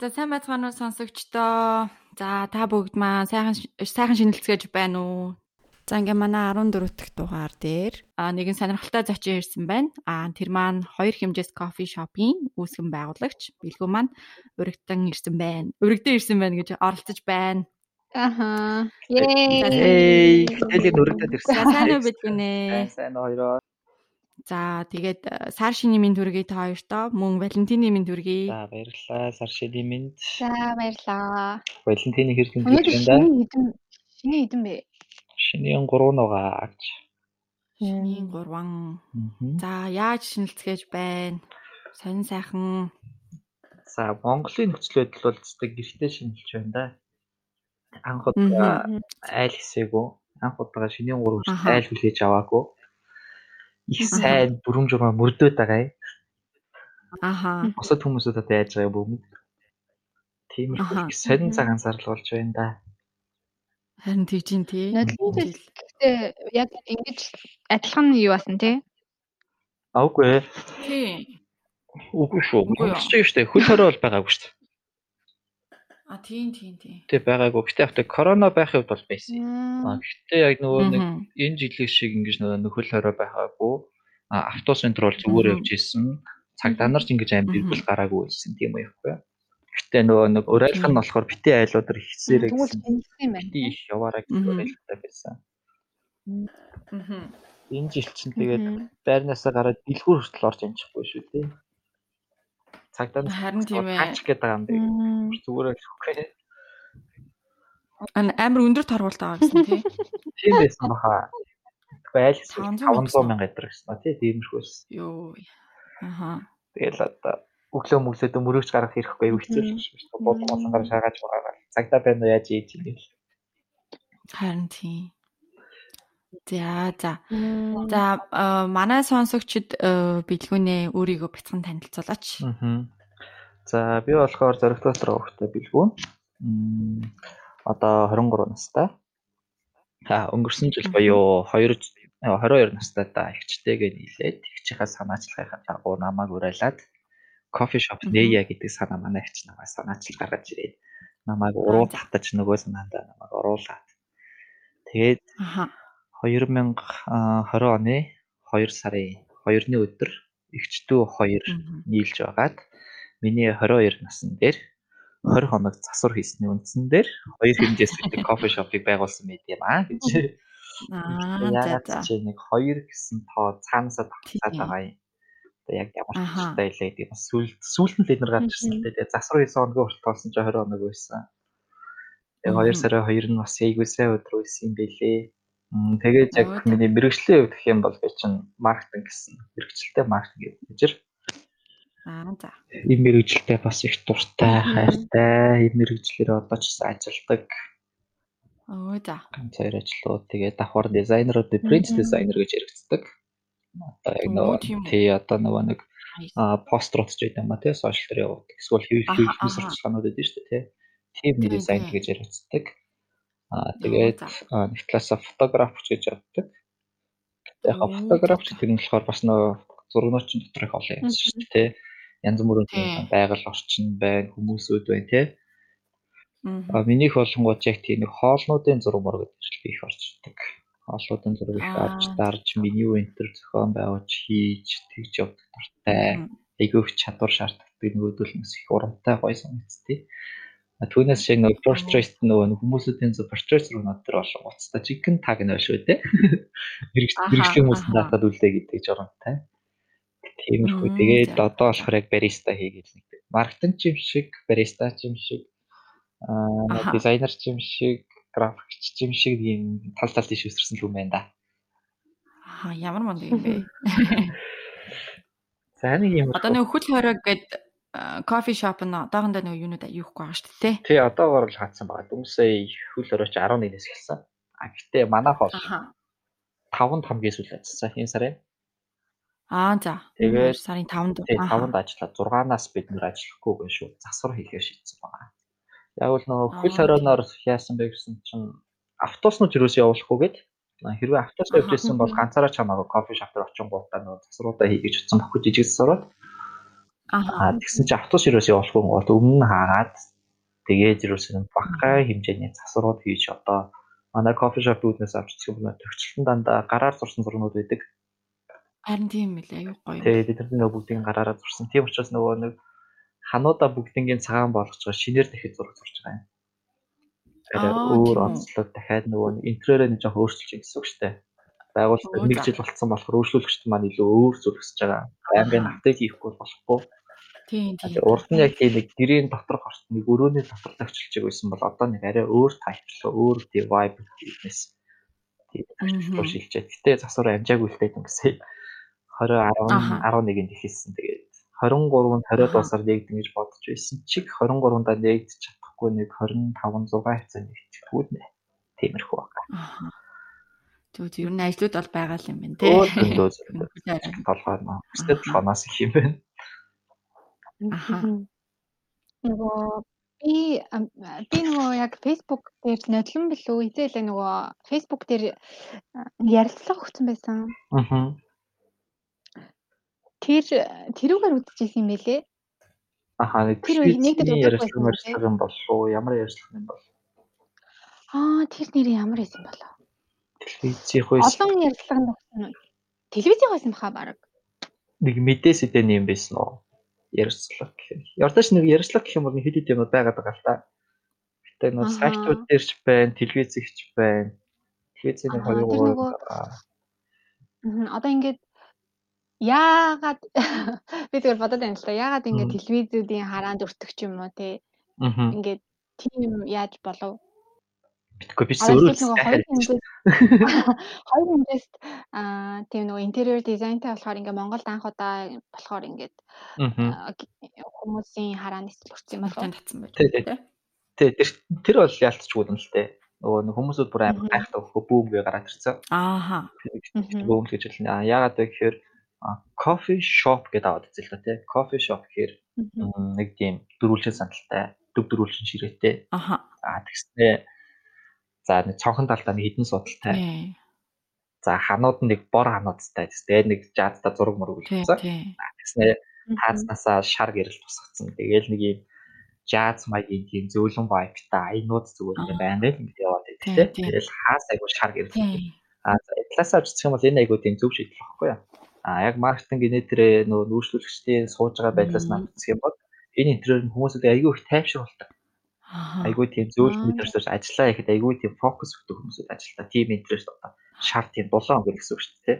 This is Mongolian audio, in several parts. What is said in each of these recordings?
За сайн байцгаана уу сонсогчдоо. За та бүгд маань сайхан сайхан шинэлцгээж байна уу? За ингээ манай 14 дахь дугаар дээр а нэгэн сонирхолтой зочин ирсэн байна. А тэр маань хоёр хэмжээс кофе шопын үүсгэн байгуулагч Билгүү маань өргөдөн ирсэн байна. Өргөдөн ирсэн байна гэж оролцож байна. Аха. Ей. Тэлийн өргөдөд ирсэн. Сайн уу Билгүүнэ? Сайн хоёроо. За тэгээд э, сар шинийн минь төргий та хоёртоо мөн Валентины минь төргий. За баярлалаа. Сар шинийн минь. За баярлаа. Валентины хэрхэн хийж байна шиний хэдэн шиний хэдэн бэ? Шинийн 3 нугаа агч. Шинийн 3. Мгм. За яаж шинэлцгээж байна? Сонин сайхан. За Монголын нөхцөл байдал бол зөвхөн гэртээ шинжилж байна да. Анх удаа айл хэсээгүү. Анх удаа шинийн 3 Аха. айл хүлээж аваагүй. Их сайн бүрэн журмаа мөрдөөд байгаа юм. Аха. Бусад хүмүүсүүд одоо яаж байгаа. Аха. Тиймэрхүү их сонин цагаан сарлал болж байна да. Харин тэгжин тий. Нодлон жил гэхдээ яг ингэж адилхан юу басан тий? Аагүй ээ. Тий. Үгүй шүү. Үгүй шүү дээ. Хөл хорой бол байгаагүй шүү дээ. А тийм тийм тийм. Тэ байгаагүй. Гэтэ автаа корона байхын хувьд бол байсан. А гэхдээ яг нөгөө нэг энэ жилийн шиг ингэж нөгөө нөхөл хорой байхаагүй. А автобус центр бол зүгээр явж исэн. Цагдаа нарч ингэж аим Мгм. бэрбэл гараагүй байсан тийм үү яахгүй. Гэтэ нөгөө нэг урайлах нь болохоор ихсээрээ гэсэн. шинжилсэн юм байна. Бити их яваараа гэж урайлахтай байсан. Энэ жил чинь тэгээд байрнаасаа гараад дэлгүүр хүртэл орж амжихгүй шүү дээ. Цагдаа Харин тийм ээ. хаач гэдэг юм. Мм. Зүгээр л үгүй. Амар өндөр торгуулт байгаа гэсэн тий. Тийм байсан баха. Тэгэхгүй айл хэсэг 500 500 мянга эдэр гэсэн тий тиймэрхүүс. Йоо. Аха. Тэгэл одоо өглөө мөглөөд мөрөгч гарах хэрэггүй хэцүү л шүү дээ. Бод болонгаар шаагааж байгаа. Цагдаа байна уу яаж ийж юм бэ? Харин тийм. За за. За э, манай сонсогчид э, бэлгүүнээ өөрийгөө бяцхан танилцуулаач. Аа. За би болохоор зоригт дотор хөвгтэй бэлгүүн. Мм одоо 23 настай. А өнгөрсөн жил буюу 2 22 настай та ихчтэйгээ нийлээд ихчийнхаа санаачлагынхаа дагуу намайг урайлаад кофе шоп. Нэя гэдэг санаа манай ихч намайг санаачлал гаргаж ирээд намайг уруул татаж нөгөө санаандаа намайг оруулаад тэгээд. 2020 оны 2 сарын 2-ны өдөр ихчдүү 2 Мгм. нийлж байгаад миний 22 насн дээр 20 хоног засвар хийсний үндсэн дээр хоёр хэмжээс гэдэг кофе шопыг байгуулсан мэт юм аа гэж. Аа чи нэг 2 гэсэн тоо цаанаасаа тавцаад Тийм. байгаа юм. Одоо яг ямар ч талтай илээ гэдэг бас сүүл сүүлд нь л эднэр гарч ирсэн л дээ. Засвар хийсэн хоногийн хүртэл тоосон чи 20 хоног байсан. Тэгээ 2 Мгм. сарын 2 нь бас айгүй сайн өдөр байсан юм бэлээ. Тэгээд яг миний мэрэгжлийн хувьд гэх юм бол би чинь маркетинг гэсэн мэрэгчлээ маркетинг гэж Аа за. ийм мэрэгжилтэй бас их дуртай, хайртай. Ийм мэрэгчлэр одоо ч гэсэн ажилдаг. Өө за. Ганц хоёр ажлууд. Тэгээд давхар дизайнерууд, принт дизайнер гэж яригддаг. Одоо яг Оо, нөгөө тий одоо нөгөө нэг а пострууд ч гэдэг юм ба тий сошиал дээр явуулдаг. Эсвэл хэв Аха, хэв аха. сурталчилгаанууд гэдэг шүү дээ тий. Тийм, дизайн гэж яригддаг. Аа тэгээд аа, нэг талаасаа фотографч гэж явдаг. Яг Оо, фотографч гэдэг нь болохоор бас нөгөө зургнуучин дотор их олон юм шүү дээ. Янз бүрийн байгаль орчин байна, хүмүүсүүд байна тий. Мгм. А минийх болонгууд яг тийм нэг хоолнуудын зураг мөр гэдэг их орчдөг. Хоолнуудын зураг их Аа, авч дарж меню энтер зохион байгуулж хийж тэгж явдаг. Мгм. Айгүйх чадвар шаарддаг нөгөөдөл нь их урамтай гоё санагдтыг. Түүнээс шиг нэг portrait нөгөө нэг хүмүүсийн зөв portrait зургууд төр болон уцтай chicken tag нь. Хэрэгс Аха, хэрэгслийн хүмүүсийн аха. датад үлдээ гэдэг жоронтой. Тиймэрхүү. Тэгээд одоо болохоор яг бариста хийгээл нэг маркетинг юм шиг, бариста юм шиг, аа дизайнер юм шиг, графикч юм шиг ийм тал тал тийш өсөрсөн л юм байна да. Аа ямар мундаг юм бэ? За нэг юм. Одоо нэг хөл хориг гээд кофе шоп нь одоохондоо нэг юунууд аюухгүй байгаа шүү дээ. Тий одоогоор л хаацсан байгаа. Дүнсээ хөл өрөөч 11-ээс эхэлсэн. А гэхдээ манайх бол Аха. 5-нд хамгийн сүүл ажилласан энэ сарын. Аа за. Тэгээд- сарын 5-нд. Тий 5-нд ажиллаад 6-наас бид нэр ажиллахгүйгээ шүү. Засвар хийхээ шийдсэн байгаа. Яг л нөгөө хөл Аа. хорионоор яасан бэ гэсэн чинь автобуснууд юус явуулахгүйгээд хэрвээ автобус Аха. явуулсан бол ганцаараа чамаагүй кофе шоп дээр очингуудаа нөгөө засваруудаа хийгэж утсан баггүй жижиг засварууд. Аа. Тэгсэн чинь автобус юус явуулахгүй гол өмнө хаагаад тэгээд юус багахан хэмжээний засварууд хийж одоо манай кофе шопууднаас авчихсан юм төгчлөлтөн дандаа гараар зурсан зурнууд байдаг. Харин тийм мэлээ аюу гоё. Тэгээд бид нар нөгөө бүгдийн гараараа зурсан. Тийм учраас нөгөө нэг хануудаа бүгднийг цагаан болгож байгаа шинээр дахиж зураг зурж байгаа юм. Тэгээд Аа, өөр онцлог дахиад нөгөө интерьерээ нэг жоох өөрчилж гэсэн үг шүү дээ. Байгууллага Оо, нэг жил болцсон болохоор өөрчлөлөгчд маань илүү өөр зүрхсэж байгаа. Байнгын апдейт хийхгүй болохгүй. Тийм тийм. Урд нь яг тийм нэг гэрийн доторх орт нэг өрөөний дотор төвчлж байсан бол одоо нэг арай өөр тайплаа, өөр vibe хийснээс тийм Мгм. шилжээд. Гэтэ засвар амжаагүй л дээ гэсэн. 20 Аха. 10 11-нд ихэлсэн. Тэгээд 23-нд 20 Аха. дуусаар нэгдэн гэж бодож байсан. Чиг 23-ндаа нэгдэж чадахгүй нэг 25 6 хавцаа нэгтгэхгүй нэ. Тиймэрхүү байна. Аа. Тэгвэл ер нь ажлууд бол байгаа л юм байна те. Өөр зөндөө зөндөө Хүнтэй. толгой нөө. Өстэй Аха. толгоноос их юм байна. Аха. Нөгөө би би нөгөө яг Facebook дээр нодлон билүү хизээлээ нөгөө Facebook дээр ярилцлага өгсөн байсан. Аа. Тэр тэрүүгээр үзчихсэн юм байлээ. Нэг Тэр удахгүй ярилцлага юм болов ямар ярилцлага юм бол Аа тэр нэр ямар байсан болов? телевизийн хойс Олон ярилцлага өгсөн? Телевизийн байсан баха баг. нэг мэдээ сэдэн юм байсан уу ярилцлага гэх юм. Ярдаш нэг ярилцлага гэх юм бол хэд хэд юмуд байгаад байгаа л та. Гэтэ нэг сайтууд дээр ч байна, телевизэгч байна. Телевизийн хоёр гурав. Одоо ингээд яагаад би зүгээр бодоод байна л та. Яагаад ингээд телевизүүдийн хараанд өртөх ч юм уу те. Ингээд тийм яаж болов? Битгүй би өөрөө нөгөө хоёр хэмжээс хоёр хэмжээс аа тийм нөгөө интерьер дизайнтай болохоор ингээ Монголд анх удаа болохоор ингээд хүмүүсийн хараанд эсвэл өртсөн юм. Мартан татсан байх. Тий, тий. Тэ тэр тэр бол яалтчгүй юм л дээ. Нөгөө хүмүүсүүд бүр амар гайхдаг хөө бүүм гээ гараад ирсэн. Ааха. Бүүм л гэж хэлнэ. Аа яагаад вэ гэхээр кофе шоп гэдэг аваад үзэл та тий. Кофе шоп гэхээр нэг тийм дөрвөлжин сандалтай, дөв дөрвөлжин ширээтэй. Аха. Аа тэгснээ за нэг цонхон талдаа нэг хідэн судалтай. За ханууд нэг бор хануудтай. Тэгээд нэг жаадтай зураг Тий. үлдсэн. Тий. Тэгснээ Мгм. таазнасаа шар гэрэл тусгацсан. Тэгээл нэг юм жаз маягийн тийм зөөлөн вайптай аянууд зүгээр юм байна л ингэ яваад байдаг тийм. тий. Тэгээл хаас айгу шар гэрэл. Аа за талаасаа үзэх юм бол энэ айгу тийм зөв шийдэл багхгүй юу? Аа яг маркетинг генетрээ нөө нүүрслүүлэгчдийн сууж байгаа байдлаас нь үзэх юм бол энэ интерьер нь хүмүүсүүд айгу их тайвшруулдаг. Айгу тийм зөөл Аа. мэдэрсэж ажиллаа ихэд айгу тийм фокус өгдөг хүмүүсүүд ажиллаа. Тим интерьерт одоо шар тийм дулаан өнгө гэсэн үг шүү дээ.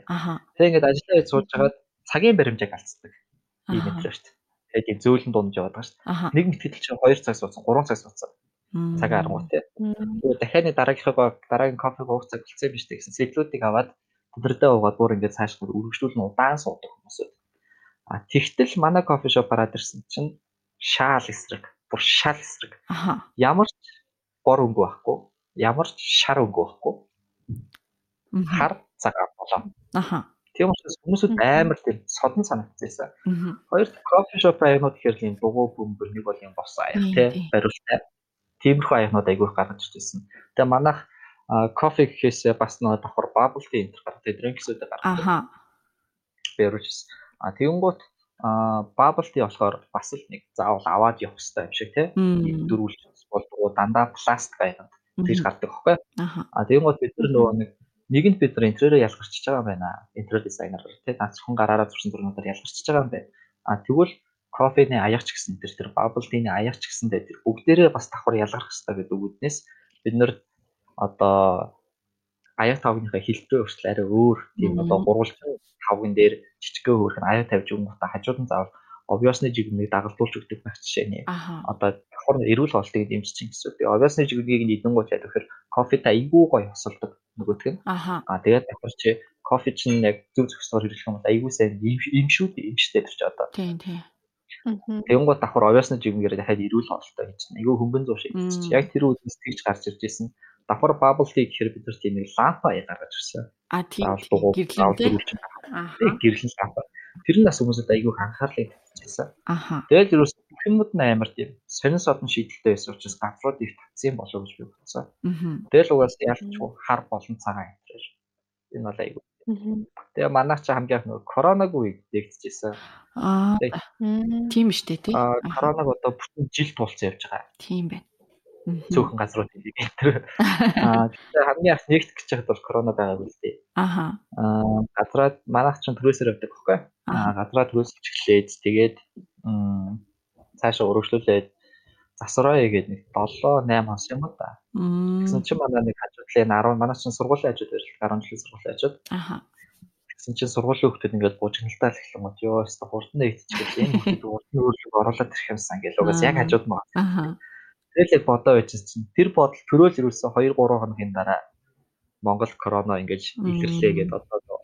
Тэгээ ингээд ажиллаа хийж сууж хагаад цагийн баримжааг алдцдаг. Ийм Аха. интерьерт. Тэгээ тийм зөөлөн дунд яваад байгаа шүү дээ. Нэг мэтгэл чинь 2 цаг суудсан, 3 цаг суудсан. Цаг аргуу тий. Мгм. Тэгээ дахиад нэг дараагийнхаа дараагийн кофег уух цаг болцсон биш үү гэсэн сэтлүүдийг аваад тэдэрдээ уугаад бүр ингээд цаашгүй үргэлжлүүлэн удаан суудаг хүмүүсүүд. А тэгтэл манай кофе шоп хараад ирсэн чинь шаал эсрэг, бүр шал эсрэг. Ямар ч бор өнгө байхгүй, ямар ч шар өнгө байхгүй, хар цагаан болоо. Аха. Тийм учраас хүмүүсүүд Мгм. амар тийм содон санагдчихсан. Хоёр кофе шоп аягнууд гэхэр юм дугуй бөмбөр нэг бол юм босон аяг тий тийм. бариултай. Тиймэрхүү аягнууд айгүйх гаргаж ирсэн. Тэгээ манайх кофе гэхээсээ бас нэг давхар bubble tea энэ гаргадаг дринксүүд гаргадаг Аха. бариулжсэн. А тэгэнгუთ а bubble tea болохоор бас л нэг заавал аваад явах хэрэгтэй юм шиг тий. Мм. Дөрвөлж болдгоо дандаа пластик аягнууд тийж гардаг. Аха. А тэгэнгუთ бид нар нөгөө нэг нэгэнд бид нар интерьерээ ялгарчиж байгаа юм байна. Интерьер дизайнер тий наацхан гараараа зурсан зурнуудаар ялгарчиж байгаа юм байна. А тэгвэл кофений аягач гэсэн тэр тэр bubble tea-ний аягач гэсэндээ тэр бүгдээрээ бас давхар ялгарх хэрэгтэй гэдэг үгнээс бид нар одоо аяг тавгийнхаа хэлбэрээ өөрчлөл арай өөр тийм одоо гурвалжин тавган дээр жижигхэн хөөрх нь аяг тавьж та хажууд нь заавал обвиосны жигнийг дагалдуулж өгдөг байх жишээний Аха. одоо давхар эрүүл хоолтыг дэмжиж чинь гэсэн үг. Тэгээ обвиосны жигнийг нь идэнгуут яа гэхээр кофетай айгүй гоё хосолдог нөгөөдг нь. Аха. А тэгээд давхар чи кофе чинь яг зөв зөвхөсөөр хэрэглэх юм бол айгүй сайн им шүү дээ им штэ тэр чи одоо. Тийм тийм. Тэгэнгუთ давхар обвиосны жигнээр дахиад эрүүл хоолтой гэж айгүй хөнгөн зур шиг. Яг тэр үднэс тэгж гарч ирж исэн. Давхар bubble tea гэхээр бид нар тийм нэг лампа яа гаргаж ирсэн. А тийм. Гэрлэнтэй. Аха. гэрлэн лампа. Тэр нь бас хүмүүсд айгүй анхаарлыг татчихсан. Аха. Тэгэл юус бүх юмуд нь амар тийм сонин содон шийдэлтэй байсан учраас гадрууд их татсан болов гэж би бодсон. Тэгэл угаас ялчгүй хар болон цагаан интерьер. Энэ бол айгүй Тэгээ манайх ч хамгийн анх нөгөө коронаг үед нэгдэжсэн. Аа. Тийм штэ тий. Аа коронаг одоо бүтэн жил тулцсан явж байгаа. Тийм байна. Цөөхөн газрууд хэлийг энэ. Аа тэгээ хамгийн анх нэгдэх гэж байхад бол корона байгаагүй л дээ. Аха. Аа газраад манайх ч төрөөсөр явдаг байхгүй. Аа газраа төрөөсөж эхлээд тэгээд цаашаа өргөжлүүлээд засвараа хийгээд нэг 7 8 хонс юм та. Тэгсэн чинь манай нэг хажуудлын 10 манай чинь сургуулийн хажууд байж 10 жилийн сургуулийн хажууд. Аха. Тэгсэн чинь сургуулийн хүүхдүүд ингээд буужигналтаа л эхлэн гот ёо өстө хурдан нэгтчихвэл энэ хүүхдүүд урдны өөрлөг оруулаад ирэх юмсан гэж угаас яг хажууд маа. Аха. Тэгэл яг бодоо байж чинь тэр бодол төрөөл ирүүлсэн 2 3 хоногийн дараа Монгол корона ингэж илэрлээ гэдээ одоо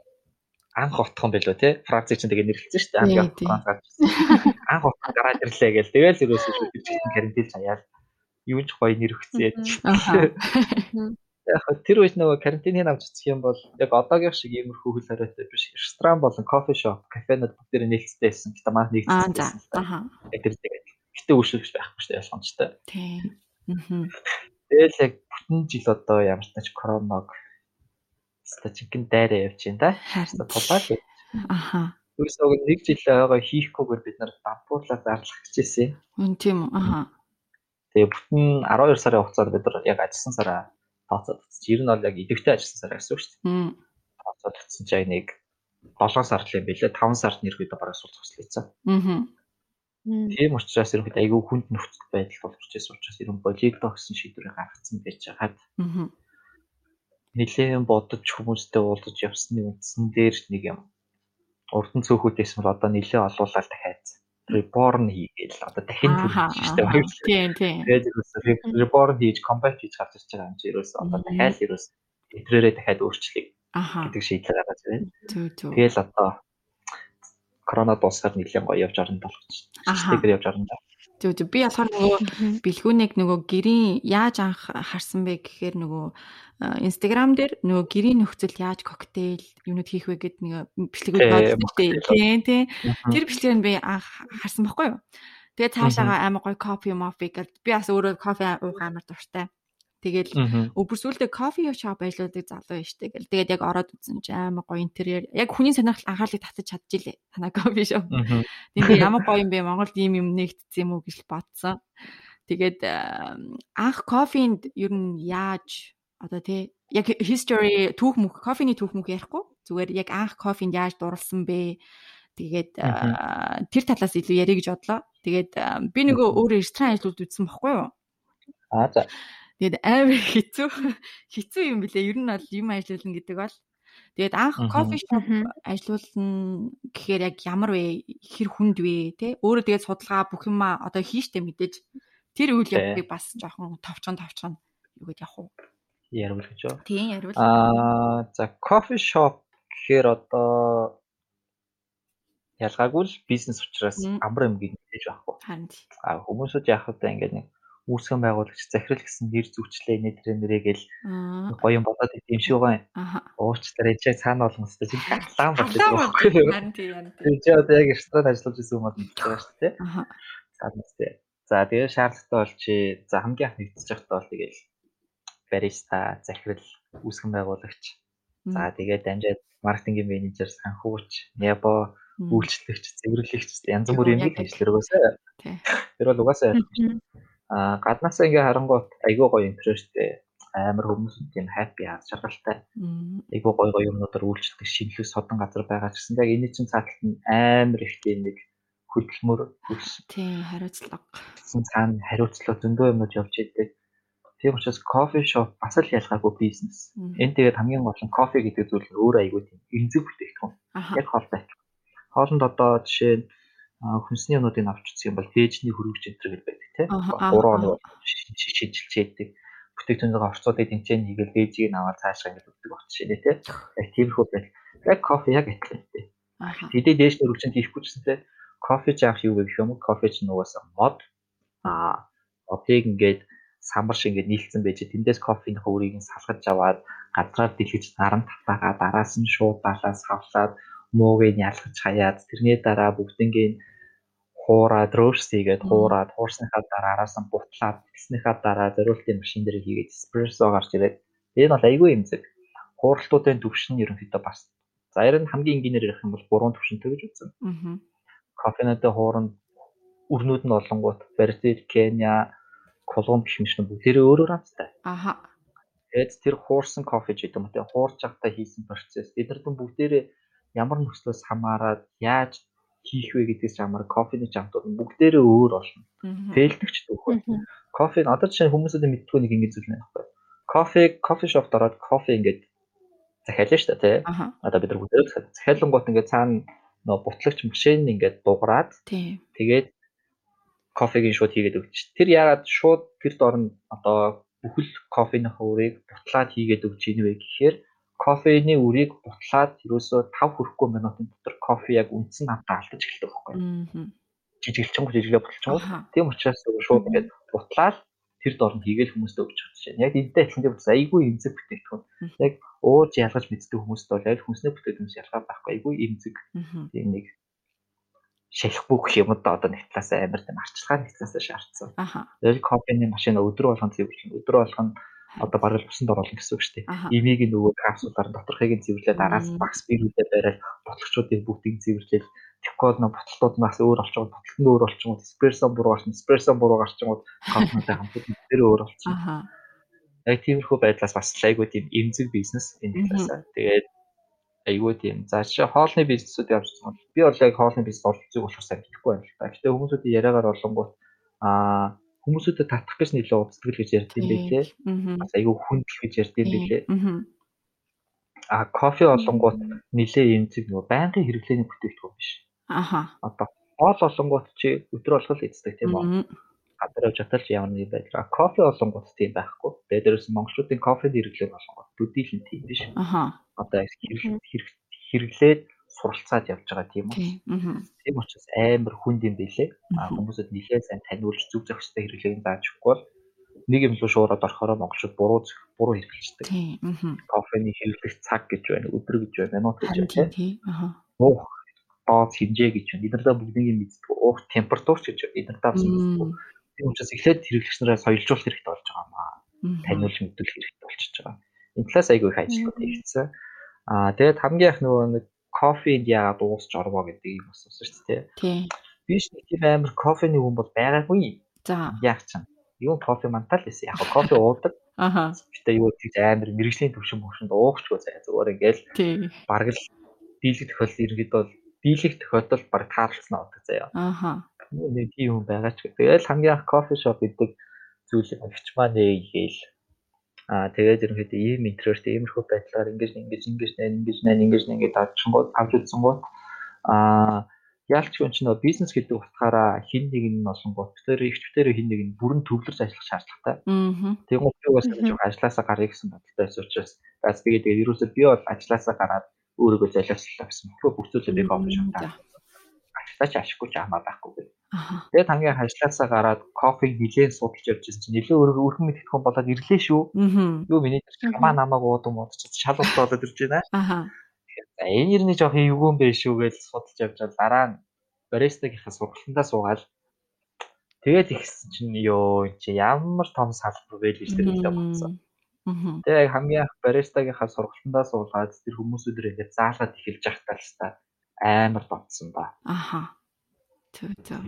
анх утхан билүү те? Францыг чинь тэгээ нэрлэлсэн шүү дээ. Анх Франц гарч анх утхан гараад ирлээ гэл. Тэгэл ерөөсөө шүтэж чинь карантин хаяал юу ч гоё нэр өгцөө яг тэр үед нөгөө карантины авч үзэх юм бол яг одоогийн шиг иймэрхүү хөл хориотой биш. Ресторан болон кофе шоп кафенууд бүгд нээлттэй байсан. Гэдэг маань нэгдсэн аа яг тэр тэгээд гэтээ үйлчлэгч байхгүй шүү дээ ялгамжтай тийм тэгэл яг бүтэн жил одоо ямар ч тач короног Ста чихэн дайраа явж байна да. Тулаа л. Аха. Юусог нэг жил байгаа хийхгүйгээр бид нар дампуурлаа зарлах гэжсэн. Үн тийм үү. Аха. Тэгээ бүтэн 12 сарын хугацаанд бид нар яг ажилласан сараа тооцоод утсан. Ер нь бол яг идэвхтэй ажилласан сараа гэсэн үг шүү дээ. Тооцоод утсан чинь нэг 7 сард л юм билээ. 5 сард нэрхэд бараг сурч хөслөйцэн. Аа. Тийм учраас ерөнхийдөө айгүй хүнд нөхцөл байдал болж ирсэн учраас ерөн болигдо гэсэн шийдвэрийг гаргацсан байж хагаад. Аа нэлээд бодож хүмүүстэй уулзаж явсны үндсэн дээр нэг юм урдан цөөхүүдээс бол одоо нэлээд олуулаад дахиад reborn хийгээл одоо дахин төлөвлөж штэ байна. Тийм тийм. Тэгээд reborn хийж combat хийж гарч ирж байгаа юм чи ерөөсөө одоо дахиад ерөөс эдрээрээ дахиад өөрчлөе гэдэг шийдлээ гаргаж байна. Тэгэл одоо корона дуусахад нэлээд гоё явж орно болгож. Стикер явж орно. Зөв зөв би болохоор нөгөө бэлгүүнийг нөгөө гэрийн яаж анх харсан бэ гэхээр нөгөө Instagram дээр нөгөө гэрийн нөхцөл яаж коктейл юмнууд хийх вэ гэд нэг бичлэгүүд бодсон тийм тийм тэр бичлэгийг би анх харсан байхгүй юу. Тэгээд цаашаага амар гоё кофе мофи гэдэг би бас өөрөө кофе уух амар дуртай. Тэгэл өвөр сүлдээ кофе шоп ажилладаг залуу юм штэ гэл. Тэгээд яг ороод үзсэн чи амар гоё интерьер. Яг хүний сонирхол анхаарлыг татаж чадчихилээ. Танаа кофе шоп. Тэгээд ямар гоё юм бэ? Монголд ийм юм нэгтсэн юм уу гэж бодсон. Тэгээд анх кофенд ер нь яаж одоо тий яг history түүх мөх кофений түүх мөх ярихгүй зүгээр яг анх кофенд яаж дурлсан бэ? Тэгээд тэр талаас илүү ярих гэж бодлоо. Тэгээд би нөгөө өөрөө ресторан ажлууд үзсэн баггүй юу? Аа за. Тэгээд амар хэцүү хэцүү юм билээ. Ер нь бол юм ажиллуулна гэдэг бол Тэгээд анх кофе шоп ажиллуулна гэхээр яг ямар вэ? Хэр хүнд вэ? Тэ? Өөрөө тэгээд судалгаа бүх юм одоо хийштэй мэдээж тэр үйл явдлыг бас жоохон товчхон товчхон юу гэж явах уу? Ярил гэж байна. Тийм, ярил. Аа, за кофе шоп гэхээр одоо ялгаагүй л бизнес учраас амар юм гэж мэдээж байхгүй. Харин. Аа, хүмүүсүүд яг одоо ингээд нэг үүсгэн байгуулагч захирал гэсэн нэр зүгчлээ нэ нэрээгээл гоё юм бодоод шиг байгаа юм. Уучлаарай чи цаана болгоно өстой чи лам болчихсон? Харин тийм. Чи одоо яг ресторан ажиллаж байсан юм бол байгаа шүү дээ. Цаана үстэй. За тэгээ шаардлагатай бол чи за хамгийн анх нэгдэж байхдаа бол тэгэл бариста, захирал, үүсгэн байгуулагч. За тэгээ дамжаад маркетингийн менежер, санхүүч, небо, үйлчлэгч, цэвэрлэгч янз бүрийн юм ажил өргөөсөө. Тэр бол угаасаа Аа гаднаасаа ингээ харангуут айгүй гоё интересттэй амар хүмүүс тийм хаппи хаа шаргалтай. Айгүй гоё гоё юмнуудаар үйлчлдэг шинэлэг содон газар байгаа ч гэсэн яг энэ чинь цааталт нь амар их тийм нэг хөдөлмөр хүс. Тийм хариуцлага. Цаана хариуцлага зөндөө юмуд явж идэг. Тийм учраас кофе шоп бас л ялгаагүй бизнес. Энэ тэгээд хамгийн гол нь кофе гэдэг зүйл өөр айгүй тийм эмзэг бүтээгдэхүүн. Яг хоолтой. Хоолнд одоо жишээ нь хүнсний юмнуудыг авч үзэх юм бол дээжний хөрвөгч энэ төр гэдэг тийм 3 хоног шийдэлцээдэг бүтээгдэхүүнээ орцуудыг тэнцэн хийгээл дээжийг нь аваад цаашаа ингэ өгдөг багт шинэ тийм яг тиймэрхүү байл. Яг кофе яг адилхантай тэдээ дээш хөрвөгчөнд хийхгүй ч гэсэн кофе жаах юу гэх юм кофе ч нугасаа мод. А модыг ингээд самбар шиг ингээд нийлцсэн байж тэндээс кофений хөрийг нь салгаж аваад газраар дэлгэж наран татагаа дараас нь шууд балаас хавлаад мууг нь ялгаж хаяад тэрний дараа бүгднийг хуураад хийгээд хуураад хуурсныхаа дараа араас нь бутлаад тэгснийхаа дараа зориултын машин дээр хийгээд эспрессо гарч ирээд энэ бол айгүй юм зэрэг хууралтуудын төвшин ерөнхийдөө бас За ер нь хамгийн энгийнээр ярих юм бол гурван төвшөнтэй гэж үзэн. Аа. Кофенуудын хооронд өрнүүд нь олонгууд Бразил, Кenya, Колумб гэх мэт бүгдээрээ өөр өөр амттай. Аха. Тэгээд тэр хуурсан кофе ч гэдэг юм те хуурж явахдаа хийсэн процесс. Эдгээр дүн бүгдээрээ ямар нөхцлөөс хамаарат яаж хийх вэ гэдгээс хамаарат кофений чамтууд бүгдээрээ өөр болно. Фейлдэгч дүүхэ. Кофе одоо жишээ хүмүүсүүд мэдтгүй нэг ингэ зүйл байхгүй. Кофе кофе шопт ороод кофе ингээд захиална шүү дээ тий. Одоо бид нар бүгдээ захиалангууд ингээд цаана нөө бутлагч машин ингээд дуграад тэгээд кофегийн шууд хийгээд өгч. Тэр яагаад шууд тэр дорн одоо бүхэл кофений хуврыг бутлаад хийгээд өгч ийн вэ гэхээр кофений үрийг бутлаад ерөөсөө 5 хүрэхгүй минутын дотор кофе яг үндсэн хамтаа алдаж эхэлдэг байхгүй. Жижиглчэнгүү жижиглээ буталчингууд. Тийм учраас шууд ингээд бутлаад тэр дорн хийгээл хүмүүст өгч чадчихжээ. Яг энэтэй адилхан бас айгүй эмзэг бүтээгдэхүүн. Яг ууж ялгаж мэддэг хүмүүст бол аль хүнсний бүтээгдэхүүнс ялгаа байхгүй айгүй эмзэг. Тийм нэг шалахгүй гэх юм да одоо нэг талаас амар тийм арчилгаа нэг талаас шаардсан. Тэгээд кофений машин өдрө болгон цэвэрлэн өдрө болгон одоо бараг усанд оруулна гэсэн үг шүү дээ. Имийг нөгөө капсулаар доторхыг нь цэвэрлээд араас багс бирүүдээ бариад ботлогчдыг бүгдийг цэвэрлээд Тэгвэл нөө ботлолтууд нь бас өөр болчихгоо ботлолт нь өөр болчихгоо эспрессо буруу гарч эспрессо буруу гарчгоо кофетэй хамтд тэр өөр болчихсон. Яг тиймэрхүү байдлаас бас айгүй тийм эмзэг бизнес энэ талаас. Тэгээд айгүй тийм. За чи хоолны бизнесүүд явж байгаа би бол яг хоолны бизнес зүг болохоор сайн мэдэхгүй байна л та. Гэтэ хүмүүсүүдийн яриагаар болонгууд аа хүмүүсүүдэд татах гэж нэлээд уддаг гэж ярьд юм билээ. Бас айгүй хүндэл гэж ярьд юм билээ. А кофе олонгууд нэлээд эмзэг нөгөө байнгын хэрэглээний бүтээгдэхүүн биш. Аха. Одоо хоол олонгууд чи өдөр болгол эздэг тийм үү? Гадар явж аталж ямар нэг байдлаа. Кофе олонгууд тийм байхгүй. Тэгээд дээрээс монголчуудын кофений хэрэглээ болгоод бүдийлэн тийм биш. Аха. Одоо хэрэглээд суралцаад явж байгаа тийм үү? Тийм учраас амар хүнд юм билээ. А хүмүүсд нэлээд сайн таниулж зүг зохистой хэрэглээг зааж өгөхгүй бол нэг юм руу шуураад орохороо монголчууд буруу буруу хэрэглэждэг. Кофений хэрэглэх цаг гэж байна, өдөр гэж байна, минут гэж байна. Уух дооц хэмжээ гэж байна. Эднэрдээ бүгднийг мэддэг. Уух температур гэж эднэрдээ бас мэддэг. Тийм учраас эхлээд хэрэглэгч нараа соёлжуулах хэрэгтэй болж байгаа маа. Таниулж мэдүүлэх хэрэгтэй болчихж байгаа. Энэ талаас айгүй их ажлууд хийгдсэн. Аа тэгээд хамгийн их нөгөө нэг кофенд яагаад уусч орвоо гэдэг юм асуусан шүү дээ. Тийм. Би ч нэг тийм амар кофений хүн бол байгаагүй. За. Яг ч юу кофе мантал байсан. Яг кофе уудаг. Аха. Гэтэ юу тийж амар мэрэгжлийн төвшин мөшөнд уухчгүй заяа зүгээр ингээл бараг л дийлэх тохиолдол иргэд бол дийлэх тохиолдол бараг таарлсан авдаг заяа. Аха. Нэг тийм хүн байгаа ч. Тэгэл хамгийн анх кофе шоп гэдэг зүйлийг авч маа нэ гээл. Аа тэгээд ерөнхийдөө ийм интерьертэй иймэрхүү байдлаар ингэж ингэж ингэж нэ ингэж нэ ингэж нэ ингэж авчихгоо авч үзсэн гоо аа яалч хүн чинь нөө бизнес гэдэг утгаараа хин нэг нь олонгууд тэр ихчвтэр хин нэг нь бүрэн төвлөрч ажиллах шаардлагатай. Аа. Тэгмээ би бас гэж ажилласаа гарыг гэсэн бодолтой байсан учраас бас гэдэг ерөөсөө би бол ажилласаа гараад өөрийгөө золиослоо гэсэн. Бүх зүйлээ би кофе шоптаа. Ажиллаж ашиггүй ч хамаа байхгүй гэдэг. Тэгээд хамгийн ажилласаа гараад кофег нилээн судалж явж байсан чинь өөрийгөө өрхөн мэдтгэн болоод ирлээ шүү. Юу миний хамаа намааг уудам удаж шал болоод ирж байна. За энэ нэрний жоох эвгүй юм биш үү гэж судалж явж байгаа. Дараа нь баристагийнхаа сургалтандаа суугаад тэгээд ихсэн чинь ёо чи ямар том салбар вэ гэж тэр хэлээ бодсон. Тэгээ хамгийн анх баристагийнхаа сургалтандаа суулгаад тэр хүмүүсүүдээр ингээд заалгаад эхэлж явахтаа л та амар бодсон ба. Аха. Төв төв.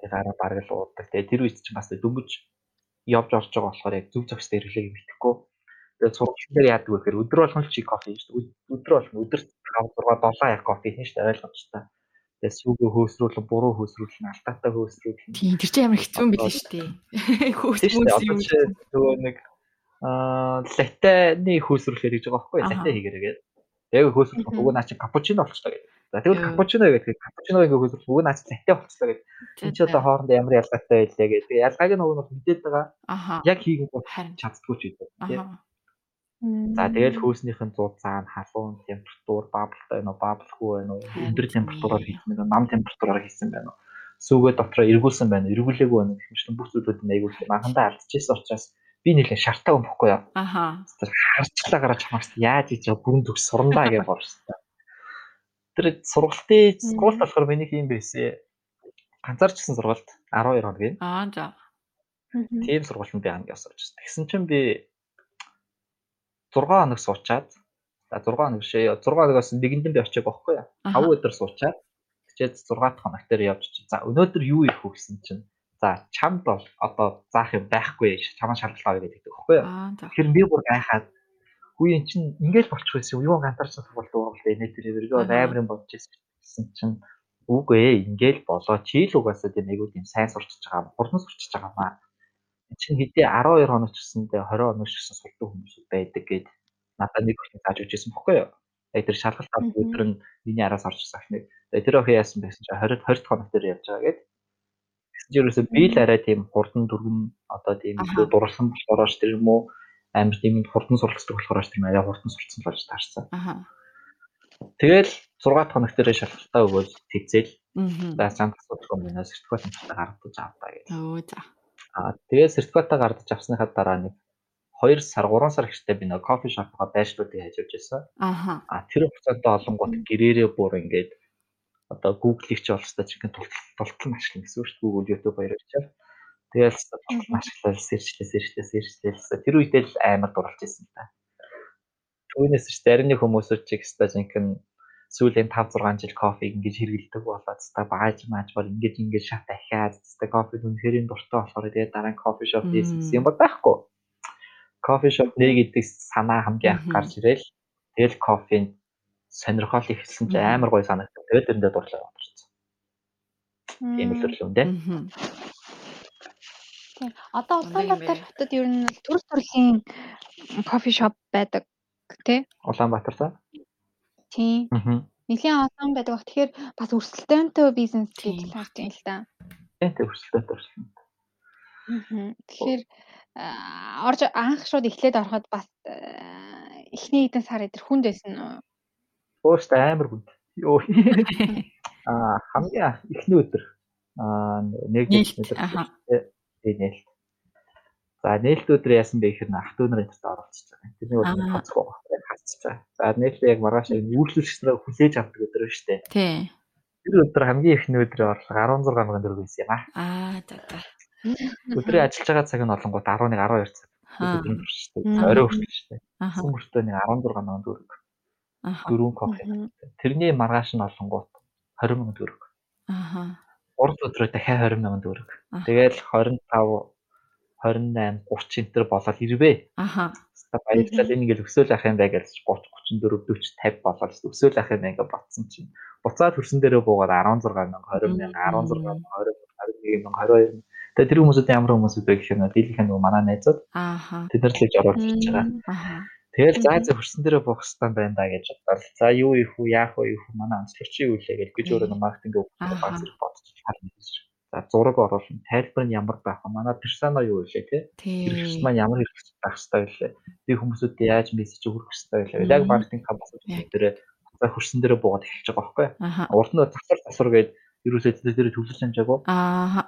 Тэгээ дараа бараг л ууддаг. Тэгээ тэр үед чинь бас дөнгөж явж орж байгаа болохоор яг зүг зохистой хэрэглээг мэдэхгүй. Тэгээд сургалтын яадаг вэ гэхээр өдөр болгон чи кофе хийж өдөр болгон өдөр 5 6 7 яг кофе хийж та ойлгомжтой. Тэгээд сүүгээ хөөсрүүлэн буруу хөөсрүүлэн алтаатай хөөсрүүлэн. Тийм тэр чинь амар хэцүү юм биш үү тий. Хөөсрүүлсэн юм. Нөгөө нэг аа латаны хөөсрүүлэхээр гэж байгаа байхгүй латэ хийгэрэг. Яг хөөсрүүлэх уг наа чи капучино болчихлоо гэдэг. За тэгвэл капучино гэдэг капучиног ингээ хөөсрөх уг наа чи латэ болчихлоо гэдэг. Энд чи одоо хоорондоо ямар ялгаатай байлээ гэдэг. Ялгааг нь уг нь мэдээд байгаа. Яг хийгээгүй чаддгүй ч гэдэг. За тэгэл хөөснийх нь зузаан, халуун температур, баблтай байна уу, баблгүй байна уу, өндөр температураар байна уу, нам температураар хийсэн байна уу. Сүүгээ дотроо эргүүлсэн байна эргүүлээгүй байна гэх мэт бүх зүйлүүд нь айгуул анхандаа алдчихсан учраас би нэлээд шартаа өмхгүй яа. Аха. Харчлаа гараад чамаас яаж хийж бүрэн төгс сурандаа гэж борстой. Тэр сургалтын сургалт болохоор миний юм байсан. Ганцаарчсан сургалт 12 хоногийн. Аа за. Тийм сургалтанд би анги явсаж. Тэгсэн чинь би 6 хоног суучаад За 6 хоног шээ. 6 хоногоос нэгэндэн би очиаг байхгүй юу? 5 өдөр суучаад тэгчээд 6 дахь хоног дээр явж чи. За өнөөдөр юу ирэх вэ гэсэн чинь за чамд бол одоо заах юм байхгүй чамаа шалгалгаа гэдэг байхгүй юу? Тэгэхээр би бүр гайхаад хүү эн чинь ингээл болчих байсан юм. Юу гандарсан сургалт уугал энэ тэр өргөө амарын болж ирсэн чинь үгүй ээ ингээл болоо чи л угаасаа тийм айгуу тийм сайн сурчиж байгаа хурдан сурчиж байгаа маа. Чинь хэдий 12 хоног ч гэсэндээ 20 хоног ч гэсэн сурдаг хүмүүс байдаг гэд надад нэг их зааж өгч байсан бохгүй юу. Тэгээ тэр шалгалт авах өдөр нь миний араас орчихсан ахныг. Тэгээ тэр охин яасан байсан чинь 20 20 хоног дээр явж байгаа гэд. Гэсэн чинь ерөөсөө би л арай тийм хурдан дүргэн одоо тийм илүү дурлсан болохоор ш тэр юм уу амар тийм хурдан суралцдаг болохоор тийм арай хурдан сурцсан болж таарсан. Аа. Тэгэл 6 дахь хоног дээр шалгалтаа өгөөд тэгзээл. За чамд асуудал юм байна. Сертификат амталтаа гаргаж авдаа гэж. Өө за. Аа тэгээ сертификатаа гаргаж авсныхаа дараа нэг 2 сар 3 сар ихтэй би нэг кофе шопоо байршлуудыг хайж явж байсан. Аха. А тэр хугацаанд олонгууд гэрээрээ бүр ингээд одоо Google-ийг ч олстой чинь тултал ашиглана гэсэн үг шүү дээ. Google, YouTube баяраар чаа. Тэгэл ашиглал сэрчлээ сэрчлээ сэрчлээ. Тэр үедээ л амар дурлж ирсэн та. Түүнээс ч зарим нэг хүмүүсүүд ч ихтэй жинхэнэ сүүлийн 5 6 жил кофег ингэж хэрэгэлдэг болоод та бааж мааж бол ингэж ингэж шат дахиад та кофе үнэхээр дуртай болохоор тэгээ дараа нь кофе шоп хийсэн юм байхгүй. Кофе шоп нэг гэдэг санаа хамгийн анх гарч ирэл. Тэгэл кофенд сонирхол ихсэн чи амар гоё санагдав. Тэгээд тэрэндээ дурлаа бодчихсон. Тийм л төрлөө дээ. Тийм. Одоо Улаанбаатар хотод ер нь төр төрлийн кофе шоп байдаг тий? Улаанбаатар та? Тийм. Нилийн олон байдаг. Тэгэхээр бас өрсөлдөөнтэй бизнес гэж харж байна л да. Тийм өрсөлдөөнтэй өрсөлдөөн. Тэгэхээр орж анх шууд эхлээд ороход бас эхний хэдэн сар идэр хүнд байсан уу? Өөст амар хүнд. Йоо. Аа хамгийн эхний өдөр аа нэг өдөр. Тийм нээлт. За нээлт өдөр яасан бэ гэхээр ах トゥ нарын дээр оролцож байгаа. Тэрний өдөр хацгүй байна. Хацчих байгаа. За нээлтээ яг маргааш үйлчлэгчнээ хүлээж авдаг өдөр шүү дээ. Тий. Тэр өдөр хамгийн ихний өдрийн орлого 16 сая төгрөг байсан юм аа. Аа за за. Өдрийн ажиллаж байгаа цаг нь олонгууд 11 12 цаг. Өдрийн турштай. Орой хүртэл шүү дээ. Хүн мөртөө нэг 16 сая төгрөг. Дөрөв кофе. Тэрний маргааш нь олонгууд 20 сая төгрөг. Аха. 3 өдрөө дахиад 20 сая төгрөг. Тэгэл 25 28 30 энэ төр болоод ирвээ. Аха. Баярлалаа энэ ингээл өсөөл ах юм бай гэж 30 34 40 50 болоод өсөөл ах юм ингээ ботсон чинь буцаад хөрсөн дээрээ буугаад 16 мянга 20 мянга 16 мянга 20 21 мянга 22 Тэгээ тэр хүмүүсүүд ямар хүмүүсүүд вэ гэхээр дийлэнх нь манай найзууд. Ааха. Тэд нар л гэж ороод ирж байгаа. Аха. Тэгэл за за хөрсөн дээрээ хэвээр байна да гэж бодоод за юу их үү яах вэ юу манай онцлогч юу лээ гэж гэж өөрөө маркетинг баг зэрэг бодож харна. За зураг оруулна. Тайлбар нь ямар байх вэ? Манай персона юу вэ те? Хэрэгч маань ямар хэрэгч байх хэвээр лээ. Би хүмүүсүүдэд яаж мессеж өгөх хэвээр лээ. Яг маркетинг компани дээр за хөрсөн дээрээ буугаад эхэлж байгаа байхгүй. Урд нь засвар засвар гээд ерөөсөө тэр төвлөж хамжаагүй. Аа.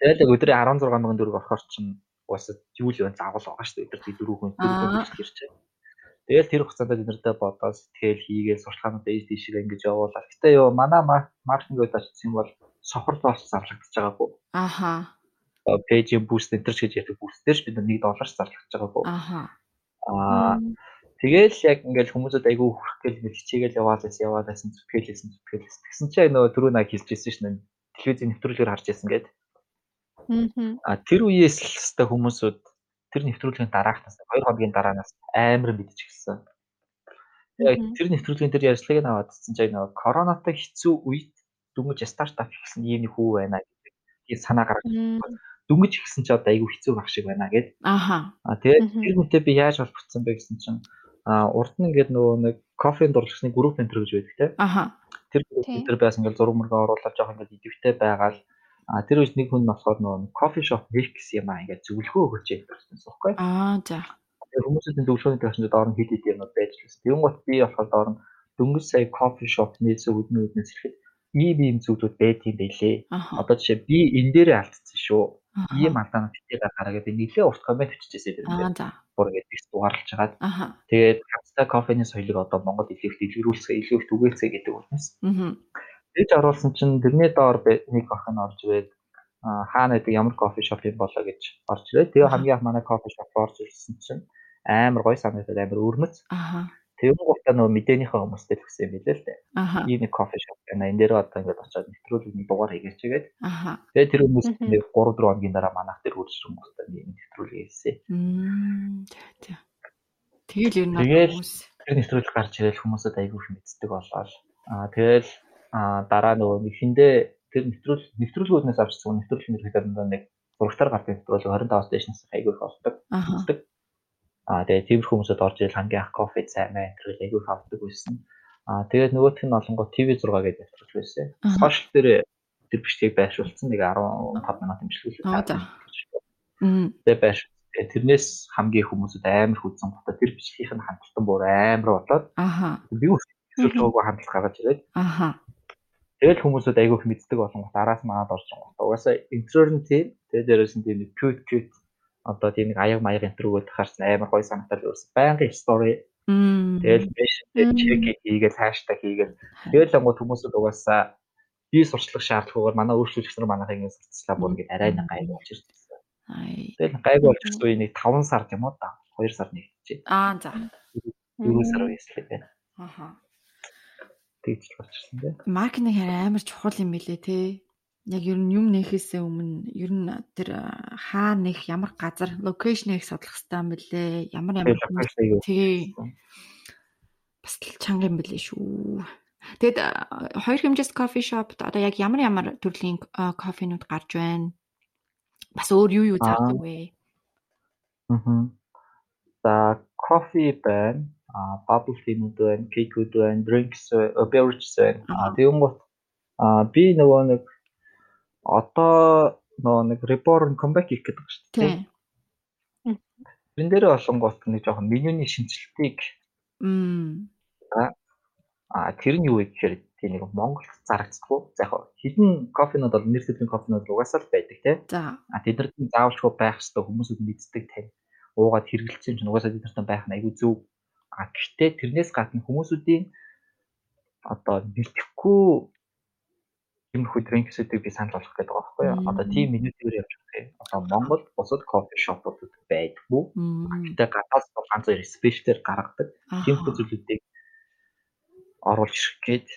Тэгэл өдрийн 16 мянган төгрөг орохоор чинь угаасаа юу л вэ заавал байгаа шүү дээ. Өдөр дөрөв хүн дөрөв хүн байна. Тэгэл тэр хугацаанд эднэртэй бодоод сэтгэл хийгээл сурталчилгаанууд ээж тийшээ ингэж явуулаад. Гэтэ ёо манай маркетинг удаач гэсэн бол сохор доолж зарлагдаж байгаагүй. Аха. Пэйжийн буст энтер гэж ярьдаг бустээр бид нэг доллар зарлагдаж байгаагүй. Аха. Аа Тэгэл яг ингээл хүмүүсүүд айгүй хүрх гээл ингээл хичээгээл яваалаас яваалаас зүтгэлээсэн зүтгэлээс. Тэгсэн чинь нөгөө түрүү наа хэлжсэн шнэ. Телевизийн нэвтрүүлгээр харж байсан гээд. Аа тэр үеэс л хэвээр хүмүүсүүд тэр нэвтрүүлгийн дараагтаас 2 хоногийн дараанаас амар мэдэж гисэн. Яг тэр нэвтрүүлгийн дээр ярьцлагыг аваад цэцэн чаг нөгөө коронатай хэцүү үед дүнгийн стартап хийсэн ийм нэг хүү байна гэдэг санаа гаргаж дүнгиж ихсэн чи одоо айгүй хэцүү байх шиг байна гэд. Аха. А тэгээд тэр хүнтэй би яаж холбогдсон бэ гэсэн чинь а урд нь ингээд нөгөө нэг кофеин дурлагчны групп энэ гэж байдаг те. Аха. Тэр групп дээр байсан ингээд зураг мөргөө оруулаад жоох ингээд идэвхтэй байгаал а тэр үед нэг хүн болохоор нөгөө кофе шоп хийх гэсэн юм аа ингээд зөвлөгөө өгч ярьсан байхгүй. Аа за. Тэр хүмүүсийн зөвлөгөөний тавьсан доор нь хэд хэд юмуд байж лээс. Тэгүн гот би болохоор доор нь дөнгөж сая кофе шопны зөв өднө өднөөс ирэхэд ийм ийм зүйлүүд байдгийн байлээ. Одоо жишээ би энэ дээрээ алдсан шүү. Ийм алдаанууд битээ гаргаараа би нэлээ урт комент биччихсэн юм байна. За. Бүр ингэж их дугаарлаж хагаад. Тэгээд хавцтай кофений соёлыг одоо Монгол илүү их дэлгэрүүлсгээ илүү их түгээцгээ гэдэг үнээс. Аа. Тэгж оруулсан чинь тэрний доор нэг охин орж ирээд хаана гэдэг ямар кофе шоп юм болоо гэж орж ирээд тэгээ хамгийн анх манай кофе шоп орж ирсэн чинь амар гоё санагдаад амар өрмөц. Аа. тэр гутаа нөгөө мэдээнийхээ хүмүүстэй л гэсэн юм билээ л дээ. Аха. Ийм нэг кофе шоп байна. Энэ дээр одоо ингээд очиод нэвтрүүлэг нэг дугаар хийгээч гээд. Аха. Тэгээ тэр хүмүүс нэг 3 4 хоногийн дараа манайх дээр үржиж хүмүүстэй нэг нэвтрүүлэг хийсэн. Мм. Тэг. Тэгэл ер нь хүмүүс тэр нэвтрүүлэг гарч ирэл хүмүүсд айгүй их мэддэг болоо. Аа тэгэл аа дараа нөгөө нэг хиндээ тэр нэвтрүүл нэвтрүүлгүүднээс авч зөв нэвтрүүлэг нэрхээр нэг зурагтаар гардаг нэвтрүүлэг 25 стейшнээс айгүй их олдог. аха. Аа тэгээ тиймэрхүү хүмүүсд орж ирэл хамгийн анх кофе цай мэй тэр айгүй их авдаг байсан. Аа тэгээд нөгөөх нь олонгоо TV6 гэдэг нэвтрүүлэг байсан. Сошиал дээр тэр бичлэгийг байршуулсан нэг 15 минут имжлүүлээ. Тэгээ байрш. Тэрнээс хамгийн хүмүүсд амар хүзэн гутаа тэр бичлэгийн хандлтан бүр амар болоод Аха. би үсэлж байгаагүй хандлт гаргаж ирээд Аха. Тэгэл хүмүүсд айгүй их мэддэг болон гот араас манад орж байгаа. Угаасаа интерьер нь тийм. Тэгээ дээрээс нь тийм нэг cute cute одоо тийм нэг аяг маяг интерьерүүд харсан амар гоё санагдал ерөөс байнгын story. Тэгэл мэшин чек хийгээл хаштаг хийгээл. Тэгэл ангууд хүмүүсд угаасаа би сурчлах шаардлагагаар манай өөрчлөгч нар манайх ингэ сурталчлаа бүр ингэ арай нэг гайг болж ирсэн. Тэгэл гайг болж ирсэн үе нэг 5 сард юм уу? Та 2 сар нэгтжээ. Аа, за. 4 сар үеэслээ байна. Тэгж болчихсон тийм. Маркетинг хараа амар чухал юм билэ те. Яг ер нь юм нэхээсээ өмнө ер нь тэр хаа нэх ямар газар локейшнийг судлах хэрэгтэй юм бэлээ. Ямар ямар тэгээ бас л чанга юм бэлээ шүү. Тэгэд хоёр хэмжээс кофе шопт одоо яг ямар ямар төрлийн кофенууд гарч байна? Бас өөр юу юу зардаг вэ? Аа. За кофе байна. А bubble tea-нүүд байна, cake-үүд байна, drinks, э, beverages байна. А гот а би нөгөө нэг одоо нөгөө нэг reborn comeback хийх гэдэг ба шүү дээ. Тэрэн дээр олон гот нэг жоохон менюний шинжилтийг а тэр нь юу вэ гэхээр тийм нэг Монголд зарагддаггүй. За яг хідэн кофенууд бол нэр төрлийн кофенууд угаасаа л байдаг тийм. За. А тэднэрт нь заавалчгүй байх хэрэгтэй хүмүүсүүд мэддэг тань. Уугаад хэрэгэлцсэн чинь угаасаа тэднэрт нь байх нь айгүй зөв. А гэхдээ тэрнээс гадна хүмүүсүүдийн одоо бэлтгэхгүй тиймэрхүү дринксүүдийг би санал болгох гэдэг байгаа байхгүй юу? Одоо тийм менюгээр явж байгаа юм. Одоо Монгол бусад кофе шопуудад байдгүй. Гэтэ гадаас ганц хоёр спешиалээр гаргадаг. Аха. зүйлүүдийг оруулж ирэх гээд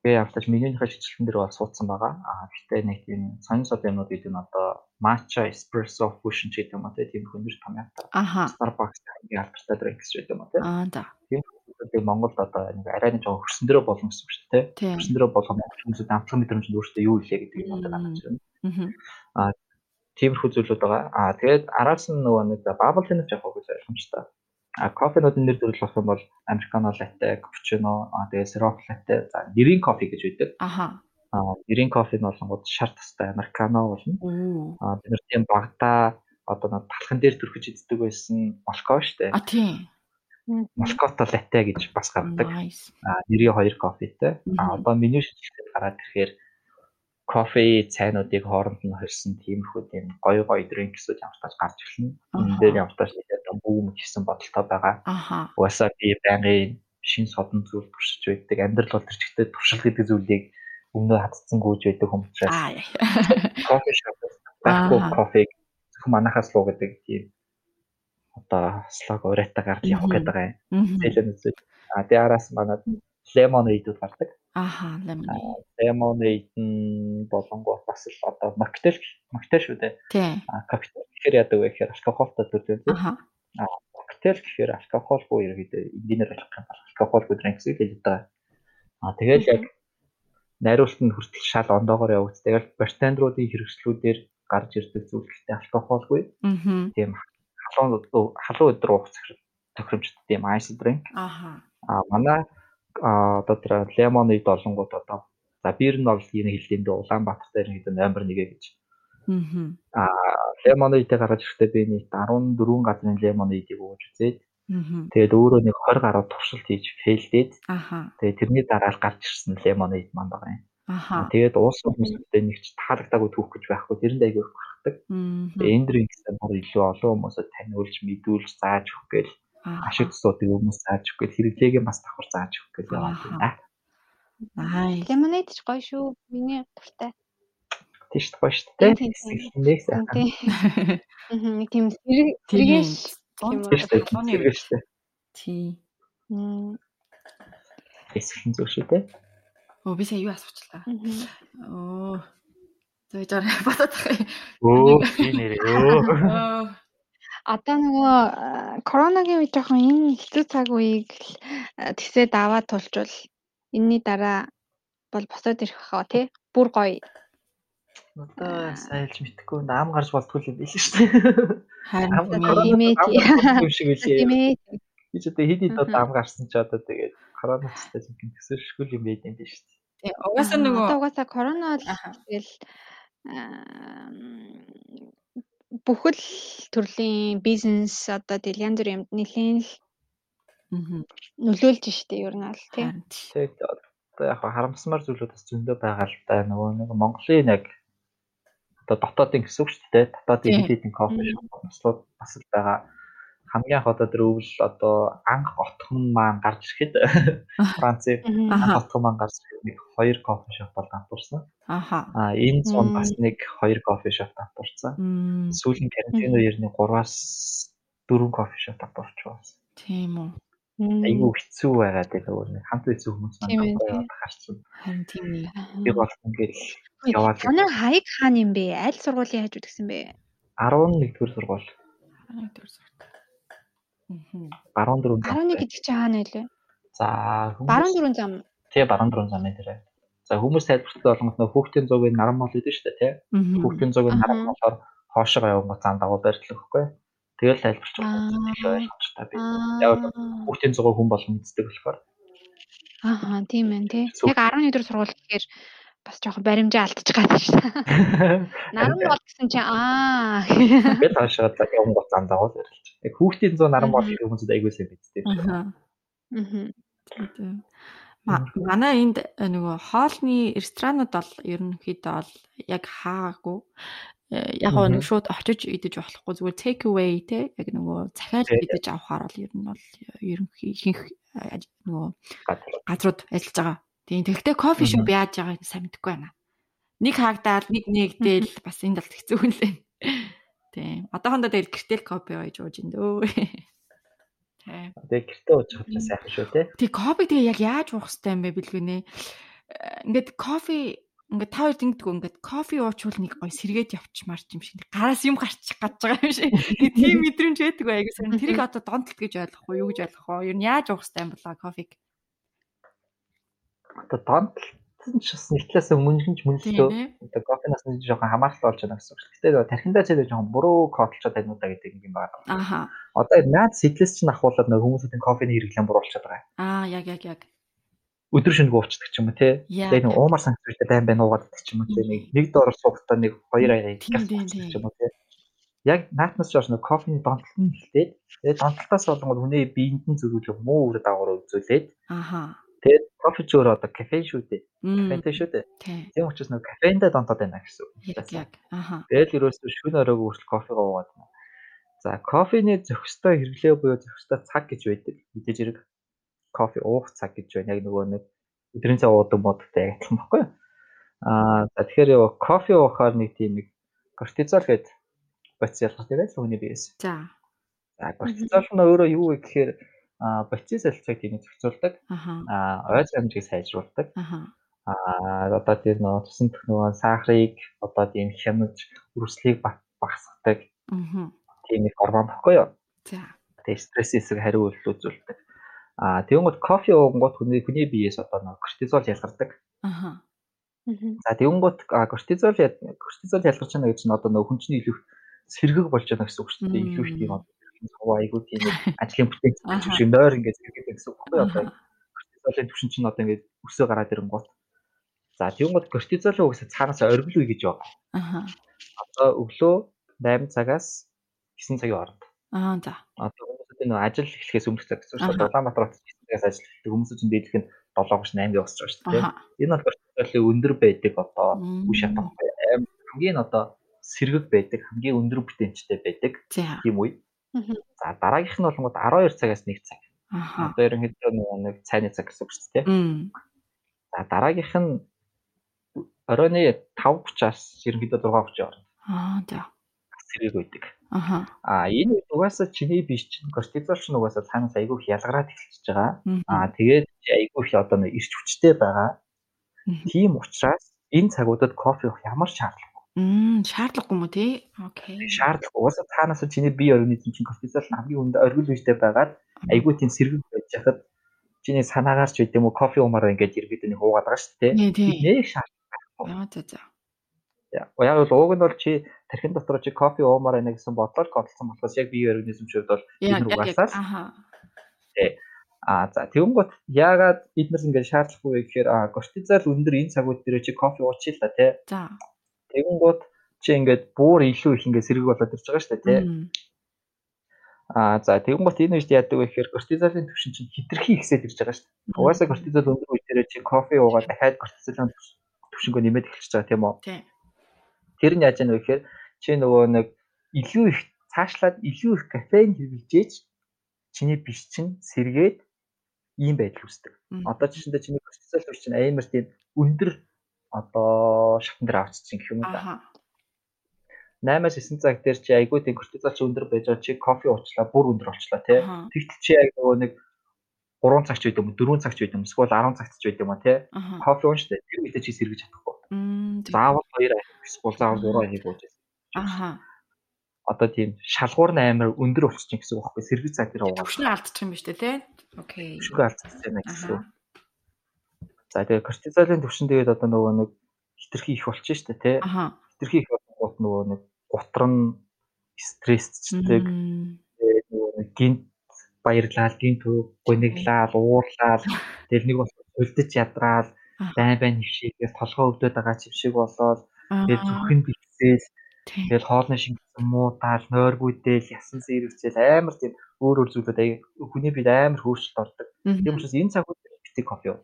тэгээ явтаж менюнийхээ шийдэлтэн дээр бол суудсан байгаа. Аа гэхдээ нэг тийм сонин сод юмнууд гэдэг нь одоо matcha espresso fusion гэдэг юм уу тийм хүнээр томьёотой. Аха. Starbucks хамгийн алдартай drinks гэдэг юм уу тийм. Аа, за. Тэгээд Монголд одоо нэг арай нэг жоо хөрсөн дээрээ болно гэсэн үг шүү дээ. Хөрсөн дээрээ болгох монгол хүмүүсүүд амтлах мэдрэмж нь өөртөө юу илээ гэдэг юм одоо гаргаж ирнэ. Мгм. Тиймэрхүү зүйлүүд байгаа. Аа тэгээд араас нь нөгөө нэг bubble tea-д яг хөөс ойлгомжтой. А кофенуудын нэр төрөл болох юм бол американо латте, капучино, а тэгээ сироп латте, за нэрийн кофе гэж үүдэг. Аха. А нэрийн кофе нь болонгууд шар тастай американо болно. А бид нар тийм багтаа одоо нэг талхан дээр төрхөж иддэг байсан молко штэ. А тий. Молкото латте гэж бас гардаг. А нэрийн хоёр кофетэй. А одоо меню шийдэлд гараад ирэхээр кофе цайнуудыг хооронд нь хорьсон тиймэрхүү тийм гоё гоё дринксүүд ямар тач гарч ирнэ. Энэ Аха. дээр ямар тач одоо бүүм гэсэн бодолтой байгаа. Аха. Угаасаа би байнгын шин содон зүйл туршиж байдаг. Амьдрал бол төрчтэй туршил гэдэг зүйлийг өмнөө хатцсан гүйж байдаг хүн учраас Аа. кофе шоп байхгүй Аа. кофег зөвхөн манахаас луу гэдэг тийм одоо слог урайтаа гарч явах гэдэг юм. Мгм. Зэлэн үзэл. А тэгээ араас манад лемонейдүүд гардаг. Аха, lemonade. Lemonade нь болонгоо бас л одоо моктейл моктейл шүү дээ. Тий. А коктейл гэхээр яадаг вэ гэхээр алкогольтой төрлийн зүйл. Аха. Коктейл гэхээр алкогольгүй ерөөдөө энгийнээр ойлгох юм бол алкогольгүй дринксийг хэлж байгаа. А тэгэл яг найруулт нь хүртэл шал ондоогоор явагд. Тэгэл бартендруудын хэрэгслүүдээр гарч ирдэг зүйл гэхдээ алкогольгүй Мгм. тийм халуун халуун өдөр уух тохиромжтой тийм ice drink. Аха. А манай одоо тэр лемонейд олонгууд одоо за бир нь бол энэ хэллийн дэ Улаанбаатар дээр нэг номер 1 гэж. Мгм. А лемонейдээ гаргаж ирэхдээ би нийт 14 газрын лемонейдийг ууж үзээд тэгээд өөрөө нэг 20 гаруй туршилт хийж фейлдээд тэгээд тэрний дараа л гарч ирсэн лемонейд маань байгаа юм. Аха. Тэгээд уусан хүмүүстэй нэг ч таалагдаагүй түүх гэж байхгүй тэрэнд. Мгм. Тэгээд энэ дринксээ бүр илүү олон хүмүүсд таниулж мэдүүлж зааж өгөх гээл ашиг тусуудыг хүмүүс зааж өгөх гээл хэрэглээг нь бас давхар зааж өгөх гээл яваад байна. Nice. Lemonade ч гоё шүү. Миний дуртай. Тийш гоё шүү дээ. Тийм, тийм, тийм. Нэг сайхан. Нэг тийм Тийм. сэргээш Гонц Тийм Тийш дээ. Халууны Тэргээ шүү дээ. Шүү дээ. Өө би сая юу асуучлаа. Оо. Зөө жаар бодоод тахыг. Өө би нэрээ. Оо. Одоо нөгөө коронагийн үе жоохон энэ хэцүү цаг үеийг л тэгсээ даваад тулчвал энэний дараа бол босоод ирэх хаа тий. Бүр гоё. Одоо сайлж мэдхгүй наам гарч болтгүй юм биш шүү дээ. Харин Ам юм шиг үлээ. Би ч одоо хэд хэд одоо ам гарсан ч одоо тэгээд коронавирустай юм төсөөлшгүй юм байд юм биш үү. Тийм, Угаасаа Аа, нөгөө угаасаа корона л тэгэл бүхэл төрлийн бизнес одоо тэгэл янз бүрийн юмд нэлээд л нөлөөлж штэ ер нь. Харин тийм. Тэгээд одоо яг харамсмар зүйлүүд бас зөндөө байгаа л да. Нөгөө нэг Монголын яг одоо дотоодын гэсэн үг шүү дээ. Дотоодын хэд хэдэн кофе шоп бослууд бас л байгаа. Хамгийн анх одоо тэр өвөл одоо анх отхон маань гарч ирэхэд Францын отхон маань гарч ирэхэд нэг хоёр кофе шоп бол дампуурсан. Аха. А энэ зун бас нэг хоёр кофе шоп дампуурсан. Сүүлийн карантин үеэр нэг 3-аас 4 кофе шоп дампуурч байсан. Тийм үү. Айгүй хэцүү байгаа дээ нөгөө нэг хамт хэцүү хүмүүс маань харсан. Харин тийм ээ. Би бол ингээл яваад Манай хаяг хаана юм бэ? Аль сургуулийн хажууд гэсэн бэ? 11-р сургууль, 11 дэх сургууль. Мгм. баруун дөрөв 11 гэдэг чинь хаана вэ? За Баруун хүмүүс дөрөв зам. тий баруун дөрөв замын дээр. За хүмүүс тайлбарлалт болгоно нөх хүүхдийн зуугийн наран мол гэдэг шүү дээ тий. Хүүхдийн зуугийн Аха. наран молоор хоошоо явган зам дагуу барьтлах байхгүй. Тэгэл тайлбарч Аа. байгаа. Ойлгож та би. Аа. Яг Хүүхдийн зуугаа хүн болгон мэддэг болохоор. Аа, тийм ээ тий. Яг 11 дэх сургууль гэхээр бас жоохон баримжаа алдчих гад шүү дээ. Наран бол гэсэн чинь аа. Би таашаад явган гол зам дагуу барьлж. Яг хүүхдийн зуу наран мол Аха. гэх хүмүүс айгуусаа мэддэг. Аха. Мгм. Тийм. Ма- Манай энд э, нөгөө хоолны ресторанууд бол ерөнхийдөө бол яг хаагүй. Э, Яг гоо нэг шууд очиж идэж болохгүй зүгээр take away те яг нөгөө захиалж идэж авахаар бол ер нь бол ерөнхий ихэнх э, нөгөө газрууд ажиллаж байгаа. Тийм. Тэгэхдээ кофе шоп яаж байгааг сайн мэдэхгүй байна. Нэг хаагдаад нэг нэгдээл бас энэ талд хэцүү хүн лээ. Тийм. Одоохондоо тэгэл гэртэл кофе ууж ууж ин дөө. Тийм. Тэгээ гэртээ ууж чадчих сайхан шүү тий. Тэг кофе тэгээ яг яаж уух хэрэгтэй юм бэ бэлгүнэ? Ингээд кофе ингээд та хоёр тэнгдэггүй ингээд кофе уучвал нэг гой сэргээд явчмаар юм шиг гараас юм гарчих гаж байгаа юм шиг. Тэг тийм мэдрэмж байдаг бай аягүй сайн. Тэрийг одоо донтолт гэж ойлгох уу, юу гэж ойлгох уу? Ер нь яаж уух хэрэгтэй юм болоо кофег? Одоо донтолт нь ч бас нэг мөнгөлөө. Тийм ээ. Одоо кофенаас нэг жоохон хамаарал болж байгаа гэсэн үг шүү. Гэтэ нөгөө тархиндаа цэдэ жоохон буруу кофелчод байна уу да гэдэг юм байна. Аха. Одоо наад сэтлэс чинь ахуулаад нөгөө хүмүүсийн кофений хэрэглэн буруулчихад байгаа. Аа, яг яг яг. Өдөр шинэ уучдаг ч юм уу те. Тэгээ нэг уумар санагдчихтай байн байн уугаад идэх ч юм уу те. Нэг нэг доор суугатаа нэг хоёр аяа тийм. ч юм уу те. Яг наатнаас жоос нөгөө кофений донтолт нь хэлтээд тэгээ донтолтоос болгоод үнэ биеинд нь зөрүүлэх муу үр дагавар үзүүлээд Аха. Тэгээд кофе ч өөр одоо кафе шүү дээ. Кафе шүү дээ. Тийм. Учраас нөгөө кафендээ донтоод байна гэсэн үг. Яг. Аха. Тэгэл ерөөсөө шүн оройг хүртэл кофегаа уугаад байна. За, кофений зохистой хэрэглээ буюу зохистой цаг гэж байдаг. Мэдээж хэрэг кофе уух цаг гэж байна. Яг нөгөө нэг өдрийн цаа уудаг модтой яг адилхан баггүй? Аа, за тэгэхээр ёо кофе уухаар нэг тийм нэг кортизол гэдэг боц ялгардаг л хүний биес. За. За, кортизол нь өөрөө юу вэ гэхээр аа, боцын солилцоог тийм зохицуулдаг. Аа, ойц амжийг сайжруулдаг. Аа, одоо тийм нөө тусан технологи сахарыг одоо тийм хянаж өрсөлийг ба- багасгадаг тийм их гормон баггүй юу? За. Тэгээ стресс эсрэг хариу үйлдэл үзүүлдэг. Аа тэгвэл кофе уунгууд хүний хүний биеэс одоо нэг кортизол ялгардаг. Мгм. За тэгвэл кортизол кортизол ялгарч байгаа гэж нь одоо нэг хүн чинь илүү сэргэг болж байгаа гэсэн үг шүү дээ. Илүү их тийм одоо айгуу тийм ажлын бүтээгдэхүүн шиг нойр ингээд сэргэг гэсэн үг байхгүй? Одоо кортизолын түвшин чинь одоо ингээд өсөө гараад ирэнгуут. За тэгвэл кортизолын угсаа цаанаас оргил үе гэж байгаа. Аха. Одоо өглөө 8 цагаас 9 цагийн хооронд. Аа за. Одоо хүмүүсийн нөө ажил эхлэхээс өмнөх цаг гэсэн чинь Улаанбаатар хотод 9 цагаас ажил эхэлдэг хүмүүсийн дээдлэх нь 7:30 8 явж байгаа шүү дээ. Энэ бол кортизолын өндөр байдаг одоо үе шат байхгүй аим хамгийн одоо сэргэг байдаг хамгийн өндөр бүтээнчтэй байдаг тийм үе. За дараагийнх нь болгоод 12 цагаас 1 цаг. Аха. Одоо ерөнхийдөө нэг цайны цаг гэсэн үг шүү дээ. За дараагийнх нь оройны 5:30-аас ерөнхийдөө 6:30 хооронд Аа за. сэргэг байдаг. Аха. А энэ угаасаа чиний биш чинь кортизол чинь угаасаа цаанаас айгүй их ялгараад эхэлчихэж байгаа. А тэгээд айгүй их одоо нэг ирч хүчтэй байгаа. Тийм учраас энэ цагуудад кофе уух ямар шаардлага Мм, шаардлагагүй юм уу тий? Окей. шаардлага угаасаа цаанаас чиний бие организм чинь кортизол нь хамгийн өндө оргил үедээ байгаад айгүй тийм сэргэг байж хахад чиний санаагаарч байд юм уу кофе уумаар ингээд иргэд нэг уугаад байгаа шүү дээ. Тий, тий. Нэг шаардлага. Яа за за. Яг бол ууг нь бол чи тархин дотор чи кофе уумаар байна гэсэн бодлоор кофелсон болохоос яг бие организм ч хувьд бол энэ угаасаас аха. А за тэгэнгүүт яагаад бид нар ингээд шаардлагагүй вэ гэхээр кортизол өндөр энэ цагууд дээр чи кофе уучих л та тий. За. Тэгэнгүүт чи ингээд бүр илүү их ингээд сэрэг болоод ирж байгаа шүү дээ тий. Мм. А за тэгэнгүүт энэ үед яадаг вэ гэхээр кортизолын түвшин чинь хитрхи ихсээд ирж байгаа шүү дээ. Угаасаа кортизол өндөр үе дээр чи кофе уугаад дахиад кортизолын түвшингөө нэмээд эхэлж байгаа тийм үү? Тий. Тэр нь яаж яана вэ гэхээр чи нөгөө нэг илүү их цаашлаад илүү их кофеин хэрэглэжээж чиний биш чинь сэргээд ийм байдал үүсдэг. Одоо жишээндээ чиний кортизол түвшин амар тийм өндөр одоо шатн дээр авчиж гэх юм да. 8-аас 9 цаг дээр чи айгүй тийм кортизол чи өндөр байж байгаа чи кофе уучлаа бүр өндөр болчлаа тий. Тэгтэл чи яг нөгөө нэг 3 цагч байд юм уу 4 цагч байд юм уу эсвэл 10 цагч байд юм уу тий. Кофе уунштай тэр мэдээ чи сэргэж чадахгүй. Заавал 2 аяг эсвэл заавал 3 аяг ууж байсан. Аха. Одоо тийм шалгуур нь амар өндөр болчихно гэсэн үг байхгүй сэргэж цаг дээр уугаад Төвшнөө алдчих юм ба штэ тий? Окей. шүгэ алдчихсан байна гэсэн үг. За тэгээ кортизолын түвшин тэгээд одоо нөгөө нэг хитрхи их болчихно шүү дээ тий. Хитрхи их болоод нөгөө нэг гутар нь стрессчдэг нөгөө нэг гинт баярлал, гинт гониглал, уурлал тэгэл нэг бол үлдэж ядраал, байн байн хөвшигээс толгой өвдөд байгаа ч юм шиг болоод тэгээд Аа. зүрхэн бэлсээл Тий. тэгэл хоолны шингэсэн муудаал, нойргүйдэл, ясан зэрэгцэл амар тийм өөр өөр зүйлүүд аяа хүний бид амар хөөрчлөлт ордог. Мгм. Тийм учраас энэ цагууд битгий кофе уу.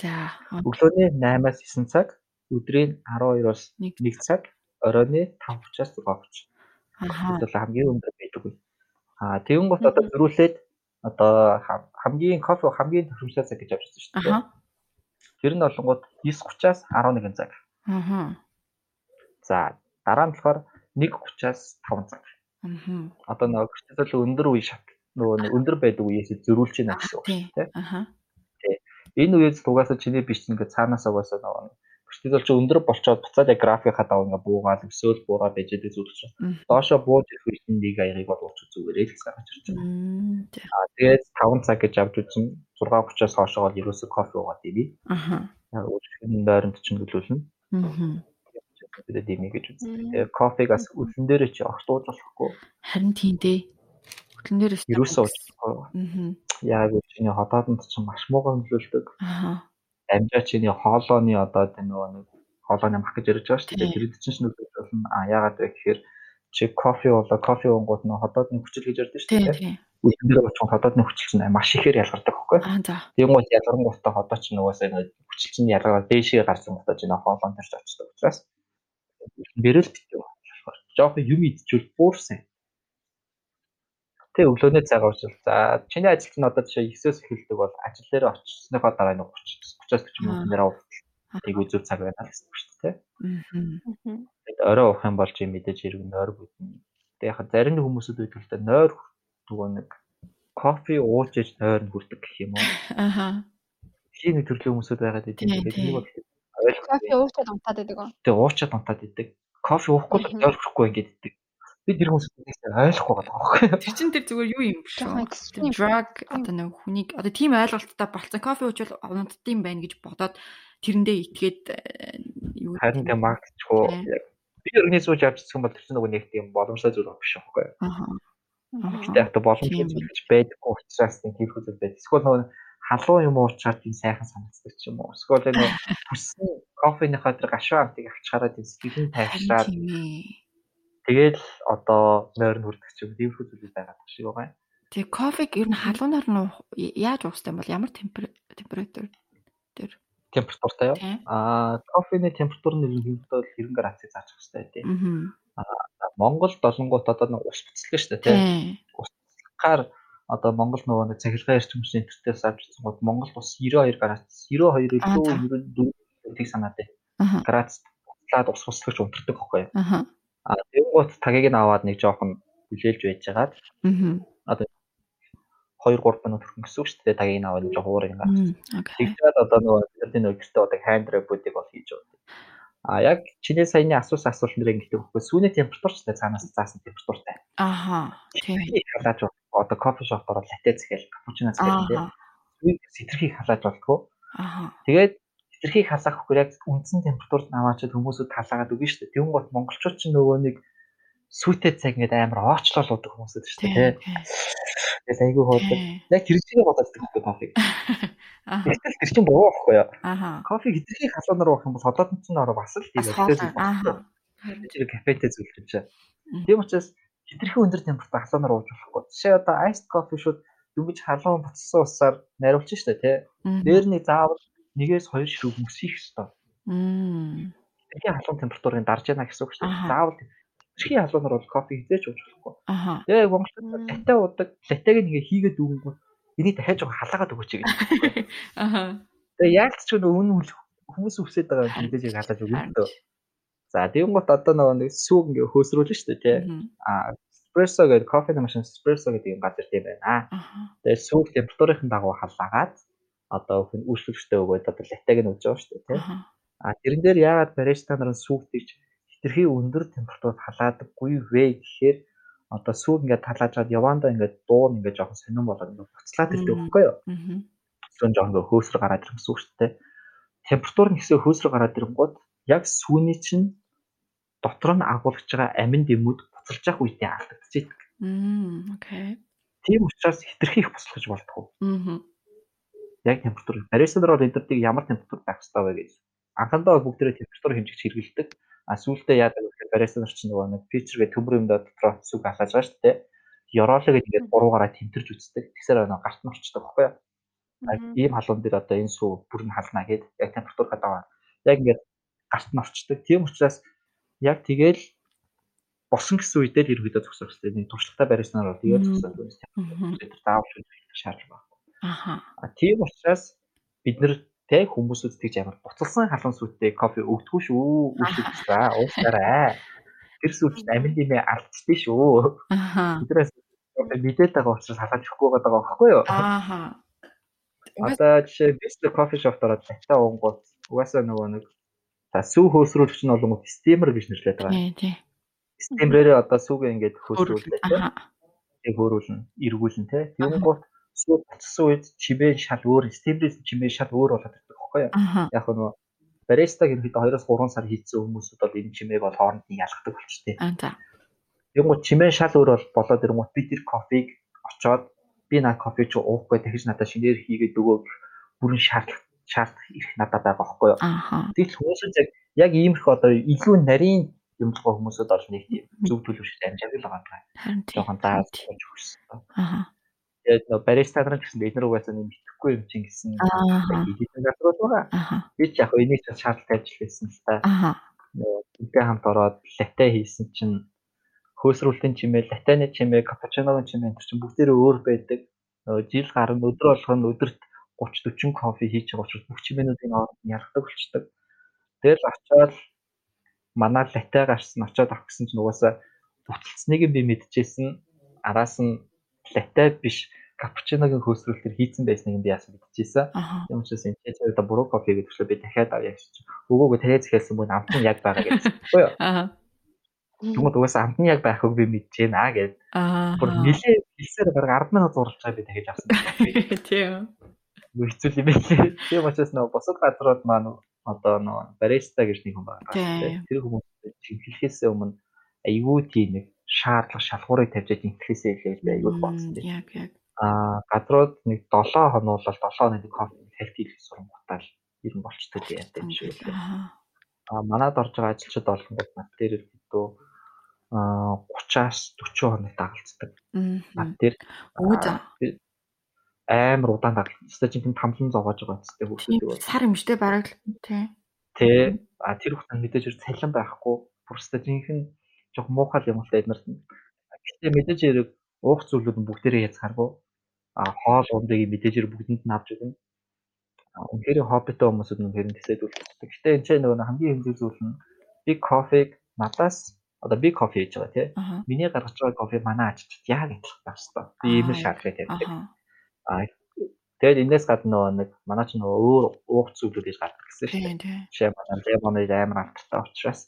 За. Өглөөний 8-аас 9 цаг, өдрийн 12-оос Нэг. 1 цаг, оройны 5:30-аас 6:30. Аха. Бұл хамгийн өндөр байдаг үе. Аа тэгэн гот одоо зөрүүлээд одоо хам- хамгийн кофе хамгийн төвшөлтэй цаг гэж авч ирсэн шүү дээ. Аха. Тэр нь болонгууд 9:30-аас 11 цаг. Аха. За дараа нь болохоор 1:30-аас 5 цаг. Мгм. Одоо нөгөө кортизол өндөр үе шат нөгөө өндөр байдаг үеэс зөрүүлж байна гэсэн үг Тий. шүү дээ. Аха. Энэ үеэс угаасаа чиний биш ингээ цаанаас угаасаа нөгөө кортизол чи өндөр болчоод буцаад яг графикаа дав ингээ буугаад өсөөл буураад байж байгаа зүйл чинь. Доошо бууж ирэх үед нэг аягыг бол уучих зүгээрээ л гаргаж ирж байгаа. Аа тэгээд 5 цаг гэж авч үзэн 6:30-аас хоошоо бол ерөөсөө кофе уугаад ивэ. Аха. Яг өчигдөр нойронд ч нөлөөлнө. Мгм. Тэгээд дими гэж үздэг. Тэгээд кофегаас үлэн дээрээ чи огт ууж болохгүй. Харин тийм дээ. Хөтлөн дээрээс Ерөөсөө ууж болохгүй. Аа. Яг чиний хотоодонд ч маш муугар нөлөөлдөг. Аа. Амжаа чиний хоолойны одоо тэр нөгөө нэг хоолойны мах гэж ярьж байгаа шүү дээ. Тэр чинь ч нөлөөлж болно. А яагаад вэ гэхээр чи кофе уулаа кофе уунгууд нөгөө хотоодны хүчил гэж ярьдаг шүү дээ. Үлэн дээр очих хотоодны хүчил чинь маш ихээр ялгардаг. Аа за. Тийм гол ялгарнгуудаа хотоо ч нөгөөсөө нэг хүчил чинь ялгараад дээшээ гарсан гутаа чинь хоолойн дээр ч очдог учраас бэрэл битүү болохоор жоохон юм идчихвэл бүр сайн. Тэ өглөөний цаг уучвал за чиний ажил чинь одоо жишээ 9-өөс эхэлдэг бол ажил дээр очисныхоо дараа нэг 30 30-аас 40 минут нэр авах тийг үзүүл цаг байна л гэсэн үг шүү дээ. Тэгээд орой уух юм бол чи мэдээж хэрэг нойр бүдэн. Тэгээд яг зарим хүмүүсүүд байдаг л да нойр нөгөө нэг кофе ууж иж нойр нь хүрдэг гэх юм уу. Аха. Тийм нэг төрлийн хүмүүсүүд байгаад. Тийм, Тэгээд нэг бол ойлгох. Кофе уучаад унтаад байдаг уу? Тэгээд уучаад унтаад идэг. Кофе уухгүй л нойр хүрэхгүй ингээд идэг. Би тэр хүмүүсүүдээс ойлгохгүй байгаа байхгүй. Тэр чин тэр зүгээр юу юм шүү. Drug одоо нэг хүнийг одоо тийм ойлголттой болцсон кофе уучвал унтдсан байна гэж бодоод тэрэндээ итгээд э, юу Харин тийм магтчихгүй. Би организм ууж авчихсан бол тэр чинь нөгөө нэг тийм боломжтой зүйл биш байхгүй. Аха. Гэтэ яг та боломжтой зүйл гэж байдаггүй учраас тийм хийх зүйл байдаг. Эсвэл нөгөө халуун юм уучаад тийм сайхан санагддаг ч юм уу. Эсвэл нөгөө хүссэн кофеныхаа тэр гашуун амтыг авчаараа тийм сэтгэл нь Харин тайвшраад. Тэгэл одоо нойр нь хүрдэг ч юм тийм их зүйл байгаад байгаа шиг байгаа юм. Тэгээ кофег ер нь халуунаар нь яаж уустай бол ямар темпер- температур дээр Температуртай юу? Аа кофений температур нь ерөнхийдөө 90 градусыг заачих хэрэгтэй тийм. Аа. Монгол долонгууд одоо нэг ус буцалгаа шүү дээ тийм. Тийм. Усгаар одоо Монгол нөгөө нэг цахилгаан эрчимчлийн интернетээс авчихсан гол Монгол ус 92 градус 92 Аа, илүү за. 94 гэдгийг санаад байна. Градус буцаад ус услагч унтардаг байхгүй юу? Аха. А тэгэнгუთ тагийг нь аваад нэг жоохон хүлээлж байжгаад Мгм. одоо 2 3 минут хүрэх гэсэн үг шүү дээ. Тагийг аваад жоо хуурыг гаргаж. Мм, Окей. Тэгжээд одоо нөгөө бидний гэртээ одоо hand reboot-ыг бол хийж байгаа. А яг чиний саяны асуусан асуулт нэр ингэдэг байхгүй. Сүүний температурчтай цаанаас заасан температуртай. Аха. Тийм. Халааж одоо кофе шоп ороод латте зэхэл капучино зэхэл тийм. Аха. Сүүнийг сэтэрхийг халааж болтгоо. Аха. Тэгээд сэтэрхийг халаах хөөр яг үндсэн температурт аваачаад хүмүүсүүд халаагаад үгүй шүү дээ. Тэгүн гот монголчууд ч нөгөө нэг сүйтэй цаг ингээд амар оочлол удаг хүмүүсүүд шүү дээ. Тэгээд айгүй. Тийм. Яг тэр чигээр бодоод байдаг кофег. Аха. Гэтэл тэр чинь буруу байхгүй юу? Аха. Кофе хэтэрхий халуунаар уух юм бол холоод нь ч ороо бас л тийм хоолой. Аха. Тэр кафетэй зүйл юм чинь. Мгм. Тийм учраас хэтэрхий өндөр температурт халуунаар ууж болохгүй. Жишээ одоо iced coffee шууд дөнгөж халуун буцсан усаар нариулчих штэ тий. Дээр нэг заавал нэгээс хоёр ширхэг мөсөх ёстой. Мм. Хэтэрхий халуун температурыг дарж яана гэсэн үг шүү дээ. Заавал хэтэрхий халуунаар бол кофе хизээч ууж болохгүй. Тэгээ монголчууд латте уудаг. Латтег ингээ хийгээд үгэнгүүт энийг дахиад жоо халаагаад өгөөч гэж. Аха. Тэгээ яг ч үнэн үл хүмүүс үсээд байгаа юм мэдээж яг халааж өгнө дөө. За тэгэн гот одоо нөгөө нэг сүүг ингээ хөөсрүүлнэ шүү дээ тий. Мгм. А эспрессо гэдэг кофе машин эспрессо гэдэг юм газар тийм байна. Тэгээ сүүг температурын дагуу халаагаад одоо хүн үйлчлэгчтэй өгөөд одоо латтег нь өгж байгаа шүү дээ тий. Аха. А тэрэн дээр яагаад бариста нар сүүг тэгж хитрхи өндөр температурт халаадаггүй вэ гэхээр одоо сүүг ингээд халаажгаад явандаа ингээд дуун ингээд жоохон сонирн болоод ингээд буцлаад ирдэг байхгүй юу? Зөвхөн жоохон ингээд хөөсрө гараад ирэх гэсэн үг шүү дээ. Температур нь хэсэг хөөсрө гараад ирэнгүүт яг сүүний чинь дотор нь агуулж байгаа амин дэмүүд буцалж явах үедээ алдагдчихэйг. Мм. Окей. Тийм учраас хитрхи их буцалгаж болтгоо. Мгм. Яг температур. Бол эдгэртийг ямар температур байх хэрэгтэй вэ гэж. Анхандаа бол бүгдээрээ температур хэмжигч хэрэгэлдэг. А сүүлдээ яадаг вэ гэхээр бариста нар чинь нөгөө нэг фичер гэх төмөр юм дотроо сүг халааж байгаа шүү дээ. Ёроолоо гэдэг ингээд гуруугаараа тэмтэрч үздэг. Тэгсээр нөгөө гарт нь орчдөг байхгүй юу? Ийм халуун дээр одоо энэ сүү бүр нь халнаа гэд яг температур хадаа. Яг ингээд гарт нь орчдөг. Тийм учраас яг тэгэл босон гэсэн үедээ л ерөөдөө зогсох хэрэгтэй. Нэг туршлагатай бариста нар бол тэгээд байна. Мгм. Тэр заавал шаардлага байна. Аха. Тийм учраас бид нэр тэ хүмүүсүүд тэгж амар буцалсан халуун сүттэй кофе өгдөггүй шүү. Үсэвчраа уусаарай. Тэр сүт амин димээ алдчихсан шүү. Аха. Биднээс мэдээд байгаа учраас халааж өгөхгүй байгаа байхгүй юу? Аха. Одоо жишээ бистро кофе шопт ороод латте уунгууд угаасаа нөгөө нэг за сүү хөөсрүүлэгч нь болонгууд стимер гэж нэрлэдэг байгаа. тий, тий. Стимерээр одоо сүүгээ ингээд тэ. Аха. Тэг хөөрүүлнэ, эргүүлнэ тэ. Тэнгуут сүү буцсан үед чимээ шал өөр, стимерээс чимээ шал өөр болоод ирдэг байхгүй юу? Яг нөгөө баристаг ерөнхийдөө 2-оос 3 сар хийцэн хүмүүсүүд бол энэ чимээг бол хооронд нь ялгадаг болчтой. Аа за. Тэнгуут чимээ шал өөр бол болоод ирэнгүүт би тэр кофег очоод би наа кофе чи уухгүй дахиж надад шинээр хийгээд өгөө бүрэн шаардлага шаардах их надад байгаа байхгүй юу? Аха. Тэгэл хүмүүсүүд яг иймэрхүү одоо илүү нарийн юмлгоо хүмүүсүүд бол нэг тийм зөв төлөвшөлт амжааг л байгаа тий. Жохон дааж болж өгсөн. Аха. Тэгээд нөө бариста нар гэсэн бид нар угаасаа нэг итгэхгүй юм чинь гэсэн хийдэг газрууд байгаа. Би ч яг энийг ч шаардлагатай ажил хийсэн л та. Үнтэй хамт ороод латте хийсэн чинь хөөсрүүлтийн чимээ, латтены чимээ, капучиногийн чимээ энэ чинь бүгдээрээ өөр байдаг. Нөгөө жил гарна өдөр болгоно өдөрт 30 40 кофе хийж байгаа учраас бүх чимээнүүдийн хооронд нь яргадаг болчдөг. Тэгэл очоод манай латте гарсан очоод авах гэсэн чинь угаасаа бүтэлцнийг би мэдчихсэн. Араас нь латте биш капучиногийн хөөсрүүлтээр хийцэн байсныг би яасан мэдчихсэн. Тийм учраас энэ ч одоо буруу кофе гэдэг чинь би дахиад авъя гэж чинь. Өгөөгөө тариа захиалсан мөн амт нь яг байгаа гэсэн. Үгүй юу? Аха. Тэгмэд угаасаа амт нь яг байхыг би мэдэж байна гэд. Бүр Аа. нилээ хэлсээр бараг 10 минут зурлаж байгаа би дахиж авсан. Тийм. Юу хэцүү юм бэ? Тийм учраас нөгөө босод газрууд маань одоо нөгөө бариста гэж нэг хүн байгаа. Тэр хүмүүс чиглэхээс өмнө айгүй тийм нэг шаардлага шалгуурыг тавьж интгэхээсээ би айгүй болсон тийм. Яг яг. Аа газрууд нэг 7 хоног бол 7 хоног кофе хэлт хийх сургуутаал ер нь болчтой тийм юм шиг үлээ. Аха. А манад орж байгаа ажилчид болгонгод над дээр ирэхдээ а 30-аас 40 хоног дагалцдаг. Над дээр амар удаан дагалцдаг. Стажинтын тамлан зоогоож байгаа үстэй хүүхдүүд сар юмштэй бараг л тий. тий а тэр хүүхдүүд мэдээж цалин байхгүй. Бүр стажинхэн жоох муухай юм л эднэрт нь. Гэхдээ мэдээж хэрэг уух зүйлүүд нь бүгдээрээ язгааргүй. А хоол ундыг мэдээж хэрэг бүгдэнд нь авч өгнө. Үнэхээр хоббитой хүмүүсүүд нь хэрэг үлддэг. Гэхдээ энэ ч нөгөө хамгийн хэмжээ зүйл нь би кофег надаас одоо би кофе хийж байгаа тий. Аха. Миний гаргаж байгаа кофе манай ажилчид яг адилхан байх хэрэгтэй. Би ийм шаардлага тавьдаг. Аа тэгээд энэс гадна нэг манай ч нөгөө өөр уух зүйлүүд гэж гардаг гэсэн шүү дээ. Тийм тийм. Жишээ манай лемоныг амар алдартай учраас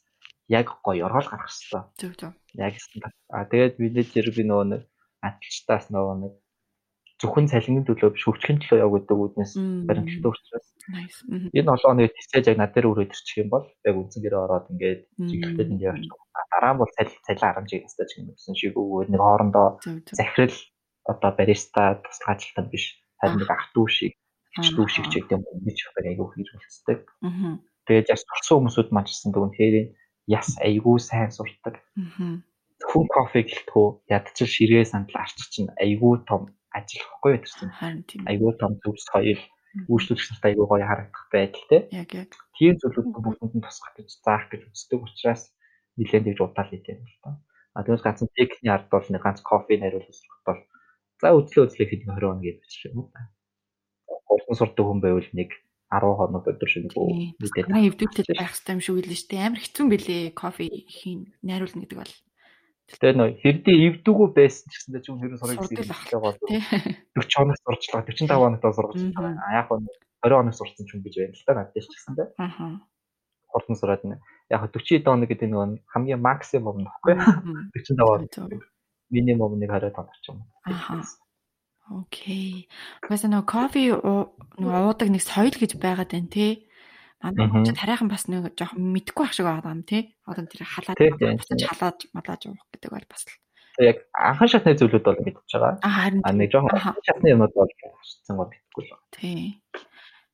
яг гоё оргол гаргах хэрэгтэй. Зөв зөв. Яг. Аа тэгээд менежер би нөгөө нэг ажилчдаас нөгөө нэг зөвхөн цалингийн төлөө биш хөгжихийн төлөө яг гэдэг үднээс Мм. баримттай учраас энэ 7 хоног тисэж яг над дээр үрээд ирчих юм бол яг үнцэн гэрээ ороод ингээд чиглэлтэй энд явж байгаа. Дараа нь бол цалин цалин 10 жиг настай ч юм гэсэн шиг өгөө нэг хоорондоо захирал одоо бариста туслах ажилтан биш харин нэг ах дүү шиг ич дүү шиг ч гэдэг юм гэж их айгүй хэрэгжүүлцдэг. Мгм. Тэгээд яс турсан хүмүүсүүд манчсан дүн тэрийн яс айгүй сайн. Мгм. Зөвхөн кофе гэлтгүү ядчил ширээ сандал арч чинь айгүй том ажил ихгүй тэр чинь. Айгүй том төвс соёл үйлчлүүлэгч нарт айгүй гоё харагдах байдалтай. Яг яг. Тийм зүйлүүд бүгдэнд нь тусгах гэж заах гэж үздэг учраас нэлээд их удаал юм л та. А тэгээс ганцхан техникний ард бол нэг ганц кофе найруулах бол за үзлээ үзлээ хэд 20 хоног гэж уу. Гурван сурдаг хүн байвал нэг 10 хоног өдөр Тийм. мэдээд Манай эвдүүтэд байх хэрэгтэй юм шиг үлээ дээ. Амар хэцүү бэлээ кофе хийн найруулна гэдэг бол. Тэгээ нөө хэрдээ эвдүүгүү байсан ч гэсэн чинь хэрэг сурах гол тий. 40 хоног сурчлаа 45 хоногт байгаа. А яг нь 20 хоног сурсан ч юм гэж байна л та надад ч гэсэн дээ. Аха. Хурдан сураад нэ. Яг 40 хоног гэдэг нь хамгийн максимум нөхгүй. Мгм. 45 хоног минимум нэг 20 хоног ч юм. Аха. Окей. Угаасаа нөгөө кофе нөгөө уудаг нэг соёл гэж байгаад байна тий. Манай Мгм. ч хараахан бас нэг жоохон мэдгүй ах шиг байгаа юм тий. Одоо тэр халаад буцаж халаад малааж уух гэдэг бол бас л. Яг анхан шатны зүйлүүд бол мэдчихэж байгаа. А нэг жоохон шатны юмуд бол харцсан гоо мэдгүй л байна. тий.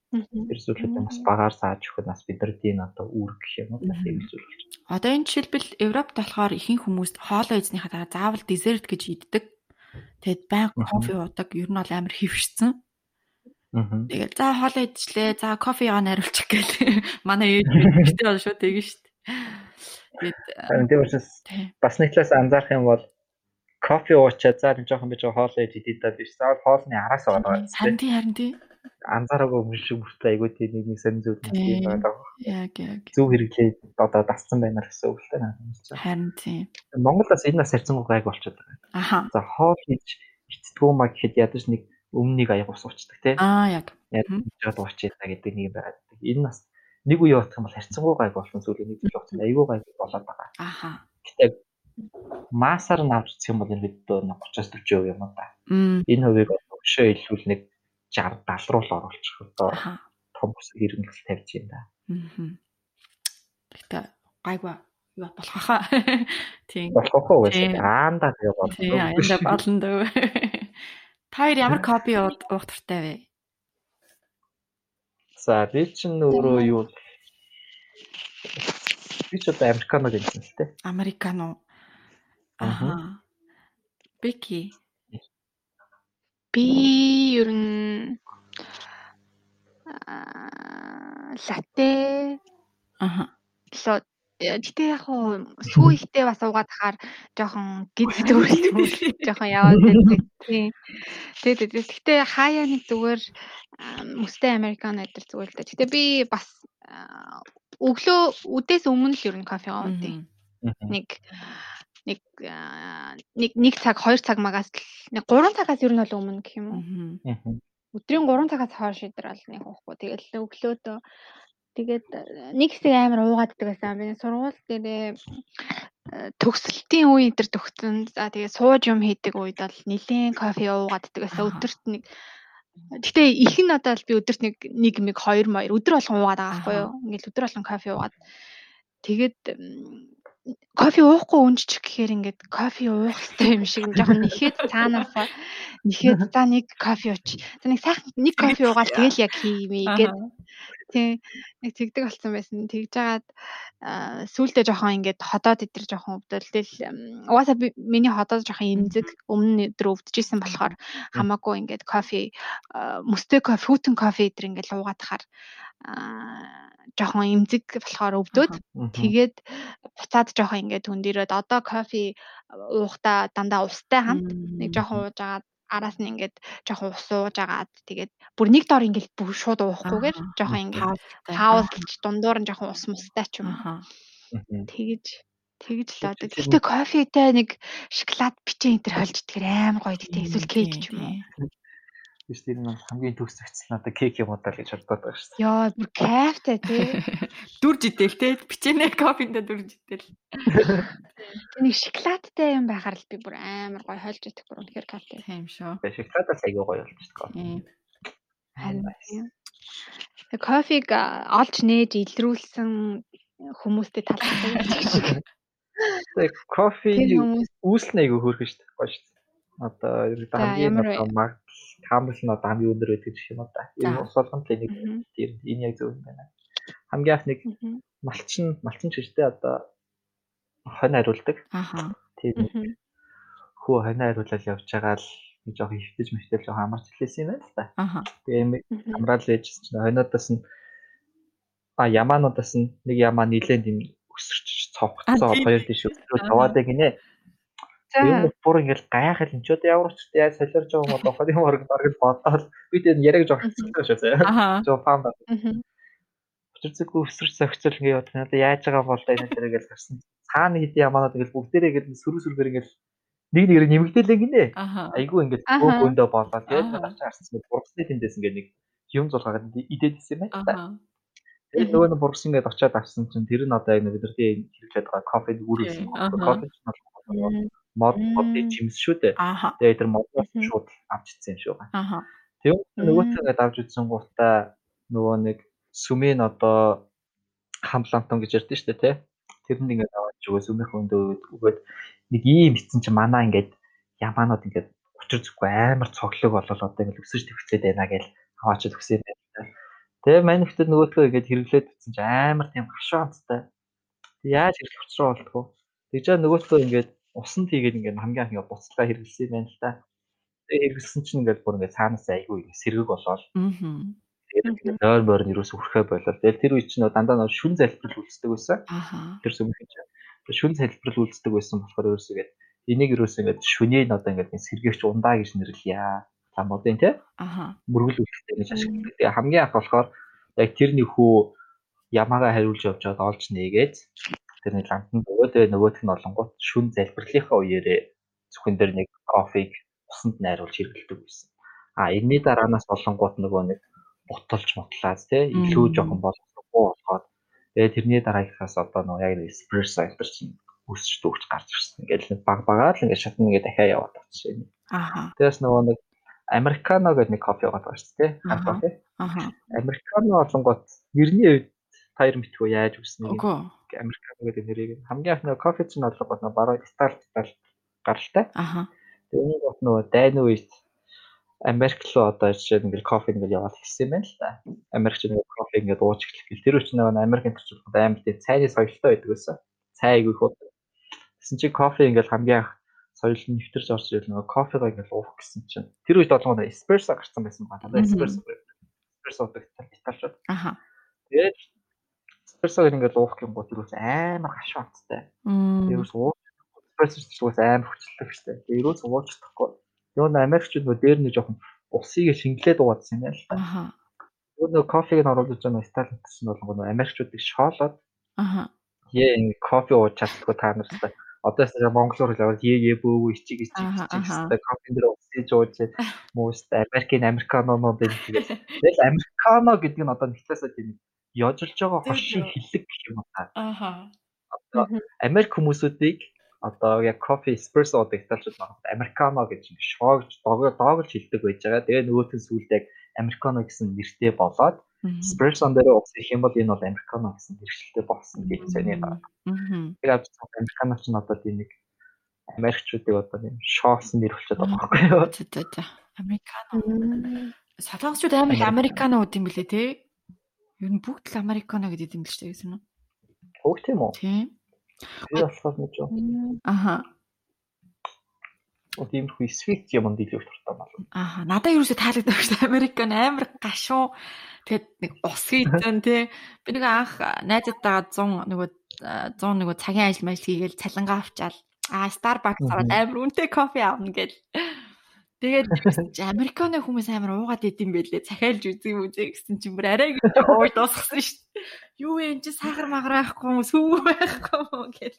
Тэр зүйлүүд нь бас багаар зааж өгөх нь бас бидний одоо үүрэг гэх юм уу Мгм. тийм зүйл болж байна. Одоо энэ жишээлбэл Европт болохоор ихэнх хүмүүс хоолой эзнийхаа дараа заавал десерт гэж иддэг. Тэгээд баян кофе уудаг. Ер нь бол амар хөвшсөн. Аа. Тэгэл за хоолой идчихлээ. За кофе яа найруулчих гээл. Манай ээж гэдэг бол шууд тэгэн штт. Харин тийм учраас бас нэг талаас анзаарах юм бол кофе уучаад за нэг жоохон би жоо хоолоо идэж идэх биш. Заавал хоолны араас байгаа Харин тий харин тий. Анзаараагүй юм шиг бүртээ айгүй тийм нэг нэг сонир зүйл Тийм. юм байгаа. Яг яг. Зөв хэрэглээ одоо дасцсан байна гэсэн үг л байгаа. Харин тий. Монголоос энэ нас харьцангуй гайг болчиход байгаа. Аха. За хоол хийж ичдэггүй маа гэхэд ядаж нэг өмнөнийг аяг ус уучдаг тий. Аа яг. Жоод уучаад гэдэг нэг юм байгаад. Энэ нас нэг үе явах юм бол харьцангуй гайг болсон зүйл нэг зүйл болсон. Айгүй гайг болоод байгаа. Аха. Гэтэ масаар нь авч үзэх юм бол энэ хэд 30-40 хувь юм да. Энэ хувийг өшөө илүүл нэг 60 70 руу л оруулчих одоо том ус иргэнэл тавьж юм да. Мм. Гэтэ гайгүй юу болох хаа. Тийм. Болох уу Тийм. вэ? Аанда тэгээ бол. Тий, аяанда болно дөө. Та хоёр ямар кофе уух туртай вэ? За би чинь өөрөө юу би ч одоо американо гэсэн л дээ. Американо. Аа. Бики. Би ер нь аа, латте Аха. ло гэтээ яг хуу сүү ихтэй бас уугаад тахаар жоохон гид төрөл жоохон яваад байдаг. Тийм. Тэгээд гэхдээ хаяа нэг зүгээр мөстэй американо гэдэг зүгээр л да. Гэтээ би бас өглөө үдээс өмнө л ер нь кофе уудаг. Мгм. нэг нэг нэг нэг цаг 2 цаг магаас л нэг 3 цагаас ер нь бол өмнө гэх юм уу. Өдрийн 3 цагаас хойш өдөр бол нэг уухгүй. Тэгэл өглөөдөө тэгээд нэг хэсэг амар уугаад байдаг байсан. Би сургууль дээрээ төгсөлтийн үе дээр төгсөн. За тэгээд сууж юм хийдэг үед бол нэлийн кофе уугаад байдаг байсан. Өдөрт нэг Гэтэ их нь одоо л би өдөрт нэг нэг мэг 2 моёр өдөр болгон уугаад байгаа байхгүй юу? Ингээл өдөр болгон кофе уугаад тэгээд кофе уухгүй өнжчих гэхээр ингээд кофе уух хэрэгтэй юм шиг жоохон нэхэд цаанаасаа нэхэд за нэг кофе ууч. За нэг сайхан нэг кофе уугаад тэгэл яг хиймээ гэд. Тий нэг тэгдэг болсон байсан. Тэгж жагаад аа, сүүлдээ жоохон ингээд ходоод идэр жоохон өвдөл тэл м, угаасаа миний ходоод жоохон эмзэг өмнө өдөр өвдөжсэн болохоор хамаагүй ингээд кофе мөстэй кофе хүтэн кофе идэр ингээд уугаад тахаар аа, жоохон эмзэг болохоор өвдөд. Тэгээд буцаад жоохон ингээд хүндэрээд одоо кофе уухта дандаа устай хамт нэг жоохон ууж агаад араас нь ингээд жоохон ус ууж агаад тэгээд бүр нэг дор ингээд бүр шууд уухгүйгээр жоохон ингээд паузлж дундуур нь жоохон ус мустай ч юм тэгэж Тэгж л одоо. Гэтэ кофетэй нэг шоколад бичээ энэ төр холж идгээр амар гоё гэдэг. Эсвэл кейк ч юм уу. Биш тэр нь хамгийн төгс зэгцэл надад кейк юм удаа л гэж боддог байгаа шүү дээ. Яа, бүр кайфтай тий. Дүр жидэл те. Бичээнэ кофендээ дүр жидэл. Тэг нэг шоколадтай юм байхаар л би бүр амар гоё хольж идэх бүр үнэхээр кайфтай. Тийм шүү. Шоколадаас аягүй гоё болж байна. Харин Тэг кофег олж нээж илрүүлсэн хүмүүстэй талархдаг гэж. Тэг кофе үүснэ айгүй хөөрхөн шүү дээ. Гоё шүү дээ. Одоо хамгийн одоо таамаглал нь одоо хамгийн өндөр байдаг гэх юм уу та. Энэ ус болгонд л нэг тийм энэ яг зөв юм байна. Хамгийн анх нэг малчин малчин чиштэй одоо хонь хариулдаг. Аха. Тийм. Хөө хонь хариулаад явж байгаа л нэг жоох хөвтөж мэтэл жоох амарч хэлсэн юм байна л та. Аха. Тэгээ амраал ээж чинь хойноодоос нь а ямаануудаас нь нэг ямаа нилээнд юм өсөрч цовхцоо хоёр тийш өсрөө таваад гинэ. Юм бүр ингээл гайхал энэ ч одоо ямар ч яа солиорж байгаа юм одоо ходын морг бараг бодоод бид энэ яриаг хэцүү шүү заяа. Жоо фан ба. Өчирцэхгүй өсөрч зохицол ингээ одоо надад яаж байгаа бол энэ зэрэг л гарсан. Цаана хэдийн ямаанууд ингээл бүгдээрээ ингээл сөрөг сөргөр ингээл нэг нэгээр нэмэгдээлээ гинэ. Айгүй ингээд бөө бөөндөө болоод тэгээд гарч харсан. Бургасны тэндээс ингээд нэг юм зулгаагаад идээд исэн юм байна. Тэгээд нөгөө нь бургас ингээд очиад авсан чинь тэр нь одоо энэ бидний хэрэглээд байгаа кофед үүрүүлсэн. Кофе ч нь мод модын жимс шүү дээ. Тэгээд тэр модоос шууд авчирсан юм шүү. Тэгээд нөгөөтөө ингээд авч үзсэн гутаа нөгөө нэг сүмийн одоо хамлантон гэж ярьдэн шүү дээ тий. Тэрэнд ингээд аваад өгөө сүмийн хөндөө өгөөд нэг ийм битсэн чи манаа ингээд ямаанууд ингээд учир зүггүй амар цоглог болол одоо ингээд өсөж төвчлээд байна гэж аваачаад өгсөн юм байна. Тэгээ мань ихтэй нөгөөдгөө ингээд хэрэглээд битсэн чи амар тийм гашуунцтай. Яаж хэрэглэх учраа болтгоо. Тэгж нөгөөдгөө ингээд усанд хийгээд ингээд хамгийн анх ингээд буцалгаа хэрэглэсэн юм байна л. Тэгээ хэрэглэсэн чинь ингээд бүр ингээд цаанаас айгүй сэргэг болоод. Аа. Тэгээд нойр морь нь юус өрхөө болол. Тэгэл тэр үе чинь дандаа нөр шүн залбирал үлддэг байсан. Аа. Тэр сүмхэн чинь шүн залбирал үлддэг байсан болохоор ерөөсөө ингээд энийг ерөөсөө ингээд шүнийг одоо ингээд сэргэгч ундаа гэж нэрлэе. Та модын тий. Аа. Мөргөл үлдэхтэй гэж ашигладаг. Тэгээ хамгийн анх болохоор яг тэрний хүү ямаагаа хариулж явж байгаад олж нээгээд тэрний ламтанд өгөөдөө нөгөөх нь олонгууд шүн залбирлынхаа үеэрээ зөвхөн дээр нэг кофег усанд найруулж хэрэглэдэг байсан. А энэний дараанаас олонгууд нөгөө нэг буталж мотлаад тий илүү жоохон боловсрохгүй болгоод тэгээ тэрний дараагийнхаас одоо нөгөө яг эспрессо гэдэг чинь өсч дүүрч гарч ирсэн. Ингээл нэг баг багаар л ингээд шатны ингээд дахиад яваад байгаа юм. Аха. Тэгээс нөгөө нэг американо гэдэг нэг кофе байгаа шүү дээ. Хар кофе. Аха. Американо олонгууд нэрний үед таяр мэдгүй яаж үснэ гэдэг Американо гэдэг нэрийг хамгийн анхны кофе чинь бодлого бод бараг старт тал гаралтай. Аха. Тэгээ энэ бот нөгөө дайны үед Америк руу одоо жишээ нь ингээл кофе ингээл яваад хэлсэн юм байна л да. Америкч нэг кофе ингээд ууж эхлэх гэл тэр үчиг нөгөө Америкийн төрчүүд амар тийм цайны соёлтой байдаг байсан. Цай айгүй их уудаг. Тэсэн чи кофе ингээл хамгийн анх соёл нь нэвтэрч орж ирэл нөгөө кофегаа ингээл уух гэсэн чинь тэр үед болгоно эспрессо гарсан байсан байна. Эспрессо эспрессо уудаг италчууд. Аха. Тэгээд эспрессог ингээд уух юм бол тэрүүс амар гашуу амттай. Уух эспрессо ч бас амар хүчлэг штэ. Тэрүүс ууж чадахгүй. Нөгөө Америкчууд нөгөө дээр нэг жоохон усыг шингэлээд уугаадсан юм байна л та. Аха. Нөгөө кофег нь оруулж байгаа Сталин гэсэн бол нөгөө Америкчуудыг шоолоод Аха. Яа ингэ кофе ууж чаддгүй та нартай. Одоо ясаа монголоор хэлээд ээ ээ бөө ичиг ичиг ичиг кофе дээр усыг ууж мууст Америкийн американонууд энэ тэгээд тэгэл американо гэдэг нь одоо нэгтлээсээ тийм яжилж байгаа хошин хиллэг гэх юм та. Аха. Одоо Америк хүмүүсүүдийг одоо яг кофе эспрессо италчууд магад американо гэж ингэ шоогж доогоолж хилдэг байж байгаа. Тэгээ нөгөөтэн сүүлд яг американо гэсэн нэртэй болоод эспрессо дээр ус их юм бол энэ бол американо гэсэн нэршилтэй болсон гэж зэний байна. Тэгэхээр американо ч одоо тийм нэг Америкчуудыг одоо тийм шоолсон нэр болчиход байгаа байхгүй юу? За за за. Американо. Солонгосчууд амар американо үүд юм блэ те? Ер нь бүгд л Американо гэдэг юм л дээ гэсэн үү? Хөөх тийм үү? Тийм. Би болохоор нэг жоо. Аха. Och тийм хүү sweet юм дийлэх туртай байна. Аха. Надад ерөөсө таалагддаг шүү дээ. Американ амар гашуу. Тэгээд нэг ус хийдэн тий. Би нэг анх найзтайгаа 100 нөгөө 100 нөгөө цагийн ажил мэл хийгээл цалингаа авчаал. Аа Starbucks ороод амар үнэтэй кофе аавна гэл. Тэгээд Американы хүмүүс амар уугаад идэм байлээ. Захиалж үзье юм үзье гэсэн чинь бүр арай гэж ууж дуусгасан шүү дээ. Юу вэ чи сахар магаар байхгүй сүү байхгүй юм гэл.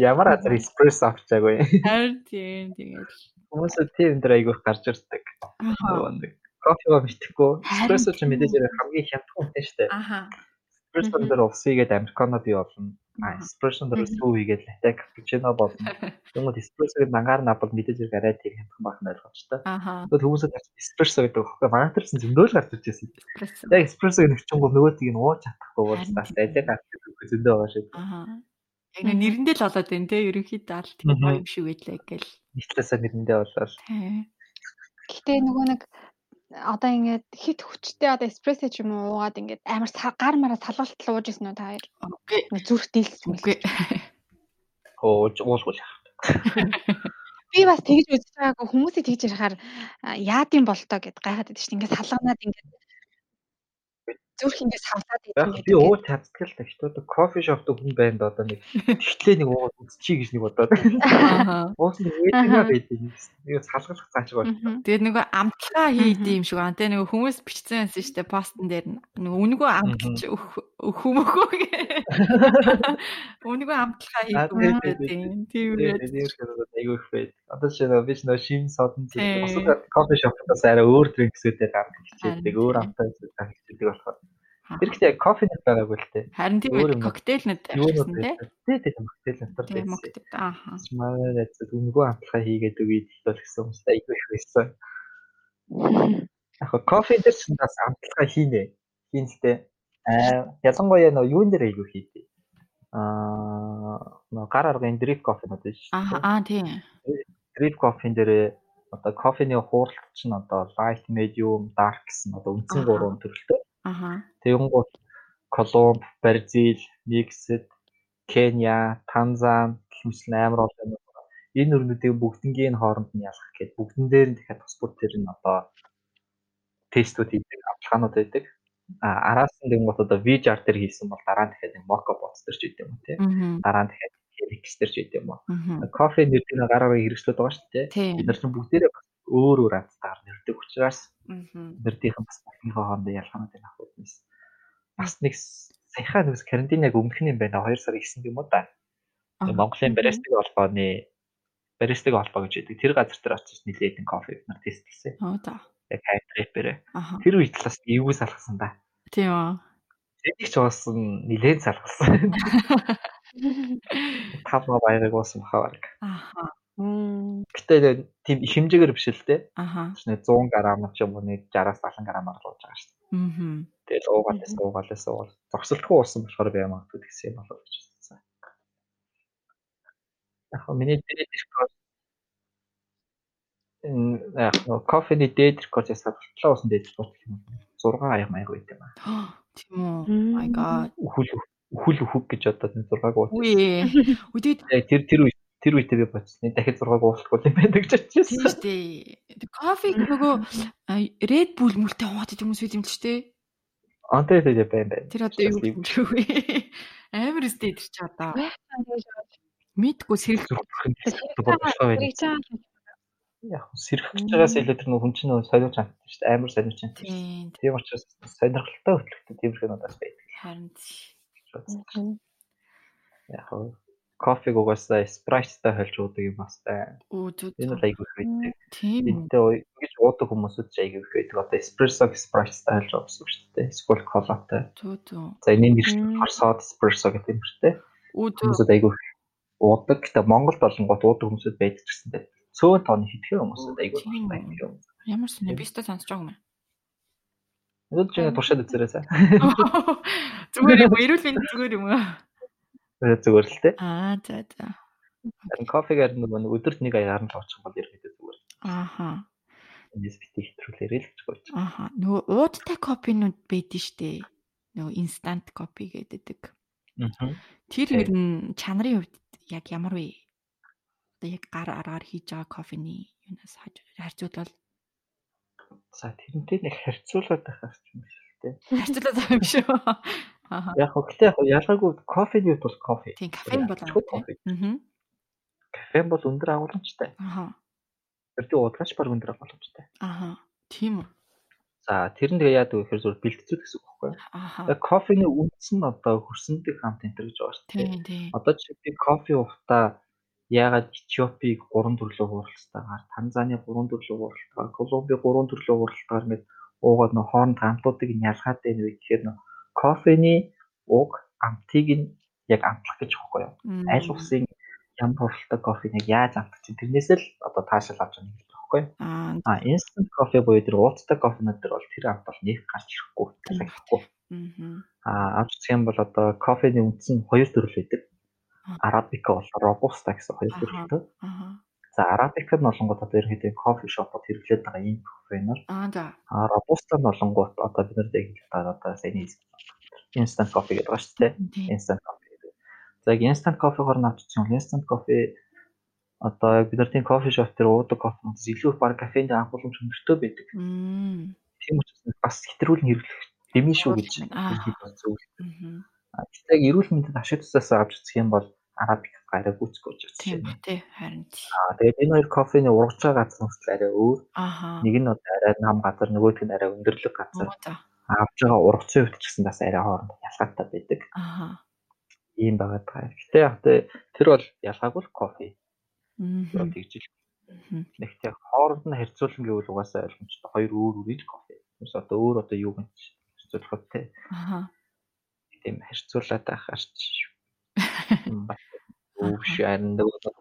Ямар азар эспрессо авчаагүй. Харин тийм тэгээд Хүмүүс тийм энэ айгүйх гарч ирдэг. Кофего мэдхгүй. Эспрессо ч мэдээж хамгийн хямдхан үнэтэй шүү дээ. аха. Эспрессо дээр уусыгээд американо бий болно. А эспрессо дээр сүү хийгээд латте капучино болно. Тэгмэд эспрессогийн дангаар набал мэдээж хэрэг арай тийм хямдхан байх нь ойлгомжтой. Аха. Тэгээд хүмүүсд эспрессо гэдэг байхгүй манай төрсэн зөндөл гарч ирж байсан. Эспрессо. Яг эспрессогийн нөхчөнгөө нөгөөдгийг нь ууж чадахгүй бол Харин бас тийм. ажиг гарч ирэх зөндөө байгаа. Аха. Яг нэг нэрэндээ л болоод байна те ерөнхийдөө аль тийм юм шиг байлаа гэл. Нийтлээсээ нэрэндээ. Тийм. Гэтэ нөгөө нэг одоо ингээд хит хүчтэй одоо эспрессо ч юм уу уугаад ингээд амар гар мараа салгалтал ууж исэн үү та хоёр? Үгүй. Зүрх дийлсэн Үгүй. Ууж уулгуул яах. Би бас тэгж үзэж байгаагүй хүмүүсийг тэгж ярихаар а, яадын болтоо гэд гайхаад байдаг шүү дээ. Ингээд салганаад ингээд зүрх ингээд савлаад Яг идэв би ууж чаддаг л та. Гэхдээ кофе шоп дэх хүн байнд одоо нэг тэгтлээ нэг уугаад үзчихье гэж нэг бодоод. Уусан нэг ээдгээ байдаг. Нэг салгалах цааш гоо. Тэгээд нөгөө амтлагаа хийдэг юм шиг байна. Тэ нөгөө хүмүүс бичсэн байсан шүү дээ постн дээр нөгөө үнэгүй амтлагч хүмүүхөө. Үнэгүй амтлагаа Аа, хийдэг тийм, юм тийм, тийм. Үү. айгүй их байд. Одоо ч нөө биш нөө шин содон зүйл. Бусад кофе шопоос арай өөр дринксүүдээр гаргаж хичээдэг. Харин Өөр тийм. амтай зүйл гаргаж хичээдэг болохоор. Тэрхтээ кофе нэг байгаагүй л тээ. Харин тийм үү, коктейлнүүд Юунууд тавьчихсан тий. байсан. Тий, тий, коктейл натар байсан. коктейл. Аха. Манай найзууд үнэгүй амтлахаа хийгээд өгөөд бол гэсэн хүмүүс айгүй их байсан. Яг кофе дээр ч бас амтлахаа хийнэ. Хийнэхдээ аа ялангуяа нөө юун дээр айгүй хийдэг. Аа нөө гар аргын дрip кофенууд биш. Аха аа тийм. дрip кофен дээр одоо кофений хууралт чинь одоо light, medium, dark гэсэн одоо үндсэн гурван төрөлтэй. Аха. Тэгэнгუთ Колумб, Бразил, Мексик, Кenya, Танзан гэмсэн амар олон юм. Энэ өрнүүдийн бүгднгийн хооронд нь ялах гээд бүгдэн дээр нь дахиад тус бүр тэр нь одоо тестүүд хийдэг, авчгаанууд байдаг. А араас нь тэгэнгუთ одоо VJR дээр хийсэн бол дараа нь дахиад Mocha bots дээр ч хийдэг юм тий. Дараа нь дахиад Helix дээр ч хийдэг юм уу. Кофе нэрийн гараараа хэрэгслээд байгаа шүү дээ. Бид нар ч бүгдээрээ өөр өөр азтаар нэрдэг учраас Мгм. нэрдийнхэн бас бүхнийхээ хоорондоо ялгаанууд байх үгнээс бас нэг саяхан нэг карантин яг өмнөх нь юм байна. 2 сар ихсэн юм уу да. Монголын баристаг холбооны баристаг холбоо гэж байдаг. Тэр газар дээр очиж нилээдэн кофе бид нар тестэлсэн. Оо та. Яг. Аха. Тэр үед талаас эвгүй салгасан да. Тийм үү. Тэнийг ч уусан нилээн салгасан. Тав маа баярыг уусан баха баг. Аха. Мм. Гэтэ тийм их хэмжээгээр биш л дээ. Аха. Нэг 100 г ч юм уу нэг 60-аас 70 г оруулж байгаа шүү дээ. Мгм. Тэгэл уугаалаас уугаалаас уул. Зогсолтгүй уусан болохоор би ямаа гэсэн юм болов гэж бодсон. Яг хөө миний дээд энэ яг нөө кофений дээд рекорд ясаад болтлоо уусан дээд рекорд гэх юм. 6 аяг маяг байт юм аа. Тийм үү. My god. Үхэл үхэл үхэг гэж одоо энэ 6-аг ууж. Үе. Үдээд тэр тэр үе тэр үедээ би бодсон. Дахиад 6-аг уухгүй юм байна гэж тийм бодчихсон. шүү дээ. Кофег нөгөө Red Bull мүлтэй уугаад идэв хүмүүс үгүй юм л шүү дээ. Антай дээр байна байна. Тэр одоо юу юм бэ? Амар өстэй тэр чи одоо. Мэдгүй сэрэл. Яг сэрхэж байгаас илүү тэр нөх хүн чинь нөө сониуч амт шүү дээ. Амар сониуч амт. тийм учраас сонирхолтой хөтлөхтэй тиймэрхүү надаас байдаг. харин Яг хөө кофег угаасаа спрайттай холж уудаг юм бас бай. үү зү Энэ бол айгүй байдаг. тийм үү. Энтэй ингэж уудаг хүмүүсүүд ч айгүй байдаг. Одоо эспрессог спрайттай холж уудаг шүү дээ. Эсвэл колатай. Зү зү. За энэ нэр хорсоод эспрессо гэх юм шүү дээ. Үү зү. Хүмүүсүүд айгүй уудаг. Гэтэ Монголд болонгот уудаг хүмүүсүүд байдаг гэсэн дээ. Цөөн тооны хитгэн хүмүүсүүд айгүй их юм. Ямар сони би өстө сонсож байгаа юм. Өдөр чинь туршаад үзээрэй. Зүгээр юм? Эрүүл мэнд зүгээр юм уу? Зүгээр л дээ. Аа за за. Кофегаар нэг өдөрт нэг аягаар нь лоочих бол ерөөдөө зүгээр. Ааха. Эндээс бити хэтрүүлээрэй л гэж болж. Ааха. Нөгөө уудтай копинууд байдэн штэ. Нөгөө инстант копи гэдэг. Аа. Тэр ер нь чанарын хувьд яг ямар вэ? Одоо яг гар аргаар хийж байгаа кофений юунаас харьцуулбал За тэрнтэй нэг харьцуулаад байхаас ч юм шиг дээ. харьцуулаад байгаа юм шүү. Ааха. Яг яг ялгаагүй кофений бол кофе. Тийм кафеин бол аа. кофе. Аа. Кофе бол өндөр агуулмжтай. Ааха. экспертийн удаач баг өндөр боломжтой. Аха. Тийм үү. За тэр нь тэгээ яадаг вэ гэхээр зүгээр бэлтцүүд гэсэн үг байхгүй юу? Тэгээ кофений үндэс нь одоо хөрсөндөг хамт энэ гэж байгаа шүү дээ. Тийм тийм. Одоо чи би кофе уухта яагаад Этиопиг 3 төрлөө хуралцтайгаар, Танзаны 3 төрлөө хуралцтайгаар, Колумби 3 төрлөө хуралцтайгаар ингээд уугаад нөө хооронд хамтуудыг нь ялгаад байна вэ гэхээр нөө кофений уг амтыг нь яг амтлах гэж байхгүй юу? Аль усын ямар хуралтай кофег яаж амтах чинь тэрнээс л одоо таашаал авч байгаа юм байхгүй? Аа. Instant coffee буюу тэр ууцтай кофенууд төр бол тэр амт бол нэг гарч ирэхгүй. Аа. Авч үзэх юм бол одоо кофений үндэс нь хоёр төрөл байдаг. Arabica бол Robusta гэсэн хоёр төрөлтэй. За Arabica нь болонгод одоо ерөнхийдөө кофе шопод хэрэглээд байгаа ийм кофенор. Аа за. А Robusta нь болонгод одоо бид нар яг хэлдэг одоо саяны instant coffee гэдэг байна шүү дээ. Instant coffee гэдэг. За instant coffee-гоор навчсан бол instant coffee одоо бид нар тийм кофе шоп дээр уудаг кофенуудаас илүү баг кофений агуулмж өндөртэй байдаг. Тийм учраас бас хэтрүүлэн хэрэглэх дэмий шүү гэж хэлж зүйл. Аа. Яг эрүүл мэндэд ашиг тусаас авч үзэх юм бол арабик гараа гүцэх гэж үзсэн. Тийм тий харин. Аа тэгээд энэ хоёр кофений ургаж байгаа газар нь арай өөр. Нэг нь одоо арай нам газар, нөгөөх нь арай өндөрлөг газар. Авч байгаа ургацын хувьд ч гэсэн бас арай хооронд ялгаатай байдаг. Ааха. Ийм байгаад байгаа. Гэтэ яг тэр бол ялгаагүй кофе. Аа. Тэгж ил. Нэгтэй хооронд нь харьцуулна гэвэл угаасаа ойлгомжтой. Хоёр өөр өөр кофе. Тэрс одоо өөр одоо юу гэж харьцуулахад те. Аха. Тийм харьцуулаад байхаар ч Өвш харин нөгөө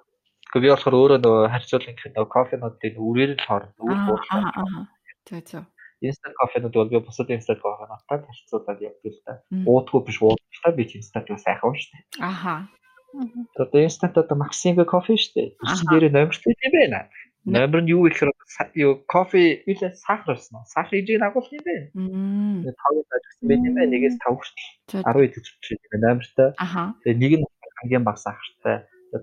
Гэхдээ би болохоор өөрөө нөгөө харьцуулах гэхэд нөгөө кофенуудын үрээр л хооронд үр буурлаа. Тэг тэг. Instant кофенууд бол би бусад instant кофенуудтай харьцуулаад явдаг л да. Уудгүй биш уудах та би instant бас сайхан шүү дээ. Аха. Одоо instant одоо Maxinga кофе шүү дээ. Ирсэн дээр номертэй юм байна. Номер нь юу гэхээр юу кофе билээ сахар байсан. Сахар хэмжээг агуулх юм байна. Мм. 5 ажигсан байх юм байна. Нэгээс 5 хүртэл 10 төгсөж байгаа номертой. Аха. Тэгээ нэг нь хамгийн бага сахартай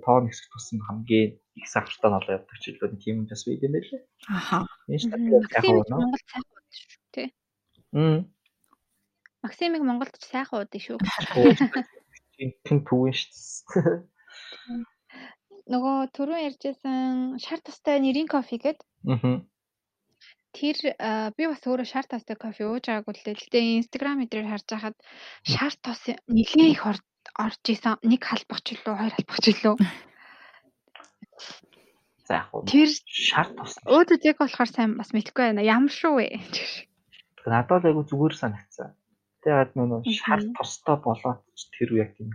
тоо нэгсэх тусан хамгийн их сахартай нь болоо явдаг ч илүү тийм бас байд юм байлээ. Аха. Энэ ч яг Монгол сайхан уудаг шүү тий. Мм. Максимыг Монголд ч сайхан уудаг шүү. Тийм түүэн шүү. Нөгөө түрүүн ярьжсэн шар тастай нэрийн кофе гээд. Аа. Тэр би бас өөрөө шар тастай кофе ууж байгаагүй л дээ. Гэтэ Instagram дээр харж байхад шар тос нэлээ их орж исэн. Нэг халбах ч илүү, хоёр халбах ч илүү. За яг уу. Тэр шар тос. Өөдөө яг болохоор сайн бас мэдэхгүй байна. Ямар шүү вэ? Надад л айгу зүгээр санагцсан. Тэгээд нөгөө шар тостой болоод тэр яг тийм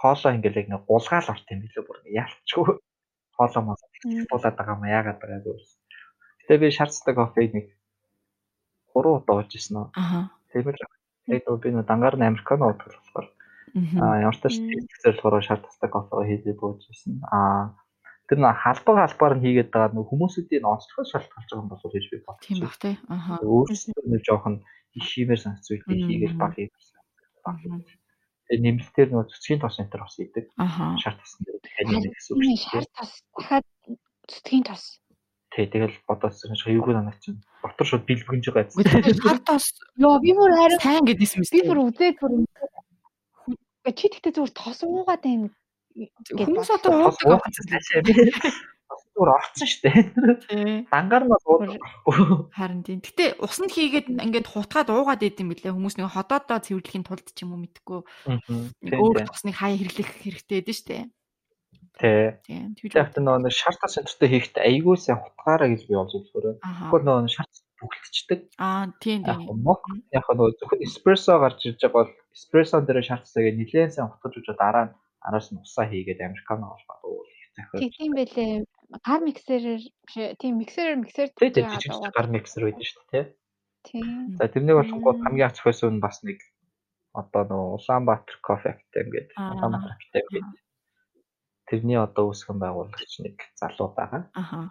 хоолоо ингээл яг нэг гулгаал орт юм билүү бүр ялчгүй хоолоо маа туулаад байгаа юм яагаад байгаа вэ гэтээ би шарцтай кофег нэг 3 удаа ууж ирсэн аа ааа тийм л тэгээд би нэг дангаар нь американо уудаг болохоор аа ямар ч тач тэгсэл болохоор шарцтай кофе хийгээд ууж ирсэн аа тэр нэг халбаг халбаар нь хийгээд байгаа нэг хүмүүсүүдийн онцлогоо шалтгаалж байгаа юм болов гэж би бодсон тийм баг тий ааа өөрсдөө нэг жоохон их шимээр санагдсан хийгээл баг хийсэн нэмэлтээр нөгөө цэцгийн тос энэ төр бас идэг. Шар тосн дээр дахиад нэмэх гэсэн үг шүү дээ. Шар тос дахиад цэцгийн тос. Тий, тэгэл бодоос юугүй намайг чинь дотор шууд бэлбгэнж байгаа гэсэн. Шар тос ёо би бүр харин сайн гэдээсэн мэт. Би бүр үзээд бүр чи тэгтээ зүгээр тос уугаад байна. Хүмүүс одоо уудаг зүгээр орцсон шүү дээ. Дангаар нь уудаг. Харин тийм. Гэтэ усанд хийгээд ингээд хутгаад уугаад идэм билээ. Хүмүүс нэг ходоодоо цэвэрлэхийн тулд ч юм уу мэдгүй. Өөр тусныг хаяа хэрэглэх хэрэгтэй байдэн шүү дээ. Тий. Тийм. Та нөгөө шар тас центртэй хийхдээ айгүй сайн хутгаараа гэж би олж өгөхөөрөө. Гэхдээ нөгөө шар бүгэлтчдэг. Аа тийм тийм. Яг нөгөө зөвхөн эспрессо гарч ирж байгаа бол эспрессо дээр шар тасаа нэлээд сайн хутгаж өгч дараа нь араас нь усаа хийгээд американо олгоод уул захиад. Тийм байлээ. Гар миксерээр биш тийм миксерээр миксер тийм гар миксер байдаг шүү дээ тий. За тэрнийг болохгүй хамгийн ач хойсон нь бас нэг одоо нөө Улаанбаатар кофе актем гэдэг Улаанбаатар актем гэдэг тэрний одоо үүсгэн байгуулагч нэг залуу байгаа.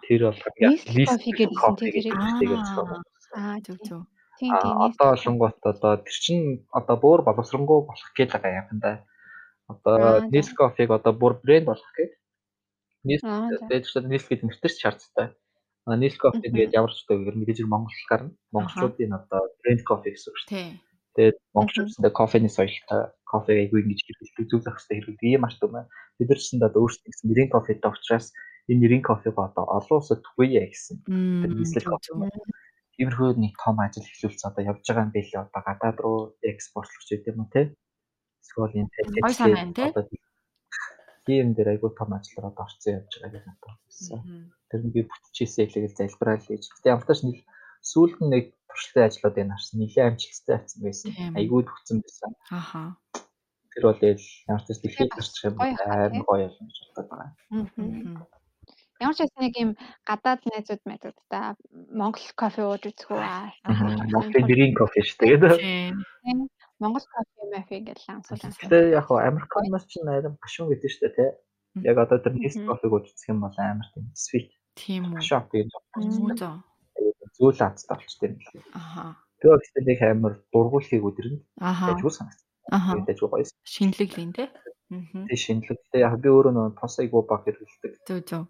Тэр бол хамгийн кофе гэдсэн тэгээд аа зөв зөв. Тийм тийм. Одоо олонгот одоо тэр чин одоо бүр боловсронгуй болох гээд байгаа юм да. Одоо Nescafe-г одоо бүр брэнд болох гээд нийс тэгээд ч нийс гэдэг нэртэй шаардтай. А нийс кофе тэгээд ямар ч үгээр мэдээж Монгол гарна. Монголчуудын одоо брэнд кофе гэсэн үг шүү дээ. Тэгээд монголчуудын кофений соёлтой кофег айгүй ингэж хэрэглэдэг зүг зохистой хэрэглэдэг юм арт юм байна. Бид нар ч гэсэн одоо өөрсдөө гэсэн брэнд кофетэй учраас энэ нэрийн кофег одоо олон улсад түгээе гэсэн. Нийслэл кофе. Зөв. Тиймэрхүү нэг том ажил эхлүүлсэн одоо явж байгаа юм билээ одоо гадаад руу экспортлогч гэдэг юм уу те. Эсвэл энэ одоо тийм дээр айгүй том одоо орцсон явж байгаа гэж. Мгм. Тэр нь би бүтчихсэн хэлээгэл залбирал хийж. Гэтэ ямар ч нэг сүүлд нь нэг туршлагын ажлууд энэ харсан. Нилээ амжилттай авсан байсан. Айгүй төгсөн байсан. Аха. Тэр бол ямар ч дэлхийд гарчих юм тий? гоё юм гэж боддог байгаа. Мгм. Ямар ч байсан нэг юм гадаад найзууд мэдүүдтэй Монгол кофе ууж үзэх үү аа. Монголын грин кофе шүү дээ. Тийм. Монгол кофе мафи гэж ансуул ансуул. Гэтэ яг хоо Американаас ч найрам гашуун гэдэг шүү дээ тий. Яг одоо тэр нест кофег уучих юм бол амар тийм sweet Тийм үү. Муу зөө. зөөл азтай болчтой юм байна. Аха. Бол гэхдээ нэг амар дургуулхийг өдрөнд Аха. ажгүй санагдсан. Аха. Ажгүй гоё. Шинэлэглийн тий. Тийм шинэлэгтэй яг би өөрөө нөгөө тос айгуу баг хэрэглэдэг.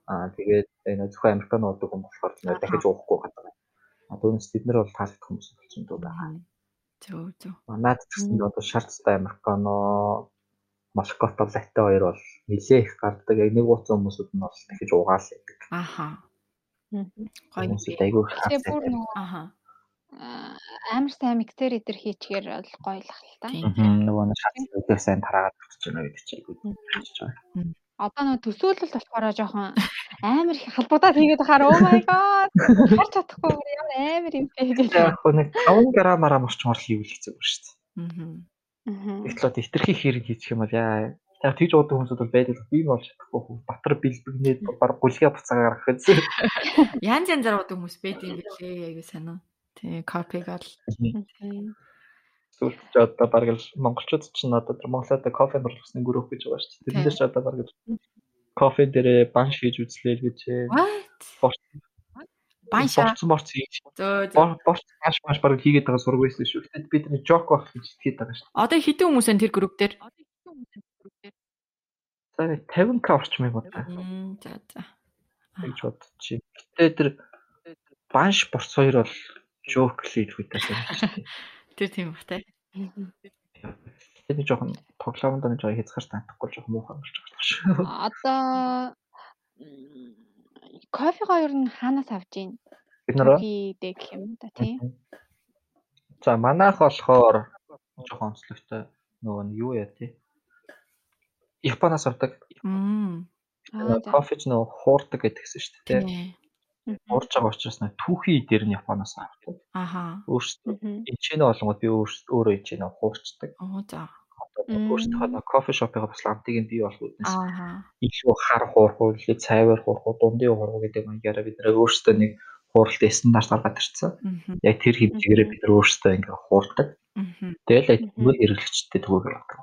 Аа тэгээд энэ зөвхөн американ уудаг хүн болохоор дахиж уухгүй гадаг. А түүнээс бид нар бол таалагдах хүмүүс болсон дүү байгаа. Мгм. Зөв зөв. Манайд ч гэсэн одоо шаардтай американо Моското латте хоёр бол нилээ их гардаг. Яг нэг ууцсан хүмүүсүүд нь бол дахиж уугаал байдаг. Аха. Айгүй их Тэгээ бүр нөгөө Аха. Аа, амар сайн миксер идэр хийчихээр бол гоё л та. Нөгөө нэг шаардлагыг сайн тараагаад өгч байна гэдэг чинь айгүй хийж байгаа. Одоо нөгөө төсөөлөл болохоор жоохон амар их халбуудаад хийгээд байхаар oh my god харж чадахгүй ямар амар юм бэ гэж. Яг нэг 5 грамаараа морчмор хийвэл хэцүү бүр шүү дээ. Одоо хитрхи хэрэг хийчих юм бол яа яг тэгж уудаг хүмүүсүүд бол байдаг. Би бол чадахгүй хөө батар бэлбэгнээд баг гулгаа буцаагаар гарах гэсэн. Янз янзаар удаг хүмүүс байд юм билээ. Аягүй санаа. Тий, копиг ал. Мгм. Сүүлд ч одоо баг л монголчууд ч н одоо тэр Монголд кофе орлогосны гөрөөх гэж байгаа шүү дээ. Тэр дээр ч одоо баг л кофе дээрээ банш хийж үзлээ гэж What? борц борц хийж борц банш банш баг хийгээд байгаа сураг байсан шүү. Тэгэхэд бид нэг жок байх гэж итгэхэд байгаа шүү. Одоо хэдэн хүмүүс энэ тэр групп дээр? За нэг 50к орчмыг бодоо. Мм, За за. гэж бодчих. Гэтэ тэр банш борц хоёр бол шүү дээ. Тэр тийм бах те. Мгм. Тэгээд жоохон тоглоомонд нэг жоо хязгаар таахгүй жоохон муухай болж байгаа шүү. Одоо м, кофего ер нь хаанаас авж ийн? Бид дэ гэх юм да тийм. За манайх болохоор жоохон онцлогтой нөгөө нь юу яа тий. Японоос авдаг. Аа. Кофеч нөгөө хуурдаг гэдгсэн шүү дээ. Хуурж байгаа учраас нөгөө түүхий дээр нь Японоос авдаг. Аха. Өөрсдөө ичэнэ болгоод би өөрөө ичэнэ хуурчдаг. Оо за. Өөрсдөө нөгөө кофе шопыг бас ламтыг нь бий болгоод нэс Аха. илүү хар хуурах уу, илүү цайвар хуурах уу, дундын хуурах уу гэдэг маягаар бид нэр өөрсдөө нэг хууралтын стандарт гаргаад ирсэн. Яг тэр хэмжээгээр бид нар өөрсдөө ингээ хуурдаг. Тэгэл яг хэрэглэгчтэй түгээг авдаг.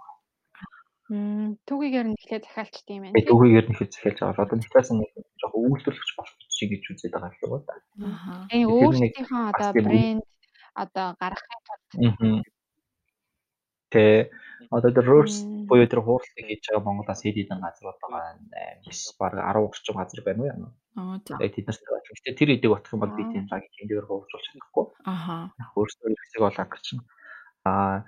Мм, Түүгээр нь эхлээд захиалчт юм байна. Түүхийгээр нь их захиалж байгаа. Одоо нэгтээс нэг жоохон үйлдвэрлэгч болох шиг гэж үзээд байгаа юм байна. Тэр нэг өөрсдийнхөө одоо брэнд одоо гаргахын тулд Аа. Тэ одоо тэр Мм. буюу тэр хууралтыг хийж байгаа Монголоос хэд хэдэн газрууд байгаа. 9 баг 10 орчим газар байна уу яа. За. Яг тэд нарт байна. Гэтэ тэр эдэг батах юм бол би Аа. тийм лагийг эндээр хөвжүүлж чадахгүй. Яг Өөрсдөө хэрэгцээг бол ангарч. Аа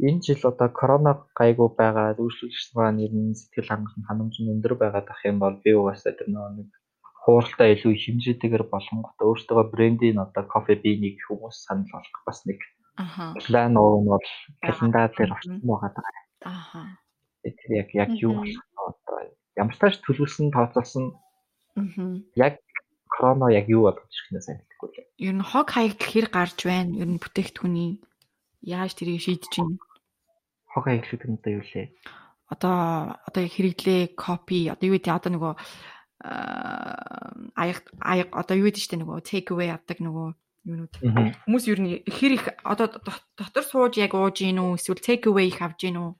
энэ жил одоо корона гайгүй байгаа үйлчлэгч маань ер нь сэтгэл хангалуун ханамж нь өндөр байгаад ах юм бол би угаасаа тэр нөгөө нэг хууралтаа илүү хэмжээтэйгээр болонгот өөртөө брендийн одоо кофе биенийг хүмүүс санал болгох бас нэг Аха. план уу нь бол календар дээр орсон байгаа. Аха. Тэр яг яг юу болох вэ одоо ямар ч тааш төлөвлөсөн тооцоолсон Мгм. яг корона яг юу болгож ирэх нь сайн мэдэхгүй лээ. Ер нь хог хаягдл хэр гарч байна? Ер нь бүтээгдэхүүний яаж тэрийг шийдэж байна? Хог хаягдлыг нь одоо юу лээ? Одоо одоо хэрэглээ копи одоо юу гэдэг одоо нөгөө аа, аяг аяг одоо юу гэдэг чинь нөгөө take away авдаг нөгөө юунууд хүмүүс ер нь хэр их одоо дот- дотор сууж яг ууж гин үү эсвэл take away их авж гин үү?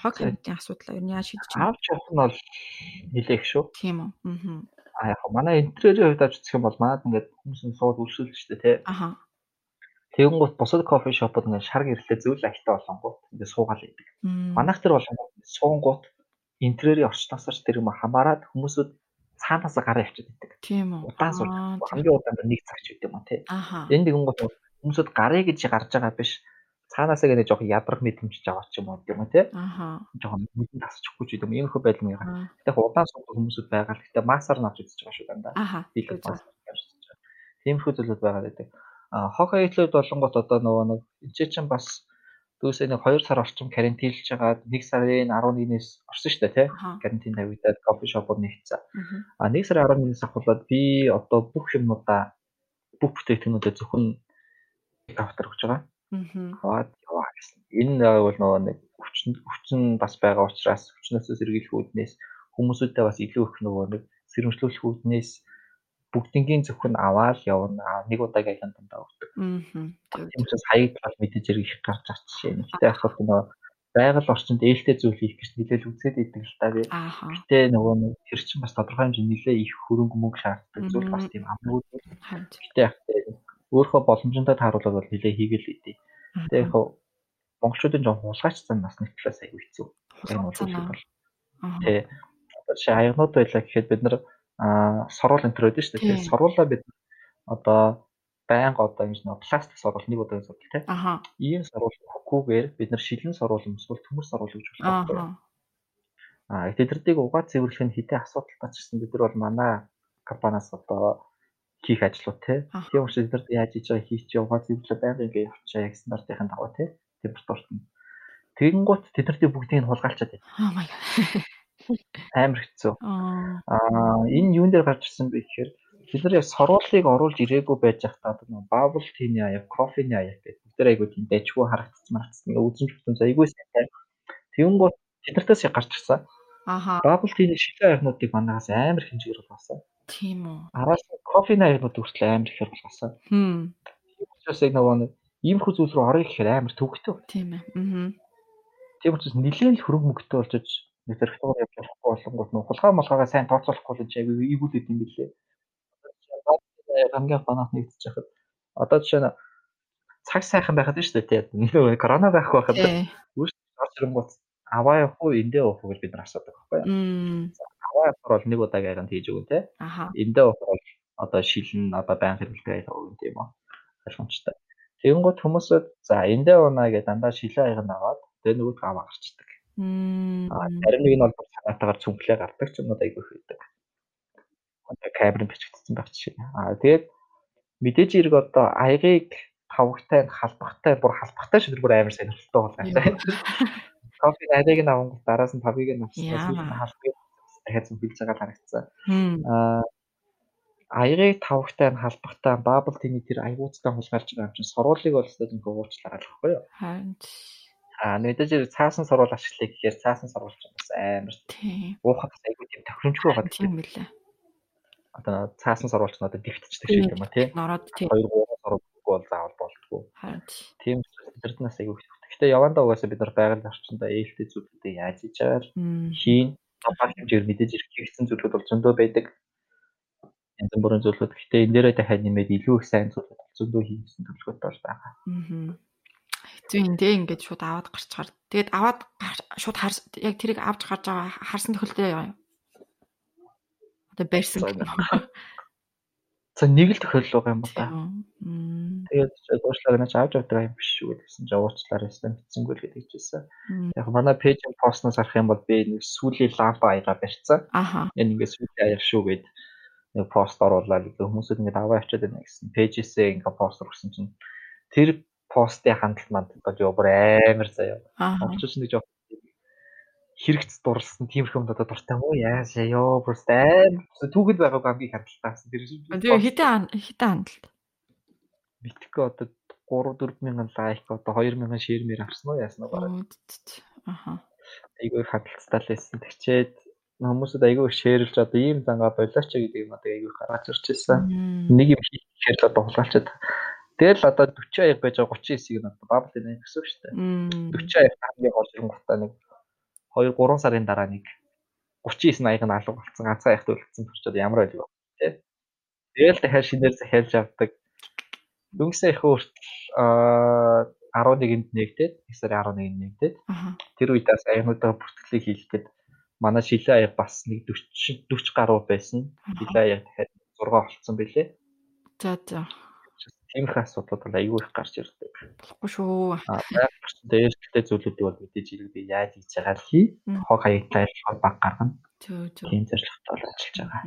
Хог хаягдлын асуудал ер нь яаж шийдэж байна? Аавч явах нь бол нилээх шүү. тийм үү. Аа А яг манай интерьерийн хувьд авч үзэх юм бол манад ингээд хүмүүс нь сууд үйлшүүлж штэ тий. аха Тэгэнгუთ бусад кофе шопууд ингээд шар гэрэлтэй зөвл аяльтай болонгууд ингээд суугаал идэг. Манайх тэр болонгууд суунгууд интерьерийн орчноосоч тэр юм хамаарад хүмүүсүүд цаанаас гараа явчихдаг гэдэг. Тийм үү. Удаан суул. Хамгийн удаан нэг цаг ч үгүй юм аа тий. Энд нэгэн гот хүмүүсд гарыг гэж гарч байгаа биш. Цаанаас гээд жоох ядрах мэдрэмж жаваа ч юм уу юм тий. Аха. Жоох нүдэн тасчихгүй ч юм. Ийм хөө байдал нэг. Гэтэ удаан суул хүмүүсд байгаа. Гэтэ масаар навч үзэж байгаа шүү дандаа. Аха. Тийм үү. Тиймэрхүү зүйлүүд байгаа гэдэг. Хог аятлууд болонгот одоо нөгөө нэг энэ чинь бас дүүсээ нэг 2 сар орчим карантинлж байгаа 1 сарын 11-ээс орсон шүү дээ тий. Карантин тавигдаад кофе шопууд нэгцсэн. А 1 сарын 11-ээс ахуулаад би одоо бүх юмудаа бүх бүтээгдэхүүнүүдэд зөвхөн автор өгч байгаа. Хаваад яваа гэсэн. Энэ бол нөгөө нэг өвчин өвчин бас байгаа учраас өвчнөөсөө сэргийлэх үүднээс хүмүүсүүдээ бас илүү их нөгөө нэг сэрэмжлүүлэх үүднээс бүгднгийн зөвхөн аваад явна. Нэг удаагийн аянд дандаа өгдөг. Мгм. Зөв. Тийм учраас хаяг бол мэдээж их гарч жишээ. Гэхдээ яг хөө нөгөө байгаль орчинд ээлтэй зүйл хийх гэж нэлээд үзээд идэг л та би. Гэтэ нөгөө нэг тэр чинь бас тодорхой хэмжээнд нэлээ их хөрөнгө мөнгө шаарддаг зүйл бас тийм амгүй. Гэтэ яг өөрөө боломжтой тааруулаад бол нэлээ хийгээл идэв. Гэтэ яг монголчуудын жоон хулгайчсан нас нэг талаас аягүй хэцүү. Энэ бол тий. Одоо чи аягнууд байлаа гэхэд бид нар аа сорвол энэ төр өгдөө шүү дээ. Тий. Сорволоо бид одоо байнга одоо юм шиг пластик сорвол нэг удаа сорвол тий. Аха. Ийм сорвол өгөхгүйгээр бид нар шилэн сорвол эсвэл төмөр сорвол гэж байна. Аха. Аа тэдэрдийг угаа цэвэрлэх нь хэдийн асуудалтай ч гэсэн бид нар бол манай компаниас одоо хийх ажлууд. Аха. Тийм учраас бид нар яаж хийж байгаа хийч угаа цэвэрлээ байнга ингээ явчихаа яг стандартын дагуу тий. Температурт нь. Тэгэнгუთ тэдэрдийг бүгдийг нь хулгайлчаад байна. Oh my god. амар хэцүү. Аа. Аа энэ юун дээр гарч ирсэн бэ гэхээр бид нар яг сорволыг оруулж ирээгүй байж захтаа одоо бабл тины аяг, кофений аяг гэдэг бид нар айгуу тийм дайггүй харагдсан марагдсан үзэн бүтэн айгуу сайн. Тэгэнгუთ тэднэртээс яг гарч ирсэн. Аха. Бабл тины шилэн аягнуудыг манаас амар хэмжээгээр болгосон. Тийм үү. Араас кофений аягнууд хүртэл амар ихээр болгосон. Хм. Учраас яг нөгөө нэг иймэрхүү зүйл рүү орё гэхээр амар төвөгтэй. Тийм ээ. Мгм. Тийм учраас нэлээд л хөрөнгө мөнгөтэй болж нэг зэрэгтгээр явж болохгүй болонгууд нөх хулгай молгоогоо сайн тооцоолохгүй л айгүй ийгүүлээд юм билээ. Хамгийн гонох нэгдэж яхад одоо жишээ нь цаг сайхан байхад нь шүү дээ тийм нөгөө корона байх байхад үүш орч ирэнгүүт аваа явах уу эндээ явах уу гэж бид нар асуудаг байхгүй юу. Аваа явах бол нэг удаагийн аянд хийж өгөн. Аха. Эндээ явах бол одоо шилэн одоо байнга хэрэглэдэг аяг өгөн тийм үү. Ойлгомжтой. Тэгэнгүүт хүмүүсүүд за эндээ унаа гэж дандаа шилэн аянд аваад тэгээ нөгөөд аваа гарчдаг. Мм. А зарим нэг нь бол санаатаагаар цүнхлээ гардаг ч юмуд айгүй хийдэг. Одоо камерын бичигдсэн байх жишээ. А тэгээд мэдээж хэрэг одоо аягыг тавгтай халбахтай бүр халбахтай шиг бүр амар сонирхолтой болгоо. Кофе аягыг нь авангууд дараас нь тавыг нь авчихсан. Халбыг дахиад байгаа л харагдсан. Хм. А аягыг тавгтай халбахтай бабл тины тэр аягуудтай хулгайлж байгаа юм чинь сорволыг бол өстой нэг уучлаарай л байхгүй юу? Харин А мэдээж цаасан сорвол ашиглая гэхээр цаасан сорвол ч бас амар тийм. уухад айгүй тийм тохиромжгүй байгаа Тийм билээ. одоо цаасан сурвалж нь одоо дифтчдэг шиг юм а тий. Нороод тийм. 2 3 сурвалжгүй бол заавал болтгоо. Харин Тийм учраас интернетнаас айгүй. Гэхдээ явандаа угаасаа бид нар байгаль орчиндөө ээлтэй зүйлүүдийг яаж хийж аваад хийн. Бага хэмжээр мэдээж ирэх хийгдсэн зүйлүүд бол зөндөө байдаг. Янз бүрийн зүйлүүд. Гэхдээ энэ дээрээ дахиад нэмээд илүү их сайн зүйлүүд зөндөө хийгдсэн төлөвлөгөөтэй бол байгаа. Мгм. Хэцүү юм дээ ингээд шууд аваад гарчгаар. Тэгээд аваад шууд хар яг тэрийг авч гарч байгаа харсан тохиолдол яа. Одоо барьсан. За, нэг л тохиолдол байгаа юм ба та. Тэгээд уучлаарай наач авч авдаг юм биш шүү гэсэн чинь уучлаарай гэсэн битсэнгүү л гэдэг чийсэн. Яг манай пэйжийн постноос харах юм бол би нэг сүүлийн лампа аяга барьцсан. Энэ ингээд сүүлийн аяар шүү гэд нэг пост оруулаад ингээ хүмүүсүүд ингээд аваа авчиад байна гэсэн. Пэйжээсээ ингээ пост өргөсөн чинь тэр постын хандлт манд одоо ёо бүр амар заяа. Монголч нэг жоох хэрэгц дурлсан тиймэрхүү юмдаа дуртай мó яаш ёо бүр амар түүхэд байгааг хамгийн хандлтаас тэр Тэгээ хитэн хитэн хандлт. битгэхгүй одоо 3 4 мянган лайк одоо 2 мянган шеэр мэр авсан уу яасан уу бараг Аха. айгүй хандлттай л байсан. Тэгчээд хүмүүсүүд айгүй шеэрлж одоо ийм зангаа болооч гэдэг юм одоо айгүй гаргаж. Мм. нэг юм хийхээр л одоо хулгайлчаад тэгэл одоо 40 аяг байж байгаа 39-ийг нь бабл энэ гэсэн шүү дээ. Мм. 40 аяг хамгийн гол юм гутаа нэг 2 3 сарын дараа нэг 39 аяг нь алга болсон ганцхан аяг төлөвлөсөн төрчод ямар байл вэ тий. Тэгэл дахиад шинээр захиалж авдаг. Дүнсээ их хүртэл аа 11-нд нэгдээд 1 сарын 11-нд нэгдээд тэр үед бас аягнуудаа бүртгэлийг хийлгээд манай шилэн аяг бас нэг 40 40 гаруй байсан. Шилэн аяг дахиад 6 болцсон байлээ. За за. Тиймэрхүү асуудлууд бол аюул их гарч ирдэг. Болохгүй шүү. Аа байгаль ээлжтэй зүйлүүдийг бол мэдээж хэрэг би яаж хийж байгаа л хий. Хог хаягтай болохоор баг гаргана. Тийм зорилготой бол ажиллаж байгаа.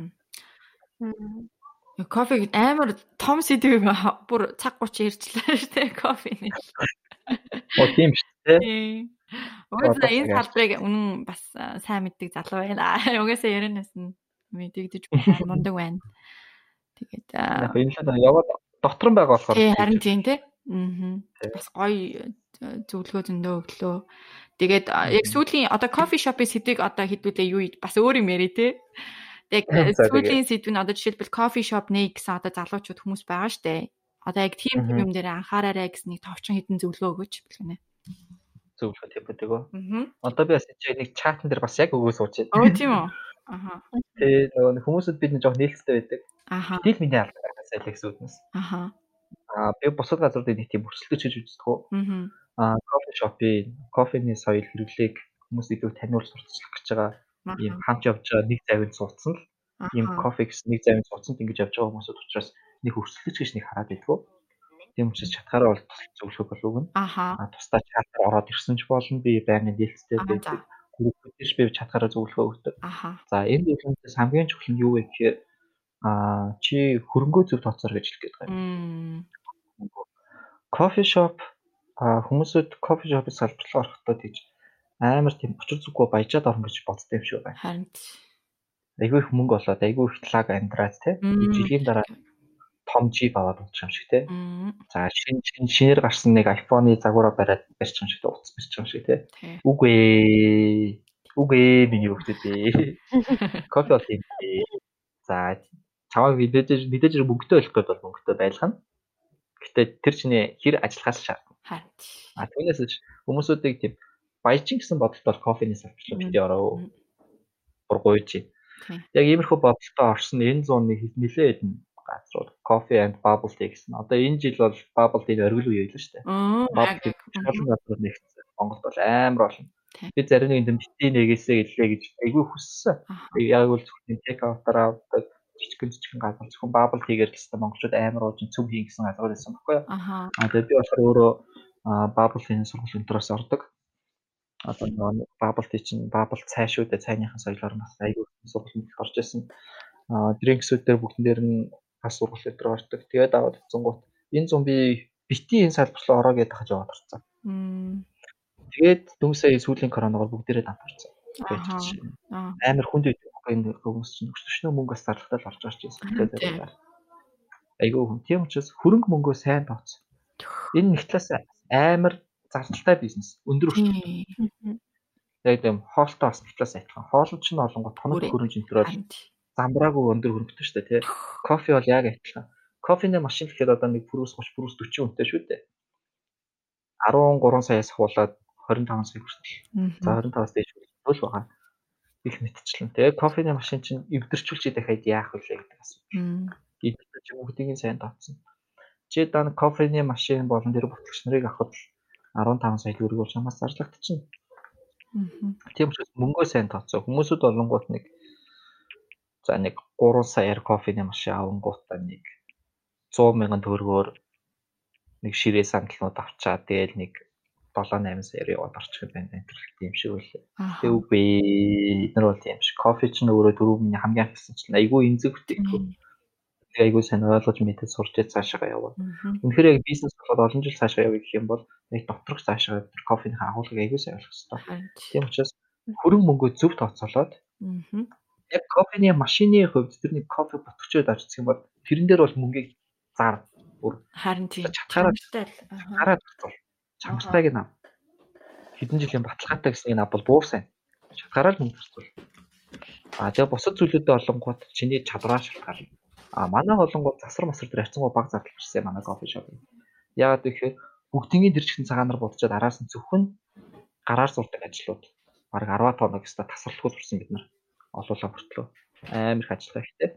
Кофег амар том сэдвийг бүр цаг 30 ярьчлаа шүү дээ кофений. Оо тийм шүү дээ. Угаасаа энэ салбарыг үнэн бас сайн мэддэг залуу байна. Угаасаа ярианаас нь мэдэгдэж байна. Мундаг байна. Тэгээд яг энэ л яваад дотор нь байгаа болохоор тий харин тийм тий. Аа. Бас гоё зөвлөгөө зөндөө өглөө. Тэгээд яг сүүлийн одоо кофе шопын сэдвийг одоо хэдүүлээ юу бас өөр юм яри тий. Тэгээд сүүлийн сэдв нь одоо жишээлбэл кофе шоп нэ гэсэн одоо залуучууд хүмүүс байгаа штэ. Одоо яг тийм юм дээр анхаараарай гэсэн нэг товчхон хідэн зөвлөгөө өгөөч билгэнэ зөвлөхөд явдаг өө. Одоо би бас чи нэг чатан дээр бас яг өгөө сууж байна. Өө тийм үү. Аха. Тэгээ нөгөө хүмүүсд бид нэг жоох нээлттэй байдаг. Аха. Тэгэл миний алдараас Алексүүднээс. Аха. Аа би бусад газруудыг нэг тийм өрсөлдөж гэж үздэг үү. Аа. Аа кофе шопын кофений соёл хэрэглээг хүмүүс илүү таниулж сурталчлах гэж байгаа ийм хамт явж байгаа нэг завинд суудсан л ийм кофе гэсэн нэг завинд суудсан ингэж явж байгаа хүмүүсүүд учраас нэг өрсөлдөж гэж нэг хараад байдгүй. Тийм учраас чатгаараа бол зөвлөх болов уу? Аха. Тусдаа чатгаар ороод ирсэн ч болно. Би байнгын нээлттэй байдаг. Группүүдээс би чатгаараа зөвлөхөө өгдөг. За энэ зөвлөмжөөс хамгийн чухал нь юу вэ гэхээр аа чи хөрөнгөө зөв тооцоор гэж хэлэх гээд байна. Кофе шоп а хүмүүсүүд кофе шопыг салбарлаа орохдоо тийж амар тийм учир зүггүй баяжаад орно гэж боддог юм шиг байна. Харин айгүй их мөнгө болоод айгүй их талаг амьдраад те жилийн дараа том жип аваад унтчих юм шиг те. За шин шин шинээр гарсан нэг iPhone-ы загвараа бариад барьчих юм шиг те утас барьчих юм шиг те. Үгүй үгүй миний хөвгдөд ээ. Кофе бол юм. За чамайг мэдээж мэдээж мөнгөтэй болох гэдэг бол мөнгөтэй байлгана. Гэтэ тэр чиний хэр ажиллахаас шаардна. Харин. А түүнээс хүмүүсүүдийг тийм баяжин гэсэн бодолтой бол кофений салбарт бити ороо. Бургуйж. Яг иймэрхүү бодолтой орсон энэ зууны нэлээд хэдэн газрууд Coffee and Bubble Tea гэсэн. Одоо энэ жил бол Bubble Tea-ийн оргил үе байлаа шүү дээ. Bubble Tea олон газрууд нэгдсэн. Монголд бол амар олон. Би зарим нэг юм бити нэгээсээ гэлээ гэж айгүй хүссэн. Яг бол зөвхөн take out-аар авдаг жижигэн жижигэн газар зөвхөн Bubble Tea-гээр л хэвээр монголчууд амар уужин цөм хийн гэсэн газар байсан баггүй юу? Аа тэгээд би болохоор өөрөө Bubble Tea-ийн сургууль өнтроос ордог. Одоо нөгөө Bubble Tea чинь Bubble цай шүү дээ. Цайныхан соёлоор бас айгүй сургуульд орж исэн. Аа дринксүүд дээр бүгдэн дээр нь бас сургууль дээр ордог. Тэгээд аваад утсангууд энэ зам би бити энэ салбарлаа ороо гэдээ хаж яваад орцсон. Тэгээд сая сүүлийн коронавигоор бүгдээрээ дампуурсан. Амар хүнд үед энэ хүмүүс чинь өчтөшнөө мөнгө бас зарлагтай л орж орж ирсэн. Тэгээд айгүй хүн. Тийм учраас хөрөнгө мөнгөө сайн тооц. Энэ нэг талаас амар зардалтай бизнес. Өндөр өртөө. Яг тийм хоолтой бас талаас адилхан. Хоолн ч нь олонгот тоног хөрөнгө өнтөрөөр замбраагүй өндөр хөрөнгөтэй шүү дээ тий. Кофе бол яг адилхан. Кофений машин гэхэд одоо нэг пүрүүс 30 пүрүүс 40 үнэтэй шүү дээ. 13 саяас хуулаад 25 сая хүртэл. За 25-аас дээш хөл байгаа. Их мэдчихлэн. Тэгээ кофений машин чинь эвдэрчүүлж дахиад яах вэ гэдэг асуу. Эдгээр ч бүгдийг сайн тооцсон. Чи дан кофений машин болон тэр бүтлэгч нарыг авахд 15 сая төгрөг бол чамаас зарлагдчихна. Тийм учраас мөнгөө сайн тооцоо. Хүмүүсүүд болонгууд нэг за нэг 3 саяар кофений машин авангуудаа нэг 100 мянган төгрөгөөр нэг ширээ сандалнууд авчаад тэгэл нэг 7 8 саяар яваад орчих юм байна. Тийм шиг үлээ. Тэг үгүй эднэр бол тийм шиг. Кофе ч өөрөө дөрөв миний хамгийн хэлсэн чинь айгүй бүтээгдэхүүн. Тэг айгүй сайн ойлгож мэдээ сурч цаашаа яваа. Үнэхээр яг бизнес болоод олон жил цаашаа явъя гэх юм бол яг доторх цаашаа кофений агуулгыг айгүй сайн ойлгох хэрэгтэй. Тийм учраас хөрөнгө мөнгөө зөв тооцоолоод яг кофений машины хувьд тэр нэг кофе ботгчод авчихсан юм бол тэрэн дээр бол мөнгийг зар бүр харин тийм чатгаараа хараад бол чангартайг нь хэдэн жилийн баталгаатай гэснийг нь бол буур сайн. Чатгаараа л мөнгө зарцуул а тэгээ бусад зүйлүүдэд олонгууд чиний чадвараа шалтгаална. А манай олонгууд засар масар дээр хацсангуу баг зардал гарсан манай кофе шоп яагаад гэхээр бүгдийн тэр чихэн цагаанаар будчаад араас нь зөвхөн гараар зурдаг ажлууд. Баг 10 тоног өста тасралтгүй сурсан бид нар олуулаа хүртлөө амар их ажиллаа ихтэй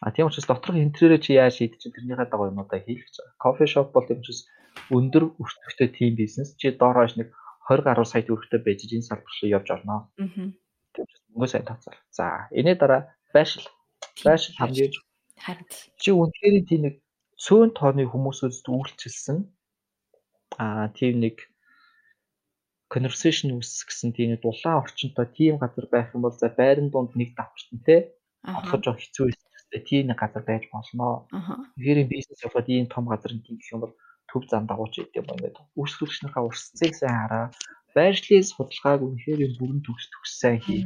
А тийм учраас доторх интерьерээ чи яаж шийдэж чинь тэрнийхээ дагуу юмудаа хийлгэж байгаа. Кофе шоп бол тийм учраас өндөр өртөгтэй тим бизнес чи доор хойш нэг 20 гаруй сая төгрөгтэй байж энэ салбар руу явж орно. Аа. Тийм учраас мөнгө сайн тооцоол. За, энэ дараа байшил. Байшил хамгийн харин чи үнэхээр тийм нэг цөөн тооны хүмүүсээс үйлчилсэн аа тийм нэг conversation үүсгэсэн тийм нэг дулаан орчинтой тийм газар байх юм бол за байрны дунд нэг давхарсан те олохож байгаа хэцүү эсвэл тийм нэг газар байж болно. Тэгэхээр бизнес явахад ийм том газар тийм гэх юм бол төв зам дагууч гэдэг юм ингээд үйлчлүүлэгчнийхээ урсцыг сайн хараа. Байршлын судалгааг үнэхээр бүрэн төгс төгс сайн хий.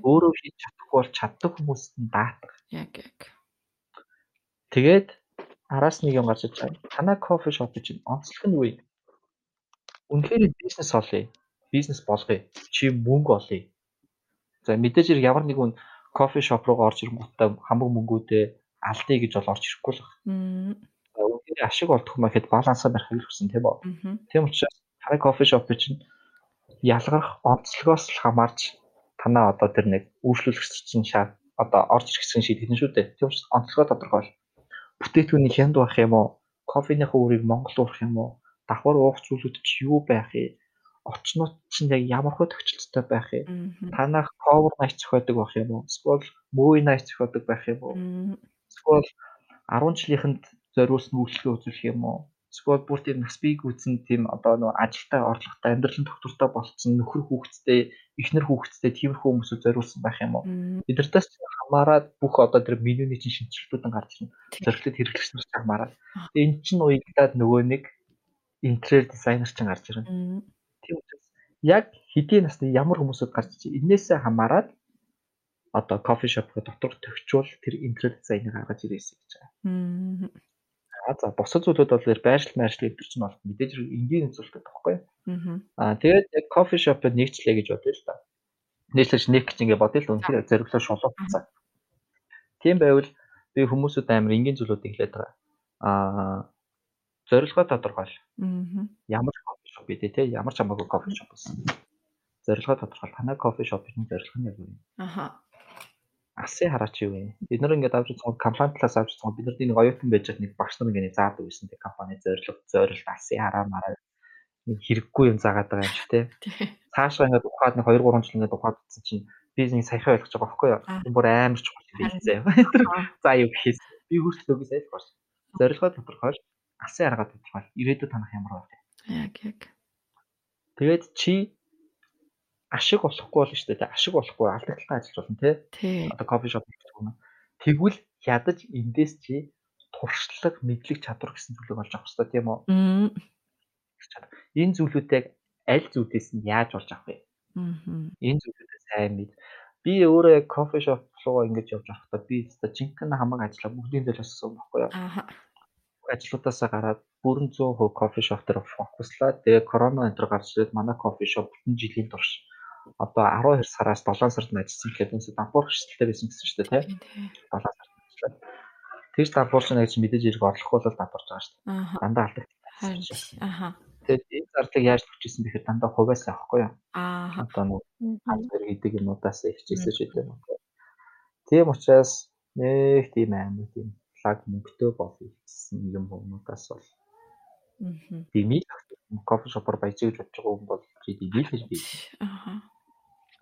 Өөрөө хийж чадахгүй бол чаддаг хүмүүст нь даатах. Яг яг. Тэгээд араас нэг юм гарч байгаа. Танай кофе шоп чинь онцлог нь юу вэ? Үнэхээр бизнес олъё. Бизнес болгоё. Чи мөнгө олъё. За мэдээж хэрэг ямар нэгэн кофе шоп руу орж ирэнгүүтээ хамаг мөнгүүдээ алдъя гэж бол орж ирэхгүй л байна. Үнэхээр ашиг олдох юм гэхэд балансаа барих хэрэгтэй гэсэн тийм үү? Тийм учраас танай кофе шоп чинь ялгарх онцлогоос л хамаарч танаа одоо тэр нэг үйлчлүүлэгч чинь шаа одоо орж ирэх шийдэгдэн шүү дээ. Тийм учраас онцлогоо тодорхойл. Бүтээтгүүний хянд байх юм уу? Кофеныхаа үрийг Монгол уурах юм уу? давхар уух зүйлүүд чи юу байх вэ? Орчнууд чинь яг ямар хөө төвчлөлттэй байх вэ? Танах cover night зохиодог байх юм уу? Эсвэл movie night зохиодог байх юм уу? Эсвэл 10 жилийнхэнд зориулсан үйлчлэгээ үзүүлэх юм уу? Эсвэл бүр тийм нас бийг үзэн тийм одоо нөө ажилтай орлоготой амьдралын доктортой болцсон нөхөр хүүхэдтэй эхнэр хүүхэдтэй тиймэрхүү хүмүүсүүд зориулсан байх юм уу? Эднэртээс хамаарат бүх одоо тэр менюний чинь шинжилтүүд нь гарч ирнэ. Зорилтод хэрэглэгч нар хамаарат. Энэ чинь уягдаад нөгөө нэг интерьер дизайнер ч гарч ирнэ. Яг хэдийн насны ямар хүмүүсүүд гарч ич энээсээ хамаарат одоо кофе шопко дотор төвчүүл тэр интерьер дизайнер гаргаж ирээсэй гэж байгаа. Аа за босод зүйлүүд бол байршил байршил гэдэг чинь бол мэдээж энгийн үзүүлэлт байхгүй. Аа тэгээд яг кофе шопод нэгчлээ гэж бодъё л да. Нийслэж нэг гэж ингэ бодъё л үнэхээр зориглоо шулууцсан. Тийм байвал би хүмүүсүүд амар энгийн зүйлүүд ихлээд байгаа. Аа зорилгоо тодорхойл. Аа. Ямар шоп бэ те? Ямар ч хамаагүй кофе шоп байсан. Зорилгоо тодорхойл. Танай кофе шопын зорилго нь яг юу вэ? Аха. Асын хараач юу вэ? Бид нар ингээд авч байгаа компани талаас авч байгаа бид нар нэг оюутан байж байгаа нэг багш нар ингээд заадаг байсан те компани зорилго, зорилт, асын хараа мараа нэг хэрэггүй юм заагаад байгаа юм шиг те. Цаашаа ингээд ухаад нэг 2 3 жил ингээд ухаад утсан чинь бизнес саяхан ойлгож байгаа байхгүй юу? Энэ бүр амар чухал юм заяа. За юу гэхээс би хүртэл үгүй сайн байна. Зорилгоо тодорхойл алсын аргаад тодорхойл. Ирээдүйд танах ямар байх вэ? Яг яг. Тэгээд чи ашиг болохгүй болно шүү дээ. Ашиг болохгүй алдагдaltaй ажиллаж болно тий. Одоо кофе шоп гэх. Тэгвэл ядаж эндээс чи туршлага, мэдлэг, чадвар гэсэн зүйлийг олж авах хэрэгтэй тийм үү? Энэ зүйлүүдийг аль зүйлээс нь яаж олж авах вэ? Энэ зүйлүүдээ сайн мэд. Би өөрөө кофе шоп руу ингэж явж байхдаа би өөртөө жинхэнэ хамаг ажиллаа бүгдийн төлөөс асуусан байхгүй юу? ажлуудаасаа гараад бүрэн 100% кофе шоп дээр фокуслаад тэгээ корона энэ төр гарч ирээд манай кофе шоп бүтэн жилийн турш одоо 12 сараас 7 сард ажилласан гэхэд үнэхээр дампуур хэвшилтэй байсан гэсэн шүү дээ тий. 7 сард ажиллаад. Тэгж дампуурч нэг чинь мэдээж ирэх орлохгүй бол дампуурч байгаа шүү дээ. Дандаа алдаг. Аха. Тэгээд энэ зардлыг яаж төвчсэн бэхээр дандаа хувьас авахгүй юу? Аа. Одоо нэг аль зэрэг идэг юмудаас ихчээсээ ч гэдэг юм. Тийм учраас нэг тийм амар тийм лаг мөнгөтэй болно гэсэн юм хүмүүстээс бол димил кофе шопор баяжиг гэж бодож байгаа хүн бол чи димил гэж би.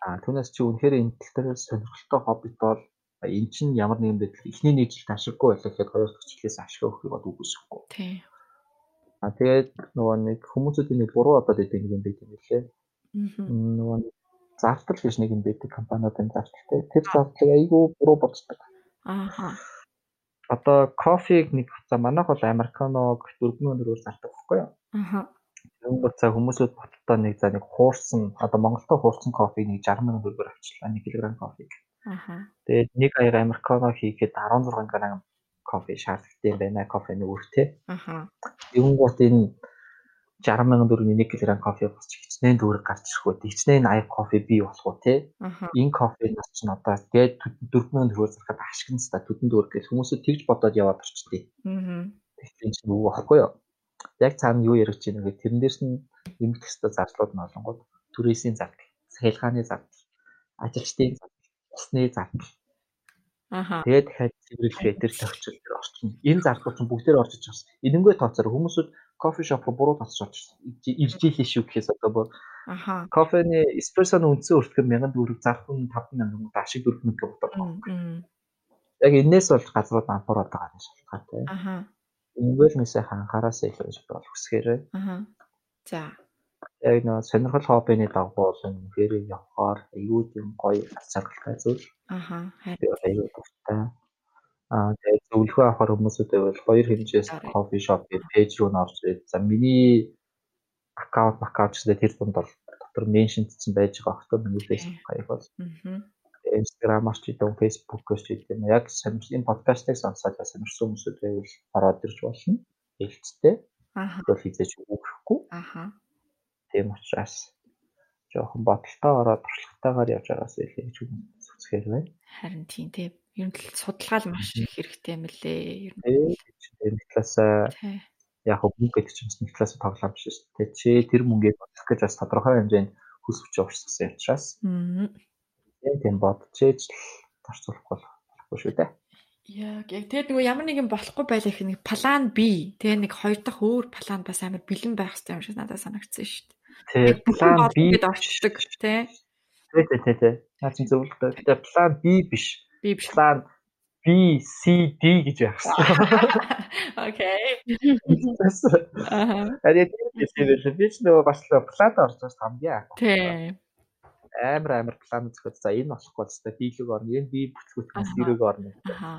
Аа түүнээс чи үнэхээр энэ тал дээр сонирхолтой хоббит бол эн чинь ямар нэгэн байдлаар эхний нэг жилд ашиггүй байлаа гэхэд хоёр дахь жилээс ашиг өгөхийг бол үгүйсэхгүй. Тий. Аа тэгээд нөгөө нэг хүмүүсүүдийн нэг буруу одоо дэдэг юм байт юм лээ. Нөгөө зартал гэж нэг юм байдаг компаниудын зарталтай. Тэр зардлыг айгүй буруу боддог. Аа одоо кофег нэг за манайх бол американог 4 өнөрөөр зардаг байхгүй юу? Аха. Тэнгүүд за хүмүүсүүд боттоо нэг за нэг хуурсан одоо Монголтой хуурсан кофег нэг 60 сая төгрөгөөр авчлаа 1 кг кофег. Аха. Тэгээд нэг аяга американо хийхэд 16 г кофе шаардлагатай юм байна кофений үр тэ. Аха. Тэнгүүд энэ 60 мянган төгрөгийн 1 кг кофе босч хичнээн дүүрэг гарч ирэх үү. Хичнээн аяг кофе бий болох уу те. Энэ кофенаас ч надаа тэгээд 4 мянган төгрөг зарахад ашигн ста төдөн дүүрэг гэж хүмүүсүүд тэгж бодоод яваад орчдээ. Аа. Тэгэхээр чинь юу байхгүй юу? Яг цаана юу яригч байна гэхээр тэрэн дээрс нь эмгэх хэвээр зардлууд нь олонгод түрээсийн зардал, сахилгааны зардал, ажилчдын зардал, усны зардал. Аха. Тэгээд дахиад цэвэрлэх тэр тохиолдол төр орчин. Энэ зардлууд чинь бүгдээр орж иж байна. Энэнгүй тооцоор хүмүүсүүд кофе шоп руу буруу тасч орж ирж ийлээ шүү гэхээс одоо бүр аха кофений эспрессоны үндсэн өртгөн 1000 төгрөг зарах нь 5000 ашиг 4000 боддог. Яг энэс бол газрууд анхаарал байгаа юм шалтгаантай. Аха. Ингээл анхаараасаа илүү гэж бол хүсгээрээ. Аа. За. Яг нэг сонирхол хоббины дагуу бол үнэхээр явхаар аюул юм гоё царгалтай зүйл. Аа. Аюул дуртай. Аа тэгээд зөвлөгөө авахар хүмүүсүүдээ бол хоёр хэмжээс кофе шоп гэдэг пэйж руу н орж ирээд за миний аккаунт аккаунт гэсэн тэр дунд бол дотор меншнтсэн байж байгаа хөтөө миний фэйсбુક хаяг бол. Аа. Instagram-аар ч гэдэг Facebook-оор ч гэдэг юм. Яг энэ подкастыг сонсоод сонирсон хүмүүсүүд байвал ороод ирж болно. Хэлцтэй. Аа. Тэгвэл хизээч өгөхгүй. Аа. Тийм учраас жоохон бодолтой ороод туршлагатайгаар явж байгаас илүү гэж үзэхээр байна. Харин тийм тийм. Ер нь судалгаа л маш их хэрэгтэй юм лээ. Ер нь. Тийм. Нэг талаас яг мөнгө гэдэг чинь нэг талаас тоглоом биш шүү дээ. Чи тэр мөнгийг бодох гэж бас тодорхой хэмжээнд хүс хүч уурсгасан учраас. Аа Тийм бодчихээж л зарцуулахгүй болохгүй шүү дээ. Яг яг тэгээд нөгөө ямар нэгэн болохгүй байлаа их нэг план B тэгээ нэг хоёр дахь өөр план бас амар бэлэн байх хэрэгтэй юм шиг надад санагдсан шүү дээ. Тэгээ план B гэд орчдөг тий. Тий тий тий. Наад чинь зөвлөдөө. Тэгээ план B биш. B биш. План B C D гэж байх хэрэгтэй. Окей. Аа. Аа тийм би ч нөгөө бас планд орж байгаа хамгийн. Тийм амар амар план зөхөд за энэ болохгүй л хэвээр дийлэг орно энэ би бүтлгүүтээс дэрэг орно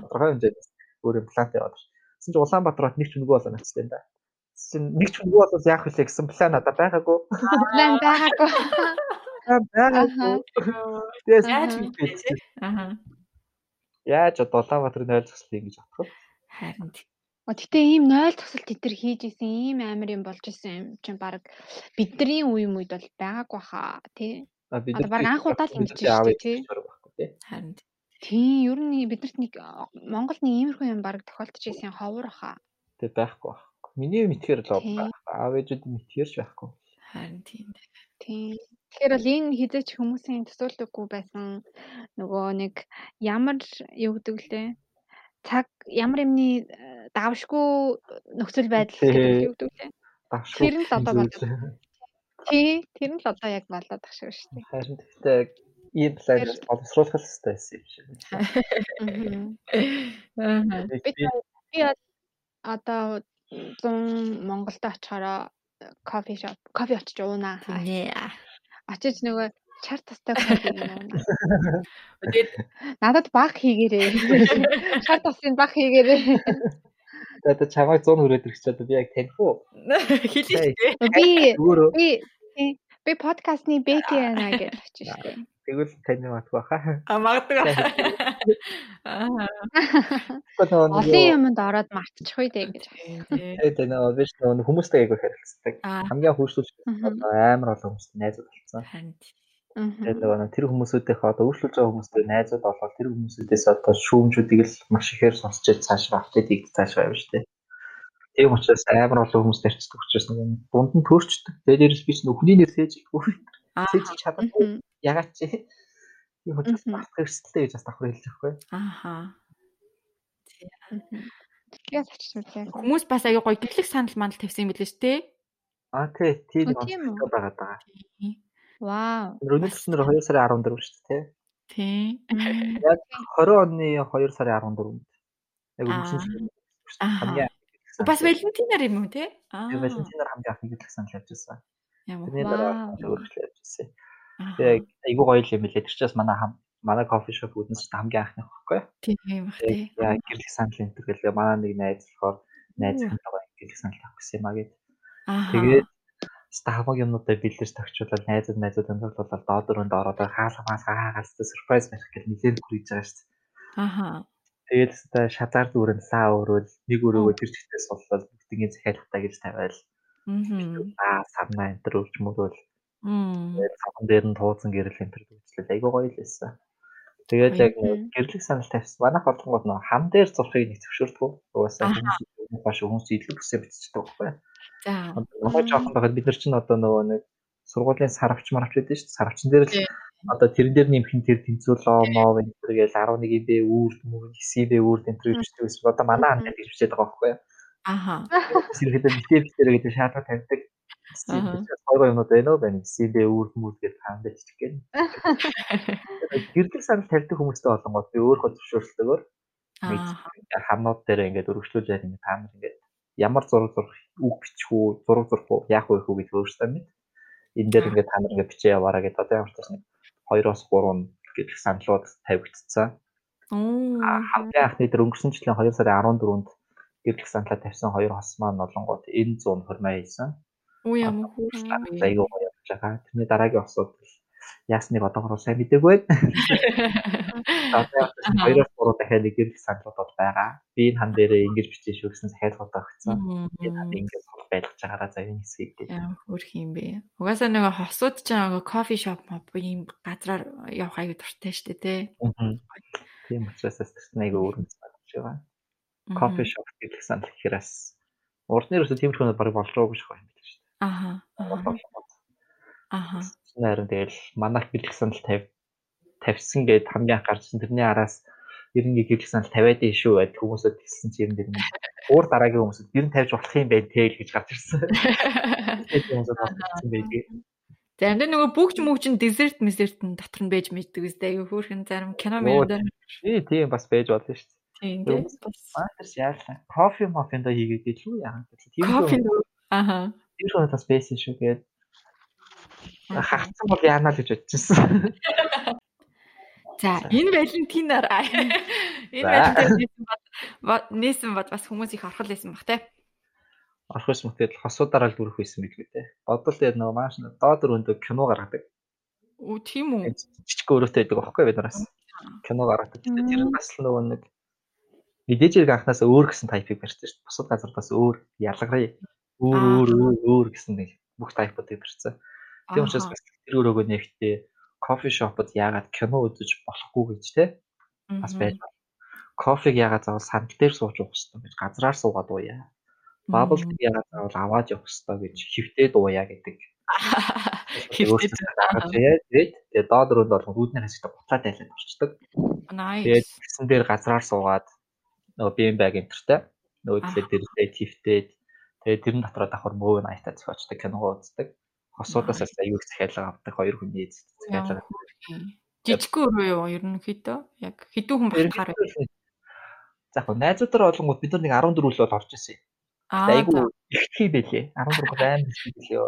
тодорхой хэмжээнд өөр плантай яваад байна. Гэсэн чинь Улаанбаатар хот нэг ч үгүй болоо надтай да. Гэсэн нэг ч үгүй бол яах вэ гэсэн план надад байгаагүй. План байгаагүй. Байгаагүй. Тэгээс Аа. Яаж одоо Улаанбаатарын нойл зогслоо ингэж бодох вэ? Харин Гэтэ ийм нойл тусалт эдэр хийж исэн ийм амар юм болж исэн юм чинь баг бидний үе үед бол байгаагүй хаа тий. Одоо баг анх удаа л ингэж шүү дээ тий. Харин тийм ер нь бидэрт нэг Монголд нэг иймэрхүү юм баг тохиолдож исэн ховор хаа. Тэг байхгүй баг. Миний мэдхээр л аав ээжүүд мэдхэрч байхгүй. Харин тийм. Тийм. Тэгэхээр бол энэ хизээч хүмүүсийн төсөөлдөггүй байсан нөгөө нэг ямар юу гэдэг лээ цаг ямар юмны давшгүй нөхцөл байдал гэдэг юу гэдэг лээ. Тэр нь л одоо байна. Тий, тэр нь л одоо яг болоод ах шиг шүү дээ. Харин гэхдээ ийм план боловсруулах хэрэгтэй байсан юм шиг. Аа. Би одоо 100 Монголд очихороо кофе шоп, кофе очиж уунаа. Нэ. Очиж нөгөө чар тастай кофе уунаа. Тэгээд надад баг хийгээрээ. Чар тасын баг хийгээрээ. Тэгээд чамайг 100 хүрээд ирэх чинь би яг таних уу? Хэлээ. Би би би подкастны бэки яана гэж очиж штэ. Тэгвэл таны матгүй хаа. А магадгүй. Аа. Олон юмд ороод мартчих дээ гэж. Тэгээд нөө биш нөө хүмүүстэй айгу харилцдаг. Хамгийн хөөшлүүлж амар олон хүмүүстэй найзууд болсон. Тэгээд нөгөө тэр хүмүүсүүдийнхээ одоо өөрчлөж байгаа хүмүүстэй найзууд болоод тэр хүмүүсүүдээс одоо шүүмжүүдийг л маш ихээр сонсч цааш апдейтийг цааш байв дээ. Тийм учраас амар олон хүмүүс тарчдаг учраас нөгөө дунд нь төрчдөг. Тэгээд дээрээс би ч нөхний нэр сэж сэж чадахгүй. Ягаад чи юм учраас бас хэрсэлтэй гэж бас давхар хэлж байхгүй. Ааха. Тэгээд очсон. Хүмүүс бас аягүй гоё гэрлэх санал мандал тавьсан юм билээ шүү дээ. Аа тий, тийм байгаа даа. Вау. Өнөөдөр нэр 2 сарын 14 шүү дээ, тий. Яг 20 оны 2 сарын 14-нд. Яг үнсэн. Хамгийн бас Валентинаар юм уу те? Аа. Валентинаар хамгийн анх нэг санал явж байсан. Ямар өөрчлөлт явж байсан. Тэгээ айгуу гоё юм билээ. Тэр чинь манай манай кофе шоп үүднээс хамгийн анхных байхгүй. Тийм бах тий. Яг гэрлэх санал энэ төр гэлээ манай нэг найз болохоор найз хантайгаа гэрлэх санал авах гэсэн юм а гээд. Тэгээд стамаг юмнуудаа бэлдэж тогтчулаад найзууд найзууд амжилуулаад доод өрөөнд ороод хаалга маалга хаагаалтай surprise байх гэж нэлээд хүрэж байгаа шүү дээ. Аха. Тэгээд та шазаар дүүрэн лаа өрөөл нэг өрөөгөө тэр чигтээ суллаад бүгдийн захиалгатаа гэж тавиал. Аа сарна энэ төр үрж мөрөөл. Тэгээд цахан дээр нь тууцсан гэрэл энэ төр дүүцлээ айгуу гоё л байсан. Тэгээд яг гэрлэх санал тавьсан. Манайх болгонгод нөө хам дээр зурхыг нэг зөвшөөрдөг. Угаасаа баш хүмүүс илүү хүсээ бичдэг байхгүй. За. Манай жоохон байхад бид нар чинь одоо нөгөө нэг сургуулийн сарвч маравч гэдэг шүү дээ. Сарвчин дээр л одоо тэрэн дээр нэмэх нь тэр тэнцүүлээ моо энэ төр гээл 11 бэ үрд мөр 9 бэ үрд энэ төр бичдэг. Одоо манай хандаа гэж бичээд байгаа байхгүй? Аха. Зэрэгэд битээ битээр гэдэг шаардлага тавьдаг. Хоёр юмнууд байна уу байна. 9 бэ үрд мөр гэж хандаа бичих гээ. Гэрлэх санал тавьдаг хүмүүстэй болонгод би өөрөө зөвшөөрөлтөөр хамнууд дээр ингээд өргөжлүүлээд ингээд таамаг ингээд ямар зураг зурх үг бичих үү, зураг зурх уу, яах вэ хүү гэдэг өөрөөсөө мэд. Энэ дээр ингээд та нар ингээд бичээ яваараа гэдэг одоо ямар ч нэг 2-оос 3 гэдэг саналууд тавигдцсан. Оо. Хамгийн анхны дээр өнгөрсөн жилийн 2 сарын 14-нд гэдэг саналаа тавьсан хоёр хос маань болонгууд энэ 120 хийсэн. Уу ямар хөөрхөн. Айгуу гоё явж байгаа. Тэрний дараагийн хосууд яасныг одоогоор сайн мэдээгүй байна. Одоо хоёроос гурав дахиад нэг гэрэл саналууд байгаа. Би энэ хан дээрээ ингэж бичиж шүү гэсэн захиалга тогтсон. Энэ хан ингэж хол байлгаж байгаараа за энэ хэсгийг. Яа хөрх юм бэ. Угаасаа нэг хосууд ч нэг кофе шоп моб ийм газраар явах аюу дуртай штэ тий. Тийм учраас стресс нэг өөр юм байгаа. Кофе шоп гэдэг санал гэхээрээс урд нь ерөөсөө тиймэрхүү баг болроогүй шах юм биш штэ. Аха. Аха. Харин тэгэл манайх бэлэг санал 50 тавьсан гэд хамгийн анх гарчсан тэрний араас 90 гэрэл санал 50-аад дээ шүү гэд хүмүүсэд хэлсэн чи 90 дэр уур дараагийн хүмүүсэд 90 тавьж болох юм байна тэл гэж гарч ирсэн. Тэгээд хүмүүсэд болсон байдаг. Заримдаа нөгөө бүгч мөгчин десерт месерт нь дотор нь байж мэддэг үстэй аюу хөөрхөн зарим кино мөрөөр. Тий, тийм бас байж болно шүү дээ. Тийм мастers яалаа. Кофе мофиндо хийгээд илүү яахан гэсэн. Тийм. Кофе ааха. Тэр нь бас бэйсэн шүү гээд хагцсан бол яана л гэж бодчихсон. За энэ Валентинаар энэ Валентин нээсэн бод бас хүмүүс их орхол байсан баг те. Орох ус мэтэл хосуудаараа л дүрх байсан билүү те. Бодол дээр нөгөө маш доод өрөөндөө кино гаргадаг. Үу тийм үү. Жижиг өрөөтэй байдаг аахгүй бид нараас. Кино гаргадаг. Тэр нь бас нөгөө нэг мэдээж яг анханасаа өөр гэсэн тайпыг барьсан шүү дээ. Бусад газар бас өөр ялгарыг өөр өөр өөр гэсэн нэг бүх тайпуудыг барьсан. Тийм учраас бас тэр өрөөгөө нэгтээ кофе шопод яагаад кино үзэж болохгүй гэж те бас байж байна. Кофег яагаад заавал санд дээр сууж уух хэрэгтэй гэж газраар суугаад ууя. Bubble tea яагаад заавал аваад явах хэрэгтэй гэж хөвтөөд ууя гэдэг. Хөвтөөд тэгээд тэгээд доод руу бол үүднэр хэсэгт буцаад айлаад орчдөг. Тэгээд гисэн дээр газраар суугаад нөгөө бим баг энтертэй нөгөө төлөө дээрээ тивтээд тэгээд тэрэн дотроо давхар мөв найтаа зохиочдаг кино үздэг хосуудаас аюул их захиалга авдаг хоёр хүний захиалга. Жижиггүй өрөө юу ерөнхийдөө яг хэдэн хүн багтахаар вэ? За яг найзуудаар олонгууд бид нар нэг 14 л бол орж исэн. Айгу ихтэй байлээ. 14 байн билээ.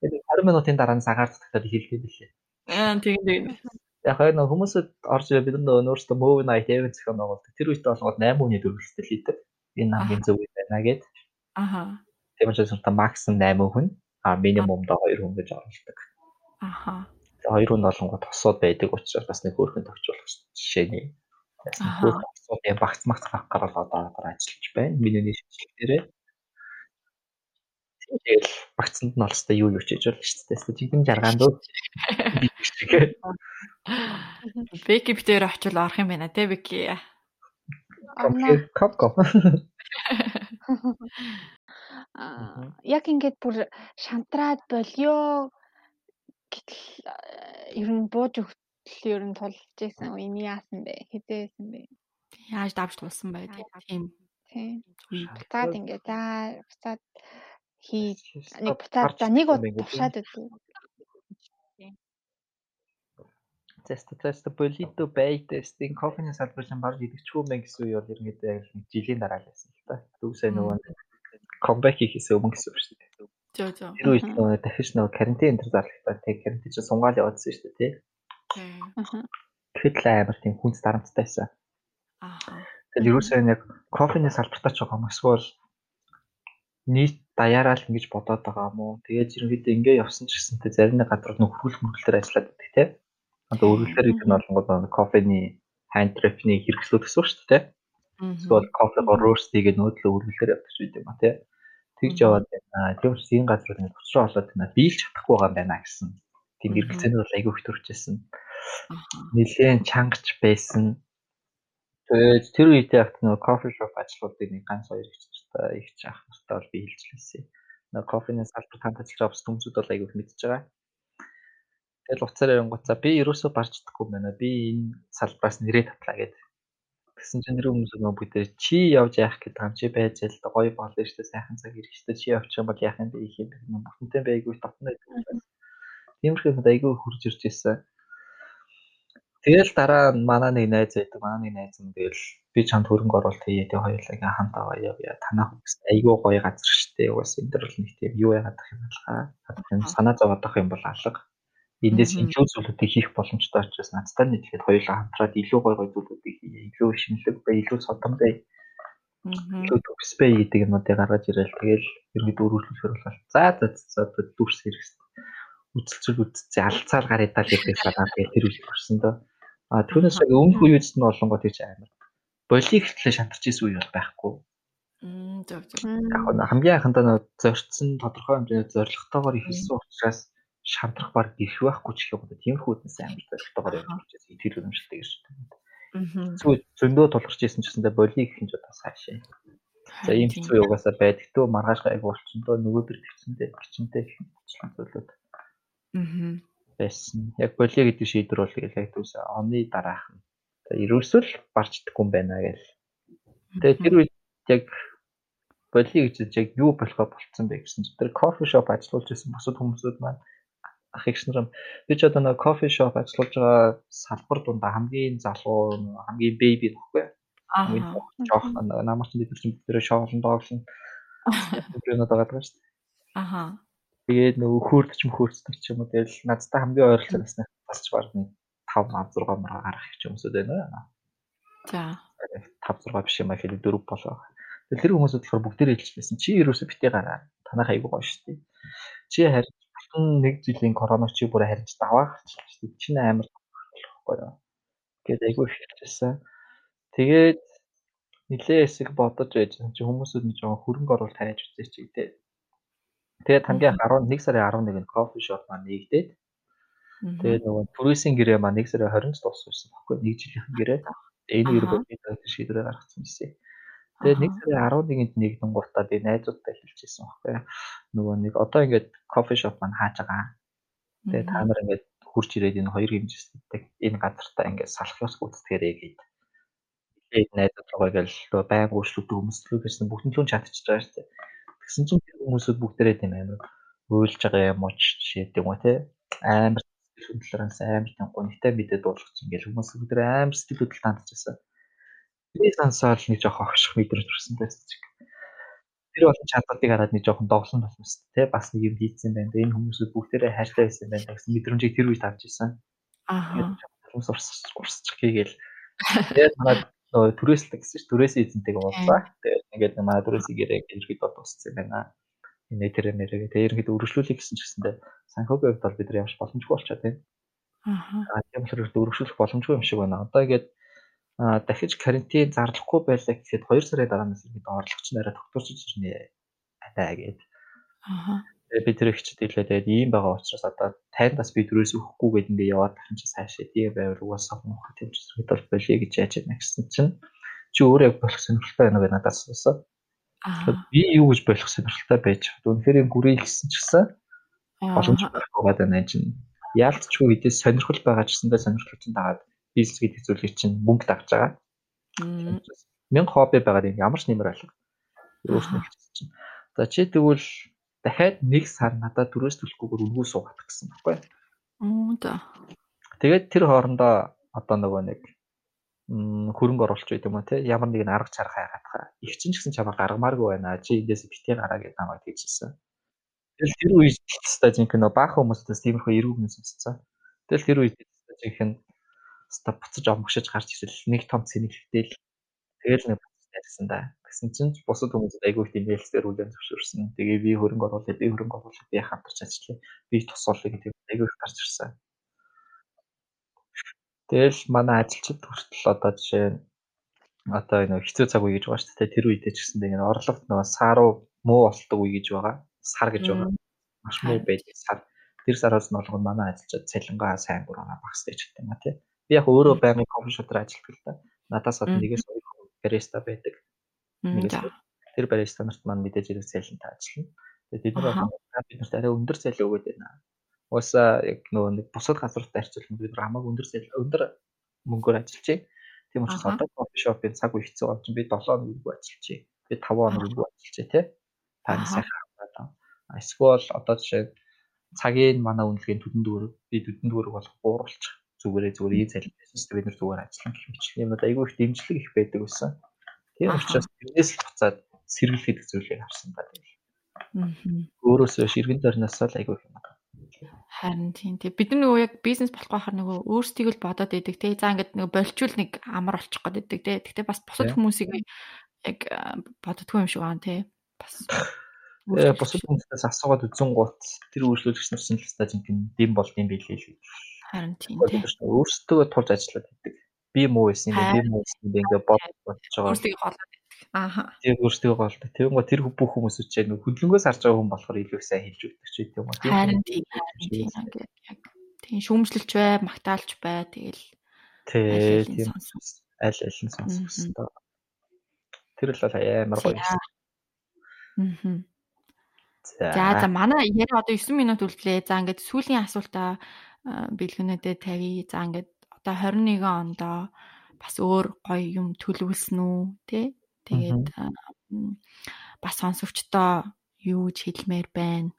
Тэгээд 20 минутын дараа нь сагаар цогтоод хэлдэг билээ. Аа тийм тийм. Яг нэг хүмүүсэд орж бид нар өөрсдөө move night event зохион байгуулдаг. Тэр үед болгоод 8 хүний дөрвөлтэй хийдэг. Энэ хамгийн зөв байна гэд. Аха. Тийм учраас макс нь 8 хүн а минимумдаа 2 хүн гэж оруулдаг. Аха. Тэгээ хоёр хүн болонгод тосууд байдаг учраас бас нэг хөөрхөн тохиолдох жишээний. Яасан хөөрхөн юм багц магц гарал одоо одоо ажиллаж байна. Миний шийдэл дээрээ. Тэгэл багцанд нь олстой юу юу хийж болно шүү дээ. Жигэн жаргаанд уу. Беки битээр очил орох юм байна те Беки. Капко. яг ингээд бүр шантраад болио гэтэл ер нь бууж өгтөл ер нь тулж исэн үе нь яасан бэ? Хизээсэн бэ? Яаж давж тулсан бай тийм. Тийм. Буцаад ингээд за буцаад хий нэг буцаад за нэг удаа тушаад өгдөө. тест тест болито бай тестинг кофений салбарын баг идэгчгүй мэн гэсэн үе бол ерөнхийдөө яг нэг жилийн дараа л байсан л та. Түүсээ нөгөө comeback хийхээс өмнө гэсэн үг шүү дээ. Зөө зөө. Тэр үед нөгөө дахиж нөгөө карантин энэ төр зарлахтаа тэг карантин чинь сунгаал яваадсан шүү дээ тий. Тэгэхэд л амар тийм хүнс дарамттай байсан. Аа. Тэгэл ерөөсөө яг кофений салбартаа ч байгаа юм эсвэл нийт даяараа л ингэж бодоод байгаа юм уу. Тэгээд ерөнхийдөө ингэ явсан ч гэсэнтэй зарим нэг газар нөх хөргөл мөргөлтөр ажиллаад байдаг тий. Одоо өргөлтөр гэдэг нь болгоод кофений hand trap-ний хэрэгслүүд гэсэн үг шүү дээ. Эсвэл кофего хийгээд нөөдлөө явдаг ч үгүй юм а тий. Тэгж яваад байна. Тийм учраас энэ газрууд нэг тусраа болоод байна. Биелж чадахгүй байгаа юм байна гэсэн. Тийм эргэлзээний бол айгүй их төрчихсэн. Нилээн чангч байсан. Тэгээд тэр үедээ агт нөгөө кофе шоп ажлуудыг нэг ганц хоёр чартай их чаах нартай бол би хэлжлээсэй. Нөгөө кофений салбарт хамт ажиллаж байгаа хүмүүсүүд бол айгүй мэдж байгаа. Тэгэл уцаар ярингуцаа би ерөөсөө барчдаггүй байна. Би энэ салбараас нэрээ татлаа гэдэг Тэгсэн чинь тэр хүмүүс нөгөө бүгдээ чи явж яах гэдэг юм чи байж л гоё болно шүү дээ сайхан цаг ирэх шүү дээ чи явчих юм бол яах юм бэ их юм бэ бүгдэнтэй байггүй татна гэдэг. Тиймэрхүү юм айгүй хурж ирж ирсэн. Тэгэл дараа манай нэг найз байдаг. Манай нэг найз юм тэгэл би чамд хөрөнгө оруулалт хийе тэг хоёулаа хамт аваа явъя. Танах айгүй гоё газар штэ. Угаас энэ дэр бол нэг тийм юу яагаад юм бол хаа. Санаа зовоод авах юм бол алга. Эндээс илүү зүйлүүдийг хийх боломжтой учраас надтай нийтлээд хоёулаа хамтраад илүү гоё гоё зүйлүүдийг хийе. Илүү шинэлэг бай, илүү содон бай. Илүү төгс бай гэдэг юмнуудыг гаргаж ирээл тэгэл ерөнхийд өөрчлөлөөр бол за за за дүрс хэрэгс үцэлцэл үтцээ алцаар гараа даа гэдэг санаа би тэр үйл төрсөн дөө. А түүнээс өмнөх үеэд нь болонгоо тийч амар. Болиг хэвтлээ шантарч исэн үе бол байхгүй. Мм зөв зөв. Яг хамгийн анхандаа нөө зорьцсон тодорхой хэмжээний зорилготойгоор ихэлсэн учраас шантрах баг гэрх байхгүй ч гэх юм уу. Тийм хүүднээс амар зорилготойгоор явж байсан. Тэр хөрөмжлөлтэй гэж байна. Зүг зөндөө тулгарч исэн ч гэсэндээ болиг гэх юм ч одоо сайшаа. За ийм хэцүү юугаасаа байдаг. Төө маргааш гайг болчихсон доо нөгөөдөр төвчөндөө гэх юм зүйлүүд Аа. байсан. Яг болио гэдэг шийдвэр бол яг түүс оны дараах нь. Ерөөсөл барчдаггүй юм байна гэл. Тэгээ тэр үед яг болио гэж яг юу болохоо болцсон бэ гэсэн чинь тэр кофе шоп ажиллуулж байсан бусад хүмүүсүүд маань ах их нар би ч одоо нэг кофе шоп ажиллуулж байгаа салбар дундаа хамгийн залуу хамгийн бэби нөхгүй. Аа. Жоох намарч бид нар чинь тэр шоолон дооглон. Тэр надад гадаг шүү дээ. Аха. Тэгээд нөгөө хөөрдөч мөхөрцдөг ч юм уу тэгэл надтай хамгийн ойролцоо насны басч баг нэг 5 6 марга гарах их хүмүүсүүд байна. За. 5 6 биш юм а хэрэг 4 болоо. Тэгэл тэр хүмүүсүүд болохоор бүгдээр хэлж байсан. Чи ерөөсөө битээ гараа. Танах айгуу гоё шүү дээ. Чи харин нэг жилийн коронавир чи бүр харьж даваа гарч шүү дээ. Чи амар болохгүй юу. Гэт их хэлжсэн. Тэгээд нилээ хэсэг бодож байж чи хүмүүсүүд нэг жоохон хөрөнгө оруулалт хайж үзээч гэдэг Тэгээд хамгийн 11 сарын 11-нд кофе шоп маань нэгдээд тэгээд нөгөө түрээсийн гэрээ маань 1 сарын 20-нд дууссан байхгүй нэг жилийнхэн гэрээ. Энэ гэр бүлийн шийдвэрээ гаргацсан байсан. Тэгээд 1 сарын 11-нд нэгдэн гутаа би найзуудтай хэлчихсэн байхгүй. Нөгөө нэг одоо ингээд кофе шоп маань хааж байгаа. Тэгээд та нар ингээд хурж ирээд энэ хоёр хэмжээстэй энэ газартаа ингээд салах ёс гүйцэтгээрэй гээд. Тэгээд найзууд руугаа ингээл байнга өөрчлөлт хүмүүслүү гэсэн бүгд нь чадчихж байгаа шүү дээ. Тэгсэн чинь хүмүүсүүд бүгдээрээ тийм амар уйлж байгаа юм уу жишээ гэдэг юм уу те амар хөдөлгөөнөөс амар тийм гонхтой мэдээд дуулгах ингээл хүмүүс бүгд амар сэтгэл хөдлөлт хандчихсан. Би сансаал нэг жоох огших мэдрэмж төрсөн байсан чиг. Тэр болон чадварыг хараад нэг жоохон доглон болсон дээ. Бас нэг юм хийцэн байна. Энэ хүмүүсүүд бүгдээрээ хайртай байсан байна гэсэн мэдрэмжийг тэр үед авч ирсэн. Аа. Хүмүүс урсчих урсчих гээл. Тэгээд манай нөгөө түрээслэг гэсэн чинь түрээсийн эзэнтэйг уулзаа. Тэгээд ингээд манай түрээсийн гэрээ ерөөд бол тусцсан байна. Энэ тэр нэрээ тэгээд ерөнхийдөө өргөжлүүлэх гэсэн ч гэсэндээ санхүүгийн хувьд бол бид нар явж боломжгүй болчиход байна. Аа. Тийм болохоор өргөжлүүлэх боломжгүй юм шиг байна. Одоо ингээд дахиж карантин зарлахгүй байлаа гэхэд 2 сарын дараанаас ихэд орлогч нараа докторчж ирнэ. Атаа гээд. Аа. Тэгээд би тэр ихчд хэлээ тэгээд ийм байгаа учраас одоо тайндас би дөрөөс өгөхгүй гэдэг ингээ яваад тахын чи цаашаа тийм байвар угаасаа муухай тэмцэл бол болиё гэж яаж яана гэсэн чинь чи өөрөө яг болох сонирхолтой байна надаас асуусан. Би юу гэж болох сонирхолтой байж чад. Үнэхээр гүрээ хэлсэн ч гэсэн боломж байхгүй байна чинь. Яалтчгүй хэдээс сонирхол байгаа ч гэсэндээ сонирхол чинь дагаад бизнес гэдэг зүйлийг чинь мөнгө давж байгаа. Мянга хобби байгаа юм ямар ч нэмэр алга. Өөрснөө чинь. За чи тэгвэл дахиад нэг сар надад төрөөс төлөхгүйгээр үлгүү суугаад гэсэн баггүй. Оо да. Тэгээд тэр хоорондоо одоо нөгөө нэг хөрөнгө оруулалт гэдэг юм уу те ямар нэгэн арга чарга хайгаадах. Их чинь ч гэсэн чамаа гаргамааргүй байна. Чи эндээс битээ гараа гэж намайг хэлчихсэн. Тэгэл тэр үед хэвчээ жинхэнэ баах хүмүүстээс тиймэрхүү эрүүг нь сонсцсон. Тэгэл тэр үед хэвчээ жинхэнэ ста буцаж омгшиж гарч ирэл нэг том цэнэглэхтэл тэгэл нэг ярьсан да. Гэсэн чинь бусад хүмүүсд айгүй их нээлтээр үлэн зөвшөөрсөн. Тэгээ би хөрөнгө оруулаад би хөрөнгө оруулаад би хамтарч ажиллая. Би тусгуулъя гэдэг айгүй их гарч ирсэн. Тэгэл манай ажилчид хүртэл одоо жишээ нь одоо энэ хэцүү цаг үе гэж байгаа шүү дээ. Тэр үедээ ч гэсэн тэгээ орлогот нөгөө саруу муу болтдог үе гэж байгаа. Сар гэж байгаа. Маш муу байдаг сар. Тэр сараас нь болгоно манай ажилчид цалингаа сайн гураа багс гэж гэдэг юм а тий. Би яг өөрөө байнгын шотроо ажилладаг л да. Надаас гадна нэгээс бариста байдаг. Тэр бариста нарт маань мэдээж хэрэг цалинтай ажиллана. Тэгээд бид нар бид нарт арай өндөр цалин өгöd байна. Уусаа яг нөгөө нэг бусад газруудад арчилсан бид хамаагүй өндөр өндөр мөнгөөр ажиллаж байна. Тийм учраас одоо кофе шопын цаг үе хэцүү болж би 7 хоног үгүй ажиллаж байна. Би 5 хоног үгүй ажиллаж байна тий. Таны сайхан хамгаалаа. Эсвэл одоо жишээ цагийн манай үнэлгээний төдөн дүүрэг би төдөн дүүрэг болох бууруулчих зүгээрээ зүгээр ий шүү дээ бид нар зүгээр ажиллан гэх мэтлэн юмуд айгүй их дэмжлэг их байдаг байсан. Тийм учраас тэрнээс буцаад сэргэл гэдэг зүйлийг харсан ба тийм. Өөрөөсөө ширгэн дөрнөөс л айгүй юм. Харин тийм тийм бид нөгөө яг бизнес болох байхаар нөгөө өөрсдийг л бодоод идэг тий. За ингээд нөгөө болчвол нэг амар олчих гээд идэг тий. Гэхдээ бас бусад хүмүүсийг яг боддгоо юм шиг байна тий. Бас бусад хүмүүстээс асуугаад үзэн гут тэр үйлчлүүлэгч нар чинь л стаж юм дэм болд юм билээ л. Харин тийм тий. Өөрсдөө тулж ажиллаад идэг. Би муу байсан юм би муу байсан юм ингээ бод бодож байгаа. Өөрсдөө голоод Ааха. Тэр өөртөө голтой. Тэгвэл тэр бүх хүмүүс үчээ нэг хөдөлгөөс харж байгаа хүн болохоор илүү сайн хэлж өгдөг ч гэдэг юм уу. Харин тийм яг тийм шүүмжлэлч бай, магтаалч бай тэгэл. Тий, тийм аль аль нь сонсох хэрэгтэй. Тэр л амар гоё. Аа. За за манай яриа одоо 9 минут үлдлээ. За ингээд сүүлийн асуултаа бэлгэнэдээ тавья. За ингээд одоо 21 ондоо бас өөр гоё юм төлөвлөсөн үү тий? Тэгээд бас сонсогчдоо юу ч хэлмээр байна.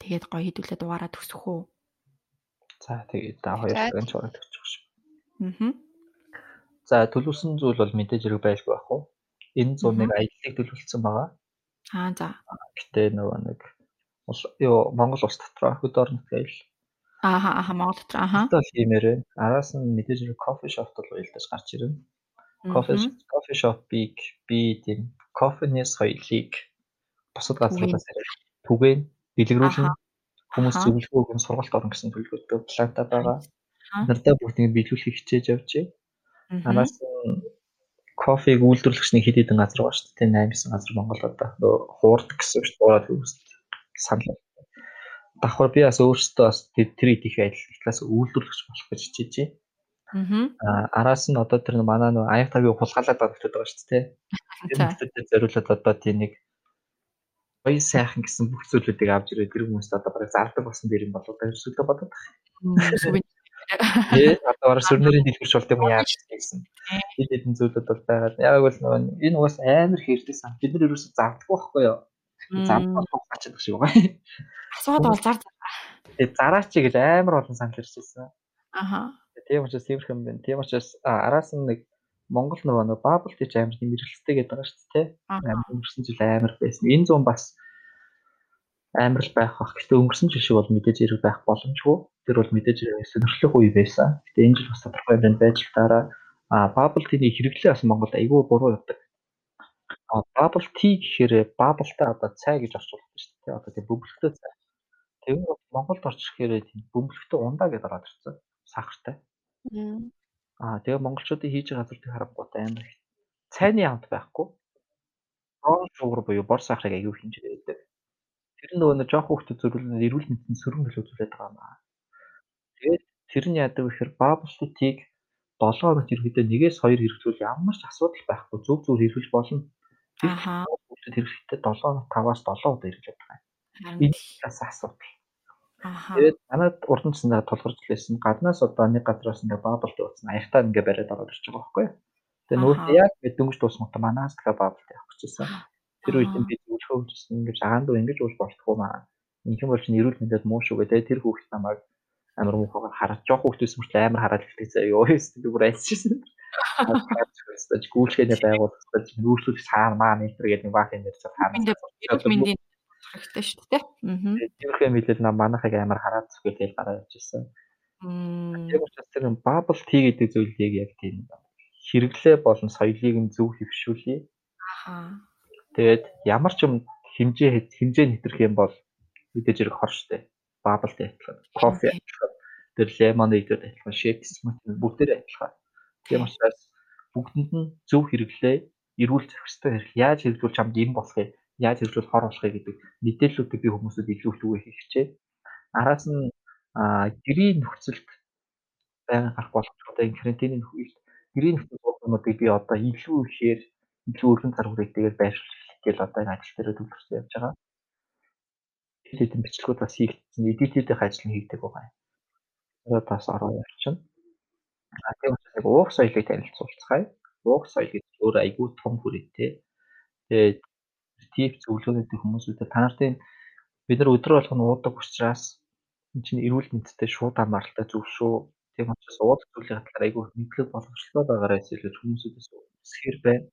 Тэгээд гоё хэдүүлээ дугаараа төсөх үү? За тэгээд та хоёр цагийн чураг төчих шүү. Аа. За төлөвлөсөн зүйл бол мэдээж хэрэг байлгүй байх уу? Энэ 101 аяллыг төлөвлөсөн байгаа. Аа за. Гэтэ нөгөө нэг юу Монгол улс дотор хөд орнот гээл. Ааха ааха Монгол дотор ааха. Одоо хиймээрээ араас нь мэдээж хэрэг кофе шоп бол уялдаж гарч ирнэ. Кофе кофе шопыг би тийм кофенес соёлыг бусад газруудаас түгээн дэлгэрүүлнэ. Хүмүүс зөвлөгөө өгөн сургалт орно гэсэн төлөвлөгөөтэй планта байгаа. Нартаа бүгдийг биелүүлэхийг хичээж явжээ. Араас кофег үйлдвэрлэгчний хэд хэдэн газар байгаа шүү дээ. 8 9 газар Монголд одоо хуурд гэсэн шүү дээ. Хуураад хөөс санал. Давхар би бас өөртөө бас тэр идэх ажил талаас үйлдвэрлэгч болох гэж хичээжээ. Аа араас нь одоо тэр манай нөө АФ-гийн хулгайлаад байгаа хүмүүс байгаа шүү дээ. Тэр хүмүүстэй зориулаад одоо тийм нэг гоё сайхан гэсэн бүх зүйлүүдийг авч ирээд тэр хүмүүст одоо бараг зардаг болсон дэр юм болоо та ерөөсөө бодоод байна. Ээ одоо сүрнэрийн дэлгэрч болт юм яаж гэсэн. Хэд хэдэн зүйлүүд бол байгаа. Яг бол нөгөө энэ угаас амар хэрэгтэй сан. Бид нар ерөөсөө зардаггүй байхгүй юу? Зардах тугаач шиг байгаа. Асууад бол зар. Тэгээ зараач гэж амар олон санал ирсэн. Аха. Тийм учраас тиймэрхүү юм байна. Тийм учраас араас нь нэг Монгол нөгөө нэг бабл гэж амар тийм мэрэгчлээ гэдэг байгаа шүү дээ. Амар өнгөрсөн жил амар байсан. Энэ зүүн бас амар л байх бах. Гэхдээ өнгөрсөн жил шиг бол мэдээж хэрэг байх боломжгүй. Тэр бол мэдээж сонирхлох үе байсан. Гэтэ энэ жил бас тодорхой хэмжээнд байж таараа а бабл тиний хэрэглээ бас Монголд айгүй буруу явдаг. А бабл ти гэхээр баблтай одоо цай гэж орчуулдаг шүү дээ. Одоо тийм бөмбөлтөө цай. Тэгээд Монголд орчих гэхээр тийм бөмбөлтөө ундаа гэдээ ороод ирсэн. Сахартай. Аа тэгээ монголчуудын хийж байгаа зүйлийг харангуйтай амар их цайны хамт байхгүй. Brown sugar буюу бор сахарыг аягүй хэмжээ өгдөг. Тэр нөгөө нэг жоох хүүхдэд зөвлөл эрүүл мэндэд сөрөг нөлөөлүүлээд байгаа маа. Тэгээд тэр нь яадаг вэ гэхээр баблтыг 7 хоногт ерөөдөө нэгээс 2 хэрэгжүүл ямар ч асуудал байхгүй зөв зөв хэрэгжүүлж болно. Ахаа. Хүүхдэд хэрэглэхдээ 7 хоног 5-аас 7 удаа хэрэгжүүлж байгаа. Энэ бас асуудал. Тэгээд манад урд нь цэндээ тулгарч лээсэн. Гаднаас одоо нэг газраас ингээ баблт ууцсан. Аягтаа ингээ бариад ороод ирж байгаа байхгүй юу? Тэгээд нөгөө яг дөнгөж дуусмата манаас дахиад баблт явах гэжсэн. Тэр үед би зөвлөхөө өгсөн ингээ жагаанд ингэж уул болтгоо маа. Инхэн бол чинь эрүүл мэндэд муу шүү гэдэг. Тэр хүүхд намайг амар муухайгаар хараад жоох хүүхдээс мөртлөө амар хараад хэлдэг заа ёо ёс би бүр айцчихсан. Хаач гүйлгээний байгууллагад нүүрсүүлэх цаана маа нэтэр гэдэг баг юм дээр цаана. Хэрэгтэй шүү дээ. Аа. Тиймэрхүү мэдээлэл нам манайхыг амар хараад зүгэл гараад явж ирсэн. Тийм учраас тэр bubble tea гэдэг зүйлийг яг тийм хэрэглээ болон соёлыг нь зөв хөвшүүлье. Аа. Тэгээд ямар ч юм хэмжээ хэмжээ нэтрэх юм бол мэдээж хэрэг хор штэ. Bubble tea адилхан, кофе адилхан, тэр lemonade адилхан, shake smoothie бүгдээр адилхан. Тийм учраас бүгдэнд нь зөв хэрэглээ, эрүүл зохистой хэрэг яаж хэрэгжүүлж чамд юм болохыг яаж хэрэгжүүл хор болохыг гэдэг мэдээллүүдийг би хүмүүсд илүү түгээх хичээ. Араас нь гэрийн нөхцөлд байнга гарах боломжтой карантины нөхцөлд гэрийн нөхцөл болгоомодыг би одоо илүү ихээр илүү өргөн цар хүрээтэйгээр байршуулах гээл одоо энэ ажил дээр төвлөрсөн явж байгаа. Хэдэн бичлэгүүд бас хийгдсэн, эдитүүдийн ажил нь хийгдэг байгаа юм. Одоо бас ороо явчихна. А тийм учраас яг уух соёлыг танилцуулцгаая. Уух соёл гэж өөр айгүй том хүрээтэй. Тэгээд тип зөвлөгөөнүүдийн хүмүүсүүдэд та нарын бид нар өдөр болгоно уудаг учраас энэ чинь эрүүл мэндэд шууд хамааралтай зүйл шүү. Тийм учраас уудаг зүйлийн талаар айгүй мэдлэг боловсролтой байгаараа хэлж хүмүүсээс үсгэр байна.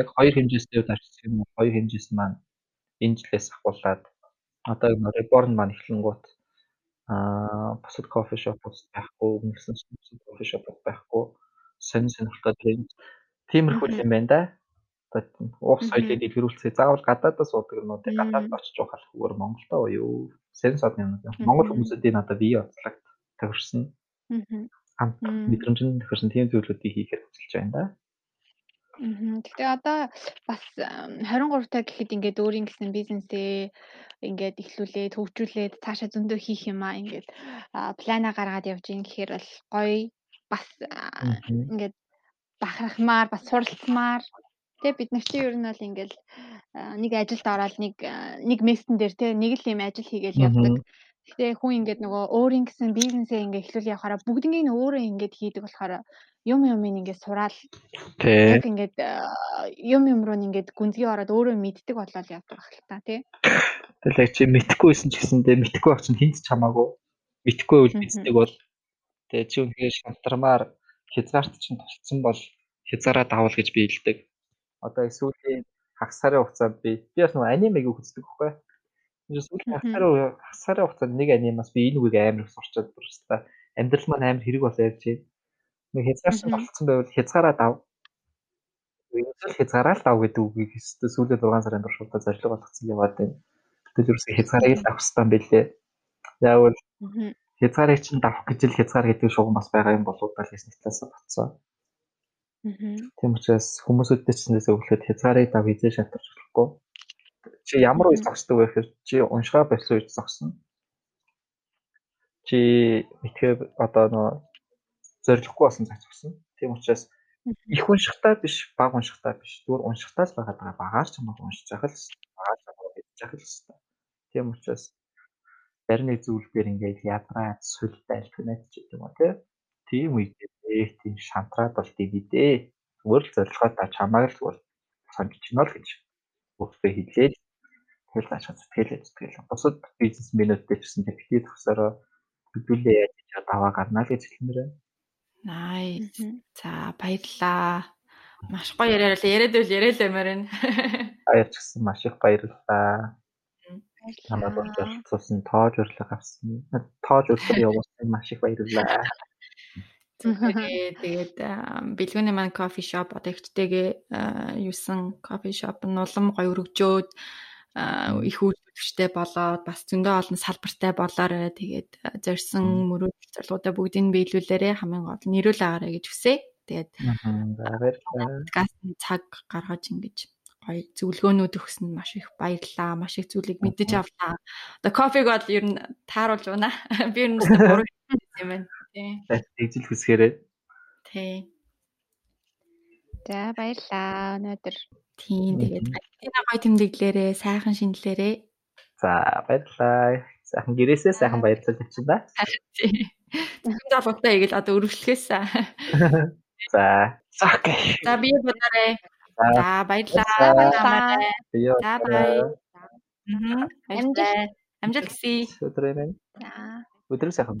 Яг хоёр хэмжээстэй дарчсан юм уу? Хоёр хэмжээс маань энэ жилээс ахуулаад одоо реборн маань эхлэнгуут аа бусад кофе шопууд байхгүй, өмнөсөн кофе шопууд байхгүй. Сонин сонирхолтой тийм тиймэрхүү юм байна да. Уух соёлыг дэлгэрүүлцээ заавал гадаадаас уудаг юмнуудыг гадаадд очиж уухал зүгээр Монголдо уу? Сонин сод юм. Монгол хүмүүсүүд энэ одоо бие онцлогт тохирсон. Аа. Мэдрэмжийн тохирсон тийм зүйлүүдийг хийхээр хүсэлж байна да. Гэхдээ одоо бас 23 таа гэхэд ингээд өөрийн гэсэн бизнесээ ингээд эхлүүлээд хөгжүүлээд цаашаа зөндөө хийх юм аа ингээд плана гаргаад явж ийн гэхээр бол гоё бас ингээд бахархмаар бас суралцмаар тэгээ бид нар чинь ер нь бол ингээд нэг ажилд ороод нэг нэг мессен дээр те нэг л юм ажил хийгээл явдаг. Гэхдээ хүн ингээд нөгөө өөрийн гэсэн бизнесээ ингээд эхлүүл явахаараа бүгднийг нь өөрөө ингээд хийдэг болохоор юм юм ингээд сураал яг ингээд юм юм руу ингээд гүнзгий ороод өөрөө мэддэг болол явдаг ахал та тий. Тэгэл яг чи мэдхгүйсэн ч гэсэндээ мэдхгүй байх чинь хинт ч хамаагүй. Мэдхгүй үл мэддэг бол тэгээ чи үнхээр шантармаар хязгаарт чинь тулцсан бол хязгаараа давал гэж би хэлдэг. Одоо сүүлийн хагас сарын хугацаанд би би бас нөгөө анимег үздэг байхгүй. Энэ сүүлийн хагас сарын хагас сарын хугацаанд нэг анимаас би энэ үгийг амар их сурчаад бүрстэ амьдрал маань амар хэрэг болоо явж байна Нэг хязгаарч болцсон байвал хязгаараа дав. Ерөнхийдөө хязгаараа л дав гэдэг үгийг хэвчээ сүүлийн 6 сарын турш удаа зорилго болгоцсон яваад байна. Гэтэл ерөөсөө хязгаарыг л авах хэрэгтэй байлээ. Яавал хязгаарыг чинь давах гэж л хязгаар гэдэг шугам бас байгаа юм болоо даа хийсний талаас батсан. Тийм учраас хүмүүсүүдтэй ч нэсээ өглөөд хязгаарыг дав хийж шалтарч болохгүй. Чи ямар үе зогсдог вэ гэхээр чи уншгаа барьсан үед зогсно. Чи мэдхээр одоо нөө зориггүй болсон цаг зогсно. Тийм учраас их уншихтаа биш, бага уншихтаа биш. Зүгээр уншихтаа л байгаад байгаа. Багаар ч хамаагүй уншиж явах л багаар ч хамаагүй хийж явах л хэвээр. Тийм учраас зарим нэг зүйлээр ингээд ядраад сүлдээ альтгнаад ч гэдэг юм уу тийм үедээ тийм шантраад бол дийдээ. Зүгээр л зорилгоо та чамайг л зүгээр сонжиж гинэ л гэж өөртөө хэлээд тэгэл цаашаа сэтгэлээ сэтгэл. Бусад бизнесмэнүүдтэй ч гэсэн тэгтээ төгсөрөө хэдүүлээ яаж яаж аваа гарнаа л гэж хэлмээр байна. Nice. За баярлалаа. Маш гоё яриараа яриад байл яриад баймаар байна. Баярч гисэн маш их баярлалаа. Намайг урьдчилсан тоож урилга авсан. Тоож урилга явуулсан маш их баярлалаа. Тэгээд бэлгүүний маань кофе шоп одоо ихтэйгээ юусан кофе шоп нь улам гоё өргөжөөд их үйлдвэрчтэй болоод бас зөндөө олон салбартай болоорой. Тэгээд зорьсон мөрөөдөл зорилгоудаа бүгдийг нь биелүүлээрэ хамгийн гол нь нэрүүл агаарэ гэж хүсье. Тэгээд подкаст цаг гаргаж ингэж гоё зөвлөгөөнүүд өгсөн маш их баярлалаа. Маш их зүйлийг мэдэж авлаа. Одоо кофег бол ер нь тааруулж байна. Би ер нь буруу юм байна. Тий. Тэгжил хүсгээрээ. Тий. За баярлалаа. Өнөөдөр Тийм тэгээд Альбина гоё тэмдэглээрээ сайхан шинэлээрээ. За баярлалаа. Сайхан гэрээсээ сайхан баярлал тавьчих да. Тэгвэл залуутай игээл одоо өргөжлөхөөс. За. Окей. За би бодорой. За баярлалаа. Баярлалаа. За бай. Мм. Амжилт. Амжилт хүсье. Өдрөө байна. за Өдрөө сайхан